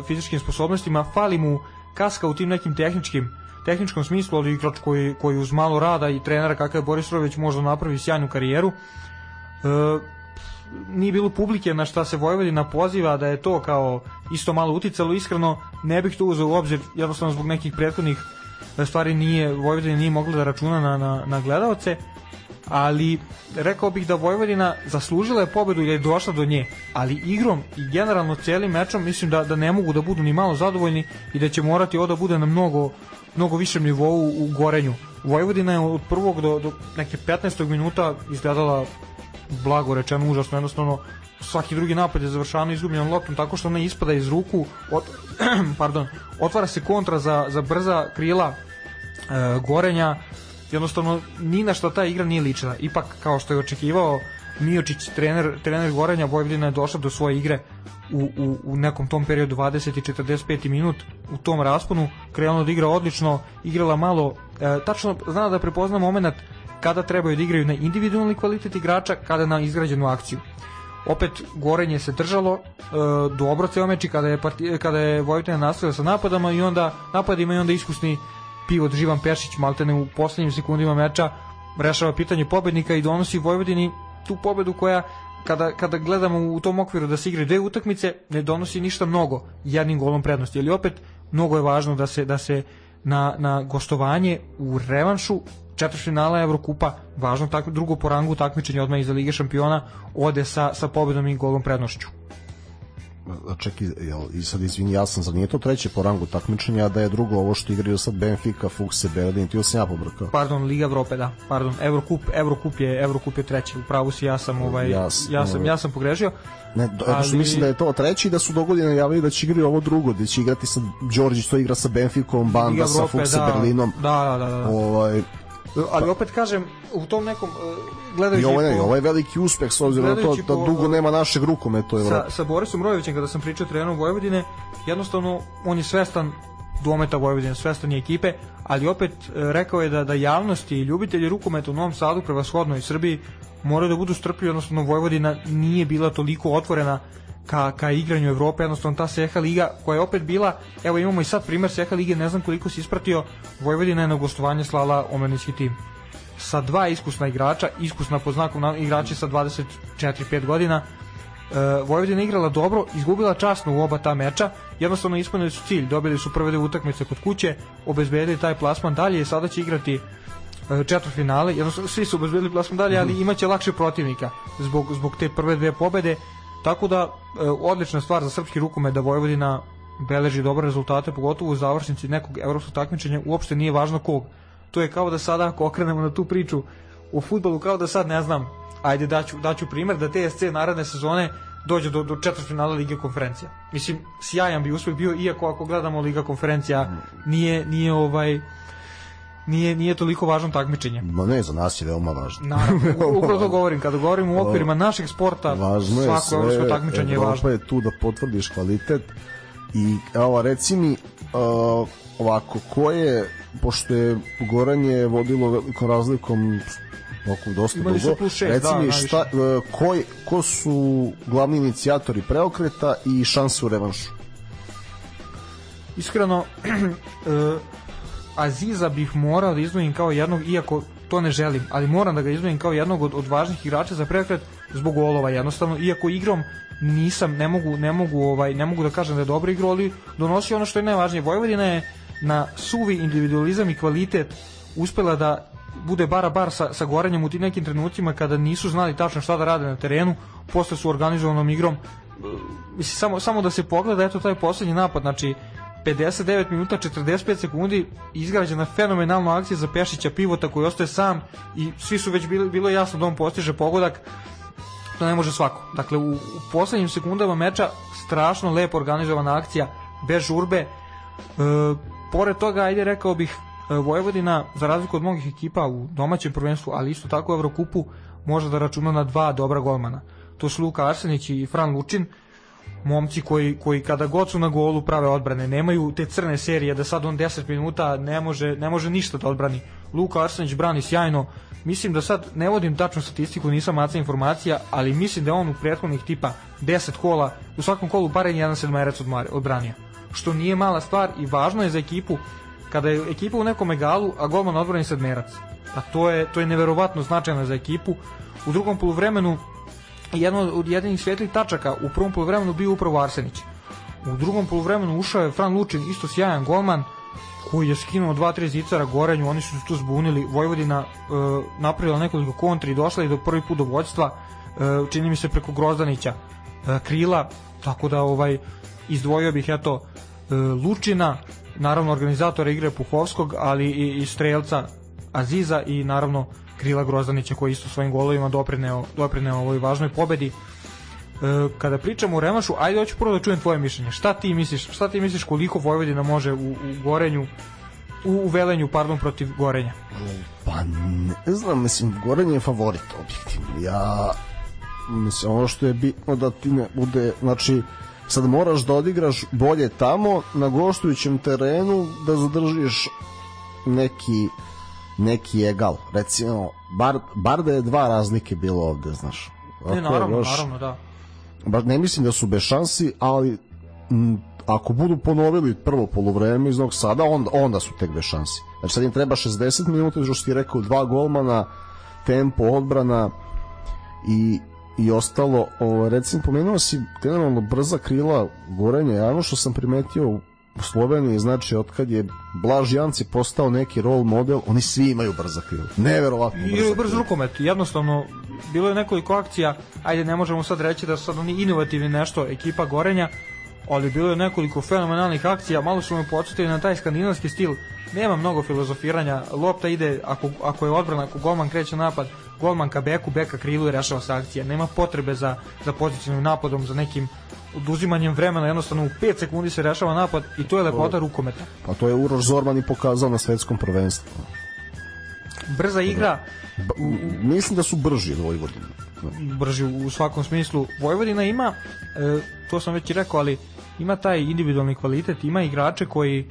fizičkim sposobnostima. Fali mu kaska u tim nekim tehničkim tehničkom smislu, ali igrač koji, koji uz malo rada i trenera kakav je Boris Rović možda napravi sjajnu karijeru. E, nije bilo publike na šta se Vojvodina poziva da je to kao isto malo uticalo iskreno ne bih to uzeo u obzir jednostavno zbog nekih prethodnih stvari nije Vojvodina nije mogla da računa na, na, na gledalce ali rekao bih da Vojvodina zaslužila je pobedu i je došla do nje, ali igrom i generalno celim mečom mislim da, da ne mogu da budu ni malo zadovoljni i da će morati ovo da bude na mnogo mnogo višem nivou u gorenju. Vojvodina je od prvog do, do neke 15. minuta izgledala blago rečeno užasno jednostavno svaki drugi napad je završavano izgubljenom loptom tako što ona ispada iz ruku od, pardon, otvara se kontra za, za brza krila gorenja jednostavno ni na što ta igra nije ličila ipak kao što je očekivao Miočić, trener, trener Gorenja Vojvodina je došla do svoje igre u, u, u nekom tom periodu 20 i 45 minut u tom rasponu krenula da igra odlično igrala malo, e, tačno zna da prepozna moment kada trebaju da igraju na individualni kvalitet igrača kada na izgrađenu akciju. Opet Gorenje se držalo e, dobro ceo meč kada je, kada je Vojvodina nastavila sa napadama i onda napadima i onda iskusni pivot Živan Pešić maltene u poslednjim sekundima meča rešava pitanje pobednika i donosi Vojvodini tu pobedu koja kada, kada gledamo u tom okviru da se igre dve utakmice, ne donosi ništa mnogo jednim golom prednosti, ali opet mnogo je važno da se, da se na, na gostovanje u revanšu četvrtfinala Evrokupa, važno tako, drugo po rangu takmičenja odmah iza Lige šampiona, ode sa, sa pobedom i golom prednošću čekaj, jel, i sad izvini, ja sam, zar nije to treće po rangu takmičenja, da je drugo ovo što igraju sad Benfica, Fukse, Berlin, ti sam ja pobrkao. Pardon, Liga Evrope, da, pardon, Evrokup, Evrokup je, Evrokup je treći, u pravu si, ja sam, ovaj, ja, ja sam, ja sam pogrešio. Ne, do, ali... mislim da je to treći da su dogodine javili da će igraju ovo drugo, da će igrati sa Đorđić, to igra sa Benficom, Banda Evrope, sa Fukse, da, Berlinom. Da, da, da. da. Ovaj, ali opet kažem u tom nekom e, gledajući I ovo je, po, ovo je veliki uspeh s obzirom na to da dugo nema našeg rukometa u Evropi. Sa, sa Borisom Rojevićem kada sam pričao trenerom Vojvodine, jednostavno on je svestan dometa Vojvodine, svestan je ekipe, ali opet e, rekao je da da javnosti i ljubitelji rukometa u Novom Sadu, prevashodno i Srbiji, moraju da budu strpljivi, odnosno Vojvodina nije bila toliko otvorena ka, ka igranju Evrope, jednostavno ta Seha Liga koja je opet bila, evo imamo i sad primer Seha Lige, ne znam koliko si ispratio, Vojvodina je na gostovanje slala omladinski tim. Sa dva iskusna igrača, iskusna po znaku na, igrači sa 24-5 godina, e, Vojvodina igrala dobro, izgubila časno u oba ta meča, jednostavno ispunili su cilj, dobili su prve dve utakmice kod kuće, obezbedili taj plasman dalje i sada će igrati e, četvrtfinale, jednostavno svi su obezbedili plasman dalje, ali imaće lakše protivnika zbog, zbog te prve dve pobede, Tako da, e, odlična stvar za srpski rukomet da Vojvodina beleži dobre rezultate, pogotovo u završnici nekog evropskog takmičenja, uopšte nije važno kog. To je kao da sada, ako okrenemo na tu priču u futbolu, kao da sad, ne znam, ajde daću, daću primer, da TSC naredne sezone dođe do, do četvrtfinala Lige konferencija. Mislim, sjajan bi uspeh bio, iako ako gledamo Liga konferencija, nije, nije ovaj nije, nije toliko važno takmičenje. Ma ne, za nas je veoma važno. Naravno, upravo to govorim. Kada govorim u okvirima našeg sporta, važno je svako evropsko takmičenje je važno. je tu da potvrdiš kvalitet i evo, reci mi uh, ovako, ko je, pošto je Goranje vodilo velikom razlikom oko dosta Imali dugo. Reci da, mi šta, uh, ko, ko su glavni inicijatori preokreta i šanse u revanšu? Iskreno, uh, Aziza bih morao da izdvojim kao jednog, iako to ne želim, ali moram da ga izmenim kao jednog od, od važnih igrača za preokret zbog golova jednostavno, iako igrom nisam, ne mogu, ne mogu, ovaj, ne mogu da kažem da je dobro igrao, ali donosi ono što je najvažnije. Vojvodina je na suvi individualizam i kvalitet uspela da bude bara bar sa, sa gorenjem u tim nekim trenucima kada nisu znali tačno šta da rade na terenu, posle su organizovanom igrom mislim, samo, samo da se pogleda eto taj poslednji napad, znači 59 minuta 45 sekundi izgrađena fenomenalna akcija za Pešića pivota koji ostaje sam i svi su već bili, bilo jasno da on postiže pogodak to ne može svako. Dakle, u, u poslednjim sekundama meča strašno lepo organizovana akcija, bez žurbe. E, pored toga, ajde rekao bih, e, Vojvodina, za razliku od mnogih ekipa u domaćem prvenstvu, ali isto tako u Evrokupu, može da računa na dva dobra golmana. To su Luka Arsenić i Fran Lučin, momci koji, koji kada god su na golu prave odbrane, nemaju te crne serije da sad on 10 minuta ne može, ne može ništa da odbrani. Luka Arsenić brani sjajno, mislim da sad ne vodim tačnu statistiku, nisam maca informacija, ali mislim da on u prethodnih tipa 10 kola, u svakom kolu barem jedan sedmerac odbranio. Što nije mala stvar i važno je za ekipu kada je ekipa u nekom egalu, a golman odbrani sedmerac. A to je, to je neverovatno značajno za ekipu. U drugom poluvremenu jedno od jedinih svetlih tačaka u prvom poluvremenu bio upravo Arsenić. U drugom poluvremenu ušao je Fran Lučin, isto sjajan golman, koji je skinuo dva, tri zicara gorenju, oni su se tu zbunili, Vojvodina e, napravila nekoliko kontri došla i do prvi put do vođstva, e, čini mi se preko Grozdanića, e, krila, tako da ovaj izdvojio bih eto e, Lučina, naravno organizatora igre Puhovskog, ali i, i strelca Aziza i naravno krila Grozdanića koji isto svojim golovima doprineo, doprineo ovoj važnoj pobedi. E, kada pričamo o revanšu, ajde hoću prvo da čujem tvoje mišljenje. Šta ti misliš, šta ti misliš koliko Vojvodina može u, u Gorenju u Velenju, pardon, protiv Gorenja? Pa ne znam, mislim, Gorenje je favorit objektivno. Ja mislim, ono što je bitno da ti ne bude, znači, sad moraš da odigraš bolje tamo na gostujućem terenu da zadržiš neki neki egal. Recimo bar, bar da je dva razlike bilo ovde znaš. Ne, naravno, još, naravno, da. Baš ne mislim da su bez šansi, ali m, ako budu ponovili prvo polovreme iz Novog Sada, onda, onda su tek bez šansi. Znači sad im treba 60 minuta, što ti rekao, dva golmana, tempo, odbrana i i ostalo, o, recimo pomenuo si generalno brza krila gorenja, ja ono što sam primetio u Sloveniji, znači otkad je Blaž Janci postao neki role model, oni svi imaju brza krila. Neverovatno brza I brz rukomet, jednostavno bilo je nekoliko akcija, ajde ne možemo sad reći da su sad oni inovativni nešto, ekipa Gorenja, ali bilo je nekoliko fenomenalnih akcija, malo su me podsjetili na taj skandinavski stil, nema mnogo filozofiranja, lopta ide, ako, ako je odbrana, ako golman kreće napad, golman ka beku, beka krilu i rešava se akcija, nema potrebe za, za pozicijnim napadom, za nekim oduzimanjem vremena, jednostavno u 5 sekundi se rešava napad i to je lepota rukometa. Pa to je Uroš Zorman i pokazao na svetskom prvenstvu. Brza igra. Ba, mislim da su brži od Vojvodine. Brži u svakom smislu. Vojvodina ima, e, to sam već i rekao, ali ima taj individualni kvalitet, ima igrače koji e,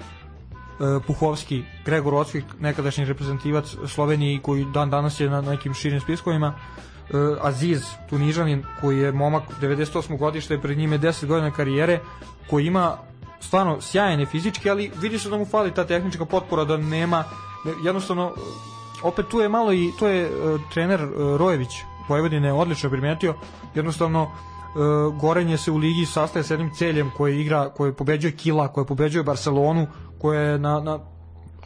Puhovski, Gregor Ocvik, nekadašnji reprezentativac Slovenije koji dan danas je na nekim širim spiskovima, Aziz, Tunižanin, koji je momak 98. godište, pred njime 10 godina karijere, koji ima stvarno sjajne fizičke, ali vidi se da mu fali ta tehnička potpora, da nema, jednostavno, opet tu je malo i, to je uh, trener uh, Rojević, Vojvodine odlično primetio, jednostavno uh, Gorenje se u ligi sastaje s jednim celjem koji igra, koji pobeđuje Kila, koji pobeđuje Barcelonu, koja je na, na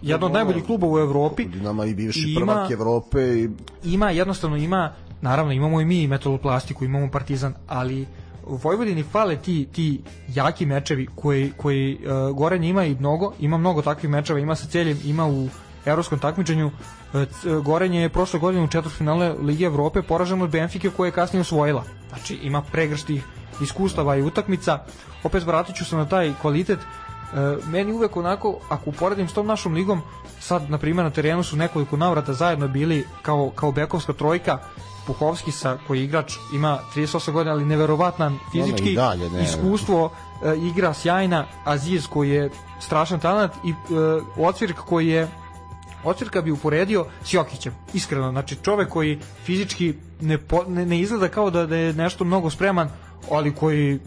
jedno od najboljih kluba u Evropi. Dinama i bivši prvak Evrope. I... Ima, jednostavno ima naravno imamo i mi metaloplastiku, imamo Partizan, ali u Vojvodini fale ti, ti jaki mečevi koji, koji uh, Gorenje ima i mnogo, ima mnogo takvih mečeva, ima sa celjem, ima u evropskom takmičenju. Uh, Gorenje je prošle godine u četvrtfinale Lige Evrope poraženo od Benfike koje je kasnije osvojila. Znači ima pregrštih iskustava i utakmica. Opet vratit ću se na taj kvalitet. Uh, meni uvek onako, ako uporedim s tom našom ligom, sad na primjer na terenu su nekoliko navrata zajedno bili kao, kao bekovska trojka. Puhovski sa koji igrač ima 38 godina, ali neverovatan fizički dalje, ne, iskustvo, e, igra sjajna, Aziz koji je strašan talent i e, Ocvirk koji je Ocvirka bi uporedio s Jokićem, iskreno, znači čovek koji fizički ne, po, ne, ne izgleda kao da, da je nešto mnogo spreman, ali koji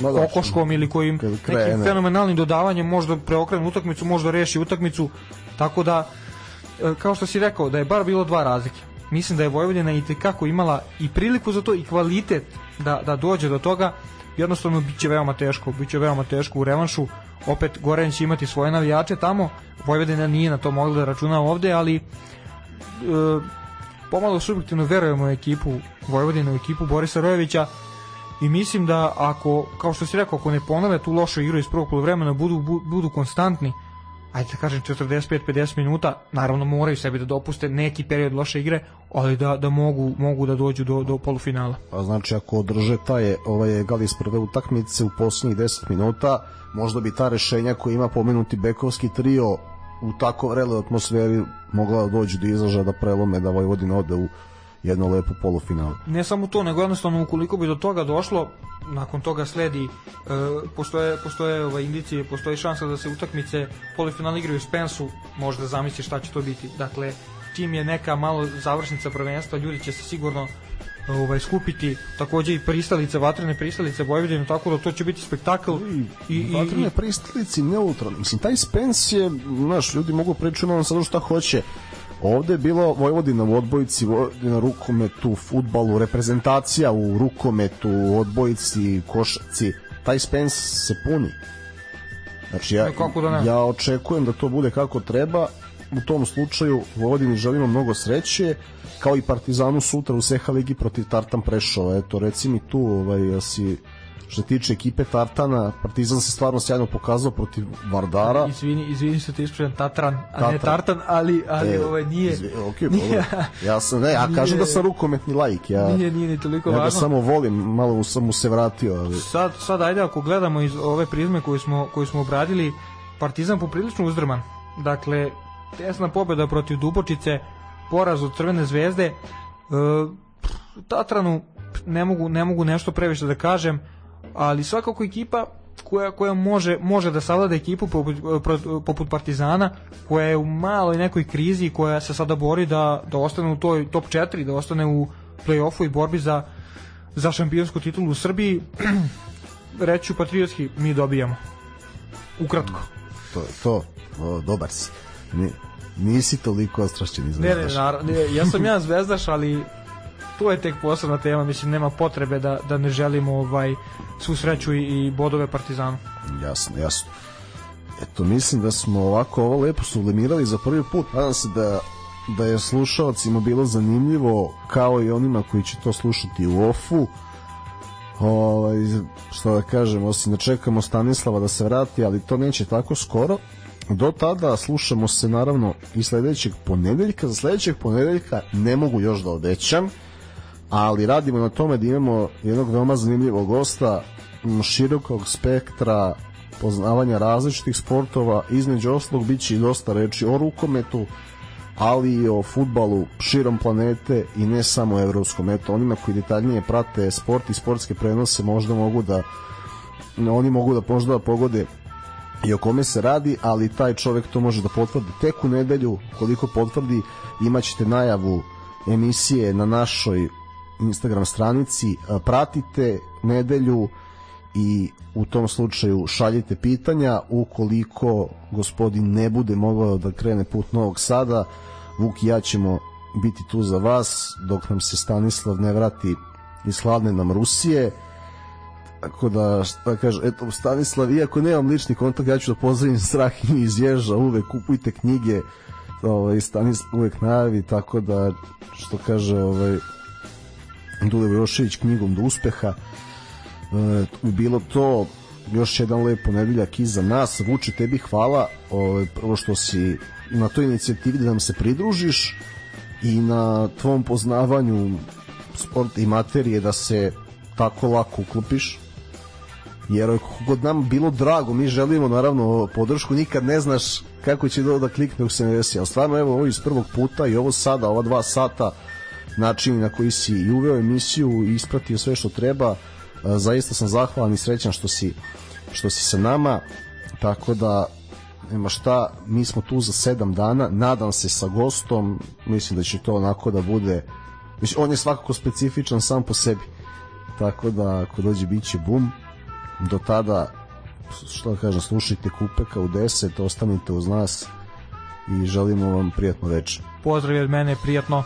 no, da, kokoškom ili kojim nekim fenomenalnim dodavanjem možda preokrene utakmicu, možda reši utakmicu, tako da e, kao što si rekao, da je bar bilo dva razlike. Mislim da je Vojvodina i tekako imala i priliku za to i kvalitet da, da dođe do toga. Jednostavno biće veoma teško, biće veoma teško u revanšu. Opet Goren će imati svoje navijače tamo. Vojvodina nije na to mogla da računa ovde, ali e, pomalo subjektivno verujemo u ekipu Vojvodina, u ekipu Borisa Rojevića i mislim da ako, kao što si rekao, ako ne ponove tu lošu igru iz prvog polovremena, budu, budu konstantni, ajde da kažem 45-50 minuta, naravno moraju sebi da dopuste neki period loše igre, ali da, da mogu, mogu da dođu do, do polufinala. A znači ako održe taj ovaj Galis prve utakmice u poslednjih 10 minuta, možda bi ta rešenja koja ima pomenuti bekovski trio u tako vreloj atmosferi mogla da dođu do izražaja da prelome da Vojvodina ode u jedno lepo polufinale. Ne samo to, nego jednostavno ukoliko bi do toga došlo, nakon toga sledi, e, postoje, postoje ovaj, indicije, postoji šansa da se utakmice polufinale igraju u Spensu, možda zamisli šta će to biti. Dakle, čim je neka malo završnica prvenstva, ljudi će se sigurno ovaj skupiti takođe i pristalice vatrene pristalice Vojvodine tako da to će biti spektakl i i vatrene i, pristalice neutralni mislim taj Spens je znaš ljudi mogu pričati ono sad šta hoće Ovde je bilo Vojvodina u odbojici, Vojvodina rukometu, futbalu, reprezentacija u rukometu, odbojici, košarci. Taj Spence se puni. Znači ja, da ja očekujem da to bude kako treba. U tom slučaju Vojvodini želimo mnogo sreće kao i Partizanu sutra u Seha Ligi protiv Tartan Prešova. Eto, reci mi tu, ovaj, ja si što se tiče ekipe Tartana, Partizan se stvarno sjajno pokazao protiv Vardara. Izvini, izvini što ti ispričam Tatran, a Tatran. ne Tartan, ali, ali e, ovaj nije. Izvi, okay, nije, ja sam, ne, ja kažem da sam rukometni laik. Ja, nije, nije ni toliko ja važno. Ja ga samo volim, malo sam mu se vratio. Ali... Sad, sad ajde ako gledamo iz ove prizme koju smo, koju smo obradili, Partizan poprilično uzdrman. Dakle, tesna pobeda protiv Dubočice, poraz od Crvene zvezde, e, Tatranu ne mogu, ne mogu nešto previše da kažem, ali svakako ekipa koja, koja može, može da savlada ekipu poput, poput Partizana, koja je u maloj nekoj krizi, koja se sada bori da, da ostane u toj top 4, da ostane u play-offu i borbi za, za šampionsku titulu u Srbiji, reću patriotski, mi dobijamo. Ukratko. To to. O, dobar si. Ni, nisi toliko ostrašćen iz Ne, ne, ne, ja sam ja zvezdaš, ali to je tek posebna tema, mislim nema potrebe da, da ne želimo ovaj svu sreću i, i bodove Partizanu. Jasno, jasno. Eto, mislim da smo ovako ovo lepo sublimirali za prvi put. Nadam se da, da je slušalcima bilo zanimljivo kao i onima koji će to slušati u ofu. Ovaj, što da kažem, osim da čekamo Stanislava da se vrati, ali to neće tako skoro. Do tada slušamo se naravno i sledećeg ponedeljka. Za sledećeg ponedeljka ne mogu još da obećam ali radimo na tome da imamo jednog veoma zanimljivog gosta, širokog spektra poznavanja različitih sportova, između oslog biće i dosta reči o rukometu, ali i o futbalu širom planete i ne samo evropskom. Eto, onima koji detaljnije prate sport i sportske prenose možda mogu da oni mogu da možda da pogode i o kome se radi, ali taj čovek to može da potvrdi tek u nedelju, koliko potvrdi imaćete najavu emisije na našoj Instagram stranici, pratite nedelju i u tom slučaju šaljite pitanja. Ukoliko gospodin ne bude mogao da krene put Novog Sada Vuk i ja ćemo biti tu za vas dok nam se Stanislav ne vrati iz hladne nam Rusije. Tako da šta kaže eto Stanislav iako nemam lični kontakt ja ću da pozdravim Strahini iz Ježa uvek kupujte knjige ovaj, Stanislav uvek najavi tako da što kaže ovaj, Dule Vojošević knjigom do uspeha. E, bilo to još jedan lep ponedeljak iza nas. Vuče tebi hvala ovaj, prvo što si na toj inicijativi da nam se pridružiš i na tvom poznavanju sporta i materije da se tako lako uklopiš. Jer kod nam bilo drago, mi želimo naravno podršku, nikad ne znaš kako će do da klikne u se ne desi, ali stvarno evo ovo iz prvog puta i ovo sada, ova dva sata način na koji si i uveo emisiju i ispratio sve što treba. Zaista sam zahvalan i srećan što si, što si sa nama, tako da nema šta, mi smo tu za sedam dana, nadam se sa gostom, mislim da će to onako da bude, mislim, on je svakako specifičan sam po sebi, tako da ako dođe bit će bum, do tada što da kažem, slušajte Kupeka u 10, ostanite uz nas i želimo vam prijatno večer. Pozdrav od mene, prijatno.